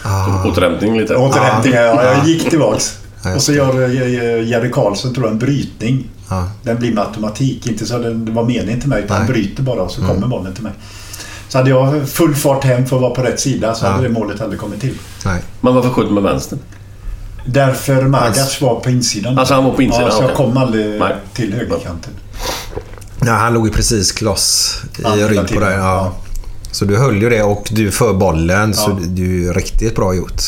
Ah. Återhämtning lite. Återhämtning, ja. Ja. Jag gick tillbaks. Och så gör eh, Jerry Karlsson tror jag en brytning. Ja. Den blir med automatik. Inte så det var meningen till mig utan han bryter bara och så Mm. kommer bollen till mig. Så hade jag full fart hem för att vara på rätt sida så hade det målet aldrig kommit till. Nej. Men varför sköt med vänster? Därför Magac var på insidan. Alltså, han var på insidan, Ja, så jag kom aldrig Nej. till högerkanten. Ja, han låg ju precis kloss i rygg på dig. Ja. Så du höll ju det och du för bollen. Så Ja. det är ju riktigt bra gjort.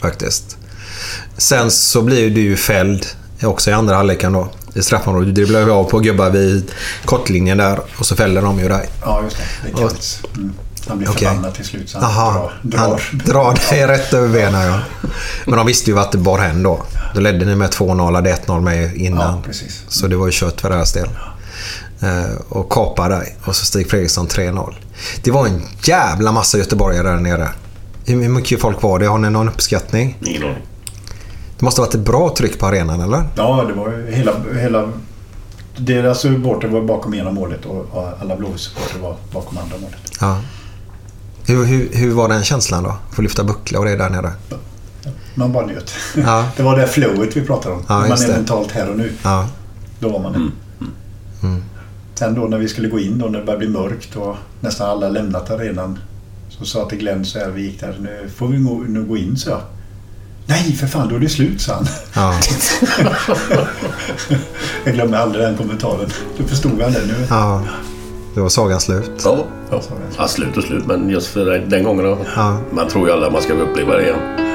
Faktiskt. Sen så blir ju du fälld också i andra halvleken då. I straffområdet. Du dribblar ju av på gubbar vid kortlinjen där och så fäller de ju dig. Ja, just det. Det är. Mm. Han blir Okej. förbannad till slut så han Aha, drar. han drar. dig [LAUGHS] rätt över benen ja. Men de visste ju vart det bar hän då. Då ledde ni med 2-0, hade 1-0 med innan. Ja, precis. Så det var ju kört för deras del. Eh, och kapade dig. Och så Stig Fredriksson 3-0. Det var en jävla massa göteborgare där nere. Hur mycket folk var det? Har ni någon uppskattning? Ingen aning. Det måste ha varit ett bra tryck på arenan, eller? Ja, det var ju hela... hela deras supporter var bakom ena målet och alla Blåvitt-supporter var bakom andra målet. Ja. Hur, hur, hur var den känslan då? Få lyfta buckla och det där nere? Man bara njöt. Ja. [LAUGHS] Det var det flowet vi pratade om. Ja, man är det. mentalt här och nu. Ja. Då var man det. Mm. Sen då när vi skulle gå in då när det började bli mörkt och nästan alla lämnat arenan. Så sa jag till Glenn så här, vi gick där, nu får vi gå, nu gå in så. Nej för fan, då är det slut sa han. Ja. [LAUGHS] jag glömmer aldrig den kommentaren. Då förstod han det nu. ja. Då var sagan slut. Ja, ja. ja slut och slut. Men just för den- gången då. Ja. Man tror ju alla man ska uppleva det igen.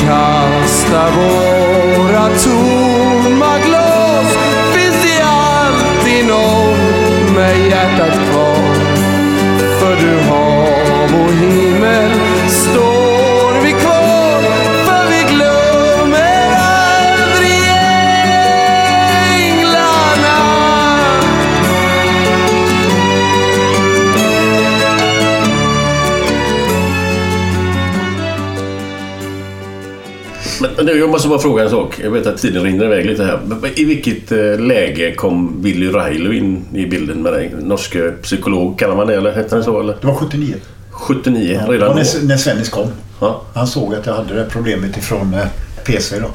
čas s tebou jag måste bara fråga en sak. Jag vet att tiden rinner iväg lite här. I vilket eh, läge kom Willy Railo in i bilden med dig? Norske psykolog, kallar man det eller hette det så? Eller? Det var 79. 79, Ja, redan då? när, Svennis kom. Ja. Han såg att jag hade det problemet ifrån eh, PC då.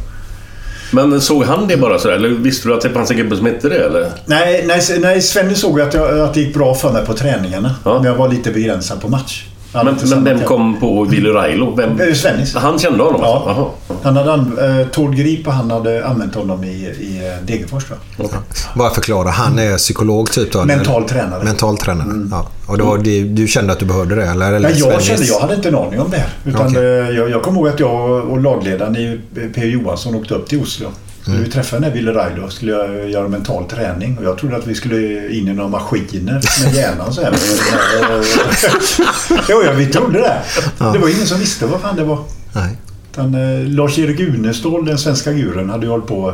Men såg han det bara sådär? Eller visste du att det fanns en gubbe som hette det? Eller? Nej, nej, nej Svennis såg att, jag, att det gick bra för mig på träningarna. Men jag var lite begränsad på match. Men, men vem kom på Willy Railo? Vem? Svennis. Han kände honom? Ja. Alltså? Jaha. Han hade an, eh, Tord Grip och han hade använt honom i, i eh, Degerfors va? Bara förklara. Han är psykolog typ då? eller? Mental tränare. Mm. Mental tränare. Ja. Och då, du, du kände att du behövde det? Eller? eller Nej, jag Svennis? kände, jag hade inte en aning om det här. Utan Okej. eh, jag, jag kommer ihåg att jag och lagledaren i P. Johansson åkte upp till Oslo. Skulle Mm. vi träffa den här Railo och skulle jag göra mental träning. Och jag trodde att vi skulle in i några maskiner med hjärnan så här. [LAUGHS] [LAUGHS] jo, ja, vi trodde det. Det var ingen som visste vad fan det var. Nej. Eh, Lars-Erik Unestål, den svenska guren, hade ju hållit på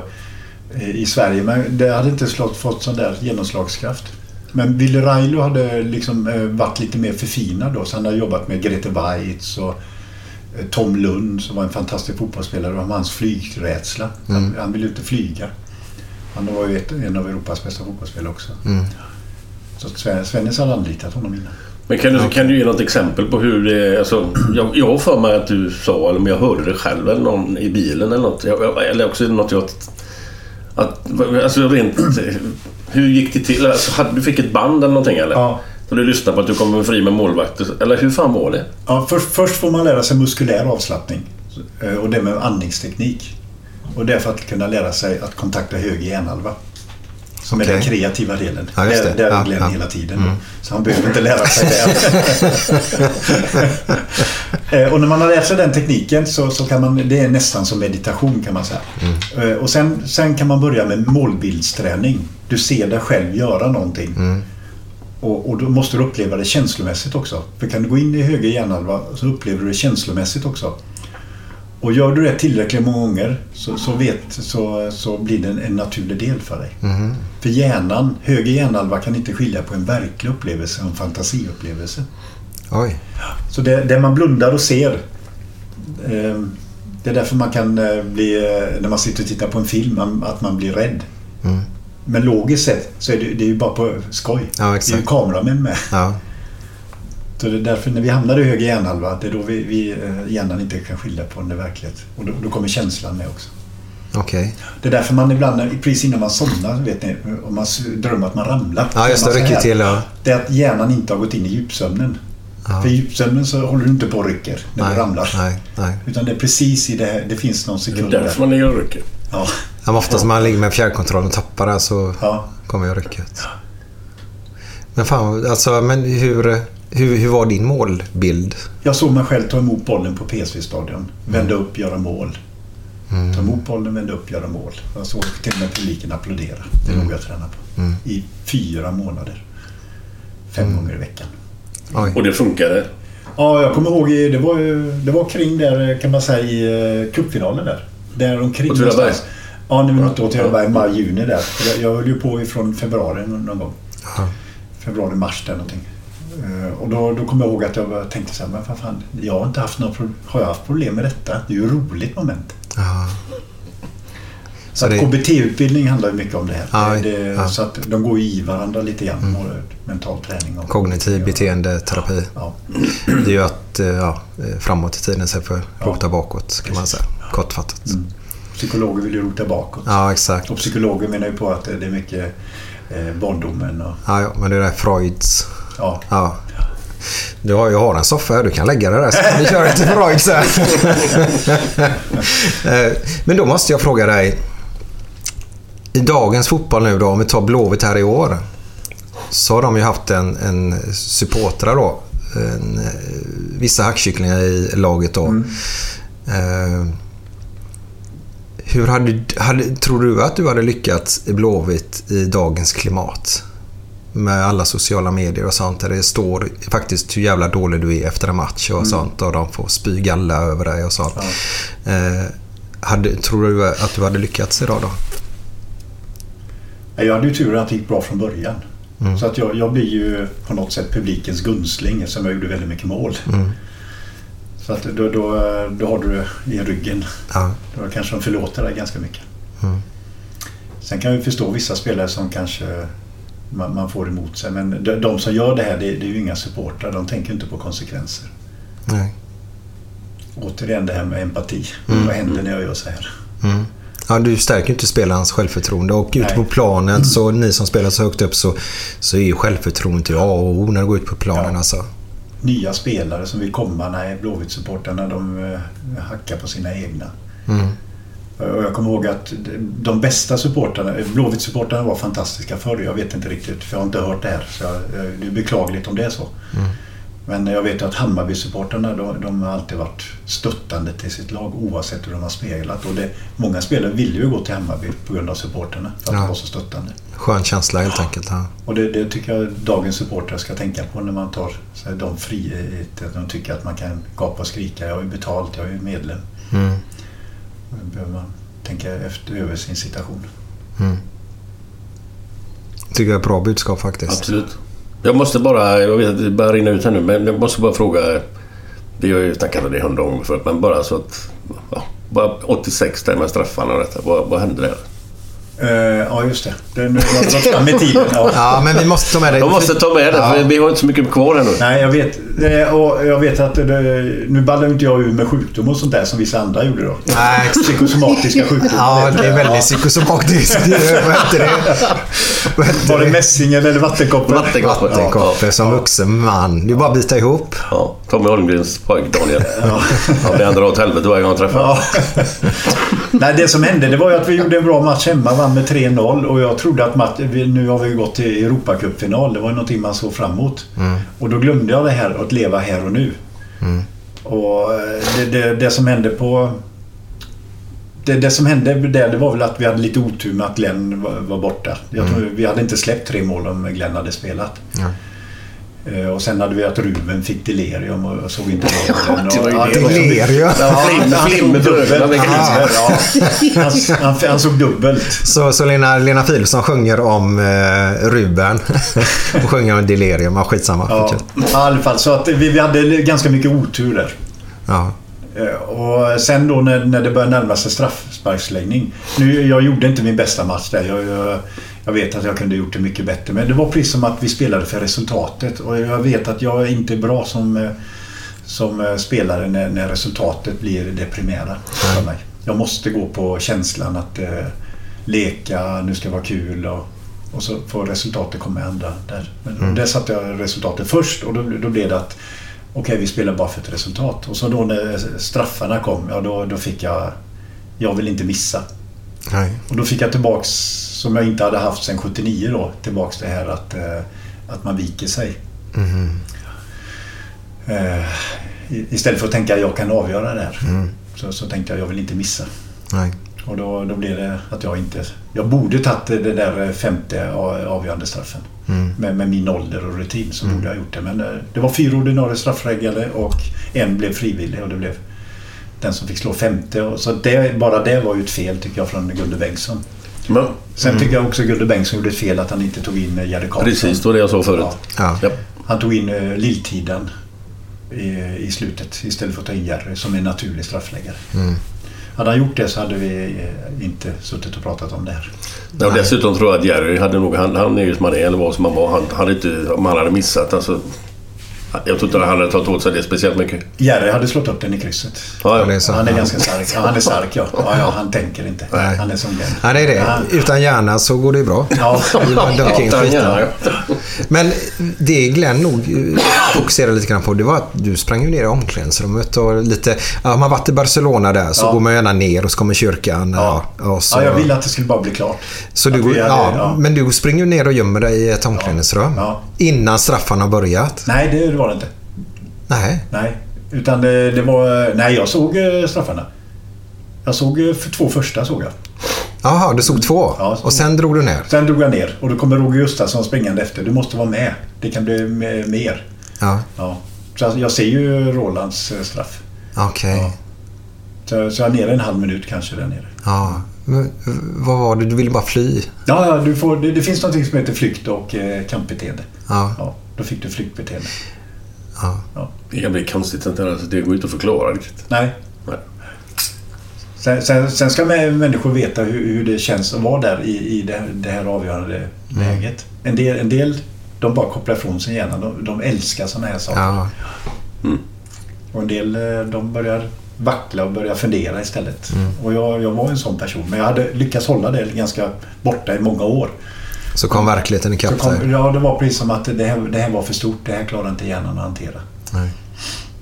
eh, i Sverige. Men det hade inte slått, fått sån där genomslagskraft. Men Wille Railo hade liksom eh, varit lite mer förfinad då. Så han hade jobbat med Grete Weitz och Tom Lund som var en fantastisk fotbollsspelare om hans flygrädsla. Han, Mm. han ville inte flyga. Han var ju ett, en av Europas bästa fotbollsspelare också. Mm. Så Sven- Svennis hade anlitat honom innan. Men kan du, kan du ge något exempel på hur det... Alltså, jag, jag har för mig att du sa, eller om jag hörde det själv eller någon i bilen eller något. Jag, eller också det något jag... Att, alltså rent... Hur gick det till? Alltså, hade, du fick ett band eller någonting eller? Ja. Så du lyssnade på att du kommer fri med målvakt? Eller hur fan var det? Ja, först, först får man lära sig muskulär avslappning. Eh, Och det med andningsteknik. Och det är för att kunna lära sig att kontakta höger hjärnhalva. Som är Okej. den kreativa delen. Ja, just det. Där, där Ja, är Glenn ja. hela tiden. Mm. Så han behöver inte lära sig det. [LAUGHS] Eh, och när man har lärt sig den tekniken så, så kan man, det är nästan som meditation kan man säga. Mm. Eh, Och sen, sen kan man börja med målbildsträning. Du ser dig själv göra någonting. Mm. Och, och då måste du uppleva det känslomässigt också. För kan du gå in i höger hjärnhalva så upplever du det känslomässigt också. Och gör du det tillräckligt många gånger så, så, vet, så, så blir det en, en naturlig del för dig. Mhm. För hjärnan, höger hjärnhalva kan inte skilja på en verklig upplevelse och en fantasiupplevelse. Oj. Så det, det man blundar och ser eh, Det är därför man kan eh, bli, eh, när man sitter och tittar på en film, att man blir rädd. Mm. Men logiskt sett så är det, det är ju bara på skoj. Ja, det är ju kameramän med. Ja. Så det är därför när vi hamnar i höger hjärnhalva, det är då vi, vi, eh, hjärnan inte kan skilja på om det är verklighet. Och då, då kommer känslan med också. Okej. Det är därför man ibland, när- precis innan man somnar, vet ni, om man drömmer att man ramlar. Ja, just det. Rycker till. Ja. Det är att hjärnan inte har gått in i djupsömnen. Ja. För i djupsömnen så håller du inte på och rycker när Nej, du ramlar. nej, nej. Utan det är precis i det här, det finns någon sekund Det är därför man ligger och rycker. Ja. Ja, men oftast när man ligger med fjärrkontrollen och tappar den så Ja. kommer jag rycka ut. Men fan, alltså, men hur, hur, hur var din målbild? Jag såg mig själv ta emot bollen på PSV-stadion. Vända upp, göra mål. Mm. Ta emot bollen, vända upp, göra mål. Jag såg till och med publiken applådera. Det är Mm. nog jag tränar på. Mm. I fyra månader. Fem gånger i veckan. Oj. Och det funkade? Ja, jag kommer ihåg, det var, det var kring där kan man säga i uh, cupfinalen där. Där omkring Åtvidaberg? någonstans. Ja, när vi mötte Åtvidaberg maj, juni där. Jag, jag höll ju på ifrån februari någon, gång. Ja. Februari, mars där någonting. Eh, Och då, då kommer jag ihåg att jag tänkte så här, men fan, jag har inte haft några har jag haft problem med detta? Det är ju ett roligt moment. Ja. Så, Så det- KBT-utbildning handlar ju mycket om det här. Ja, det. Mm. Så att de går i varandra lite grann. och Mental träning och Kognitiv beteendeterapi. Ja. Det är ju att eh, ja, eh, framåt i tiden istället för att rota bakåt kan man säga. Kortfattat. Mm. Psykologer vill ju rota bakåt. Ja, exakt. Och psykologer menar ju på att det är mycket eh, barndomen och... Ja, ja, men det är Freuds... Ja. Ja. Du har, jag har en soffa här, du kan lägga det där så kan vi köra till Freud sen. [LAUGHS] Eh, Men då måste jag fråga dig. I dagens fotboll nu då, om vi tar Blåvitt här i år. Så har de ju haft en, en supportrar då. En, eh, vissa hackkycklingar i laget då. Eh, hur hade, hade, tror du att du hade lyckats i Blåvitt i dagens klimat? Med alla sociala medier och sånt där det står faktiskt hur jävla dålig du är efter en match och Mm. sånt och de får spy galla över dig och sånt. Eh, hade, tror du att du hade lyckats idag då? Jag hade ju tur att det gick bra från början. Mm. Så att jag, jag blir ju på något sätt publikens gunstling eftersom jag gjorde väldigt mycket mål. Mm. Så att då, då, då har du det i ryggen. Ja. Då kanske de förlåter dig ganska mycket. Mm. Sen kan jag förstå vissa spelare som kanske man, man får emot sig. Men de, de som gör det här, det, det är ju inga supportrar. De tänker inte på konsekvenser. Nej. Återigen det här med empati. Mm. Vad händer när jag gör så här? Mm. Ja, du stärker inte spelarens självförtroende och ute på planen, så ni som spelar så högt upp så, så är ju självförtroendet A och O när du går ut på planen. Alltså. Nya spelare som vill komma, nej Blåvitt-supportrarna de eh, hackar på sina egna. Mm. Och jag kommer ihåg att de bästa supportrarna, Blåvitt-supportrarna var fantastiska förr. Jag vet inte riktigt, för jag har inte hört det här. Så jag, det är beklagligt om det är så. Mm. Men jag vet att Hammarby-supportrarna de, de, har alltid varit stöttande till sitt lag oavsett hur de har spelat. Och det, många spelare ville ju gå till Hammarby på grund av supporterna för att Ja. de var så stöttande. Skön känsla helt enkelt. Ja. Och det, det tycker jag dagens supportrar ska tänka på när man tar så här, de frihet. De tycker att man kan gapa och skrika. Jag har ju betalt, jag är ju medlem. Mm. Då behöver man tänka efter över sin situation. Mm. Tycker jag är ett bra budskap faktiskt. Absolut. Jag måste bara, jag vet att det börjar rinna ut här nu, men jag måste bara fråga. Vi har ju snackat om det hundra gånger förut, men bara så att... Ja, bara 86 där med straffarna och detta. Vad, vad hände där? Eh, ja, just det. det nu har dragit fram i tiden. Ja. Ja, men vi måste ta med det. De måste ta med det, Ja. för vi har inte så mycket kvar ännu. Nej, jag vet. Och jag vet att det, nu ballar inte jag ur med sjukdom och sånt där som vissa andra gjorde då. Nej, Psykosomatiska sjukdomar. Ja, det är väldigt psykosomatiskt. Vad heter Var det mässingen eller vattenkoppor? Vattenkoppor. Vattenkoppor som vuxen man. Det är bara att bita ihop. Ja, Tommy Holmgrens pojk Daniel. Ja. Han blir ändå åt helvete varje gång han träffar. Ja. Nej, det som hände det var ju att vi gjorde en bra match hemma, vann med 3-0 och jag trodde att vi- nu har vi gått till Europacupfinal. Det var någonting man såg fram emot. Mm. Och då glömde jag det här att leva här och nu. Mm. Och eh, det, det, det som hände på... Det, det som hände där det var väl att vi hade lite otur med att Glenn var, var borta. Jag tror, Vi hade inte släppt tre mål om Glenn hade spelat. Ja. Eh, Och sen hade vi att Ruben fick delirium och såg inte bra ut. det var ju Ja, Delirium? Ja, han- såg dubbelt. Ja, ja. Så, så Lena, Lena Philipsson sjunger om eh, Ruben. Hon sjunger om delirium. Ja, skitsamma. Ja, i alla fall. Så att vi, vi hade ganska mycket otur där. Ja. Eh, Och sen då när, när det började närma sig straffsparksläggning. Nu, jag gjorde inte min bästa match där. Jag, jag, jag vet att jag kunde gjort det mycket bättre. Men det var precis som att vi spelade för resultatet. Och jag vet att jag inte är bra som, eh, som eh, spelare när, när resultatet blir det primära för mig. Jag måste gå på känslan att eh, leka, nu ska det vara kul och, och så får resultatet komma i andra där. Men Mm. där satte jag resultatet först och då, då blev det att okej, vi spelar bara för ett resultat. Och så då när straffarna kom, ja då, då fick jag... Jag vill inte missa. Nej. Och då fick jag tillbaks, som jag inte hade haft sedan 79 då, tillbaks det här att, eh, att man viker sig. Eh, i- istället för att tänka att jag kan avgöra det här. Mm. Så, så tänkte jag jag vill inte missa. Nej. Och då, då blev det att jag inte... Jag borde tagit det där femte a- avgörande straffen. Mm. Med, med min ålder och rutin så borde jag gjort det. Men eh, det var fyra ordinarie straffregler och en blev frivillig och det blev den som fick slå femte. Och Så det, bara det var ju ett fel tycker jag från Gunde Bengtsson. Men, Sen tycker jag också Gunde Bengtsson gjorde ett fel att han inte tog in eh, Jerry Karlsson. precis, det var det jag sa förut. Ja. Ja. Han tog in uh, Lilltiden i, i slutet istället för att ta in Jerry som är naturlig straffläggare. Mm. Hade han gjort det så hade vi eh, inte suttit och pratat om det här. Ja, och dessutom tror jag att Jerry hade nog... Han, han är ju som han är, eller var som han var. Han hade inte... Om han hade missat alltså... Jag tror inte han hade tagit åt sig det speciellt mycket. Jerry hade slått upp den i krysset. Ja, Ja, är. Han är ganska stark. Ja, han är stark ja. ja, ja han tänker inte. Nej. Han är som. Ja, det är det. Ja. Utan hjärna så går det bra. Ja. [LAUGHS] Dunkar in Ja. Men det Glenn nog eh, fokuserade lite grann på det var att du sprang ju ner i omklädningsrummet och lite... Ja, man varit i Barcelona där så Ja. går man gärna ner och så kommer kyrkan. Ja. och så, ja, jag ville att det skulle bara bli klart. så att du, hade- ja, ja. Men du springer ju ner och gömmer dig i ett omklädningsrum. Ja. Innan straffen har börjat. Nej, det var det inte. Nej. Nej. Utan det, det var... Nej, jag såg eh, straffarna. Jag såg eh, för två första såg jag. Jaha, du såg två. Ja, så- och sen drog du ner. Sen drog jag ner och då kommer Roger Gustafsson springande efter. Du måste vara med. Det kan bli me- mer. Ja, Ja. Så jag- ser ju Rolands eh, straff. okej. Ja. Så, så jag är nere en halv minut kanske där nere. Ja. Men, vad var det? Du ville bara fly? Ja, ja du får, det, det finns något som heter flykt och eh, kampbeteende. Ja. Ja, då fick du flyktbeteende. Det kan bli konstigt sånt där. Det går inte att förklara riktigt. Nej. Nej. Sen, sen, sen ska mä- människor veta hur, hur det känns att vara där i, i det, det här avgörande läget. En del, en del de bara kopplar ifrån sin hjärna. De, de älskar sådana här saker. Ja. Och en del eh, de börjar vackla och börjar fundera istället. Mm. Och jag, jag var en sån person. Men jag hade lyckats hålla det ganska borta i många år. Så kom verkligheten ikapp dig. ja, det var precis som att det här, det här var för stort. Det här klarar inte hjärnan att hantera. Nej.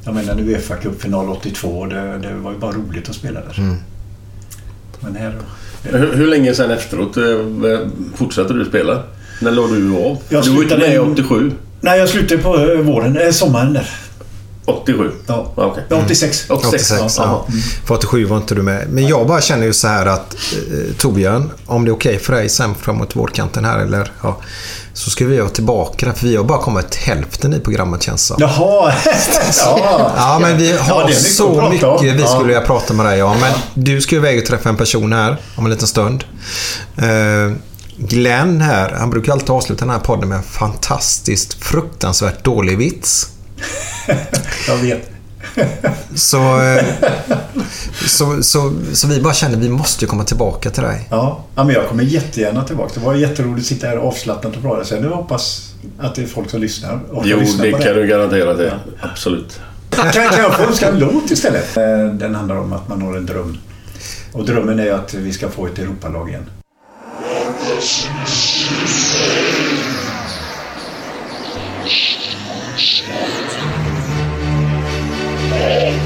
Jag menar nu Uefa Cup-final 82. och Det, det var ju bara roligt att spela där. Mm. Men här... Hur, hur länge sen efteråt eh, fortsatte du spela? När låg du av? Jag du var inte slutade med i i- 87? Nej, jag slutade på eh, våren, eh, sommaren där. 87? Ja. Ah. Ja, 86. 86, 86, ja. ja. För 87 var inte du med. Men jag bara känner ju så här att eh, Torbjörn, om det är okej för dig sen framåt vårkanten här eller ja, så ska vi ha tillbaka det. För vi har bara kommit hälften i programmet känns som. Jaha! [LAUGHS] ja. Ja, men vi Ja, har det mycket så mycket om. vi Ja. skulle vilja prata med dig om. Men du ska ju iväg och träffa en person här om en liten stund. Eh, Glenn här, han brukar alltid avsluta den här podden med en fantastiskt fruktansvärt dålig vits. Jag vet. Så, eh, så, så, så vi bara känner vi måste ju komma tillbaka till dig. Ja. ja, men jag kommer jättegärna tillbaka. Det var jätteroligt att sitta här avslappnat och prata. Sen jag hoppas att det är folk som lyssnar. Och Jo, lyssnar det kan du garantera det. Absolut. Kan, kan jag få önska en låt istället? Eh, Den handlar om att man har en dröm. Och drömmen är att vi ska få ett Europalag igen. Yeah.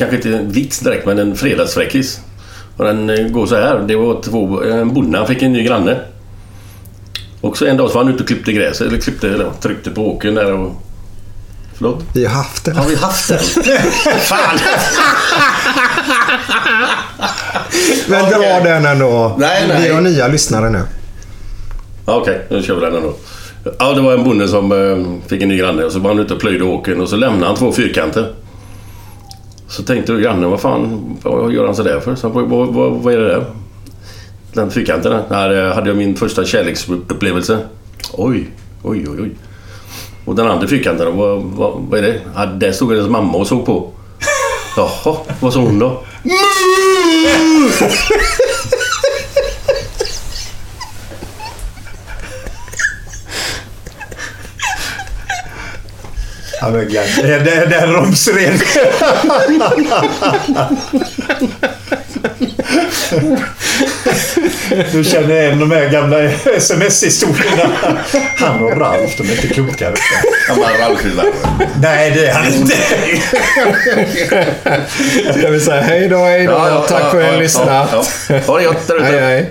Kanske inte en vits direkt men en fredagsfräckis. Och den eh, går så här. Det var två, en bonde, han fick en ny granne. Och så en dag så var han ute och klippte gräset, eller klippte, eller tryckte på åkern där och... Förlåt? Vi har haft den. Har vi haft den? [LAUGHS] Fan! Men dra Okej. den ändå. Nej, nej. Vi har nya lyssnare nu. Okej, nu kör vi den ändå. Ja, det var en bonde som eh, fick en ny granne och så var han ute och plöjde åkern och så lämnade han två fyrkanter. Så tänkte grannen, vad fan vad gör han sådär för? Så vad, vad, vad är det där? Den fyrkanten där. Där hade jag min första kärleksupplevelse. Oj, oj, oj, oj. Och den andra fyrkanten, vad, vad, vad är det? Ja, där stod hennes mamma och såg på. [LAUGHS] Jaha, vad sa hon då? [LAUGHS] Ja, men gud. Det är- det är- rumsren. Du känner igen de här gamla sms-historierna. Han och Ralf, de är inte kloka. Han bara Ralf i Nej, det är han inte. Ska vi säga hej då, hej då. Tack för att ni har lyssnat. Ha det gott där ute. Hej, hej.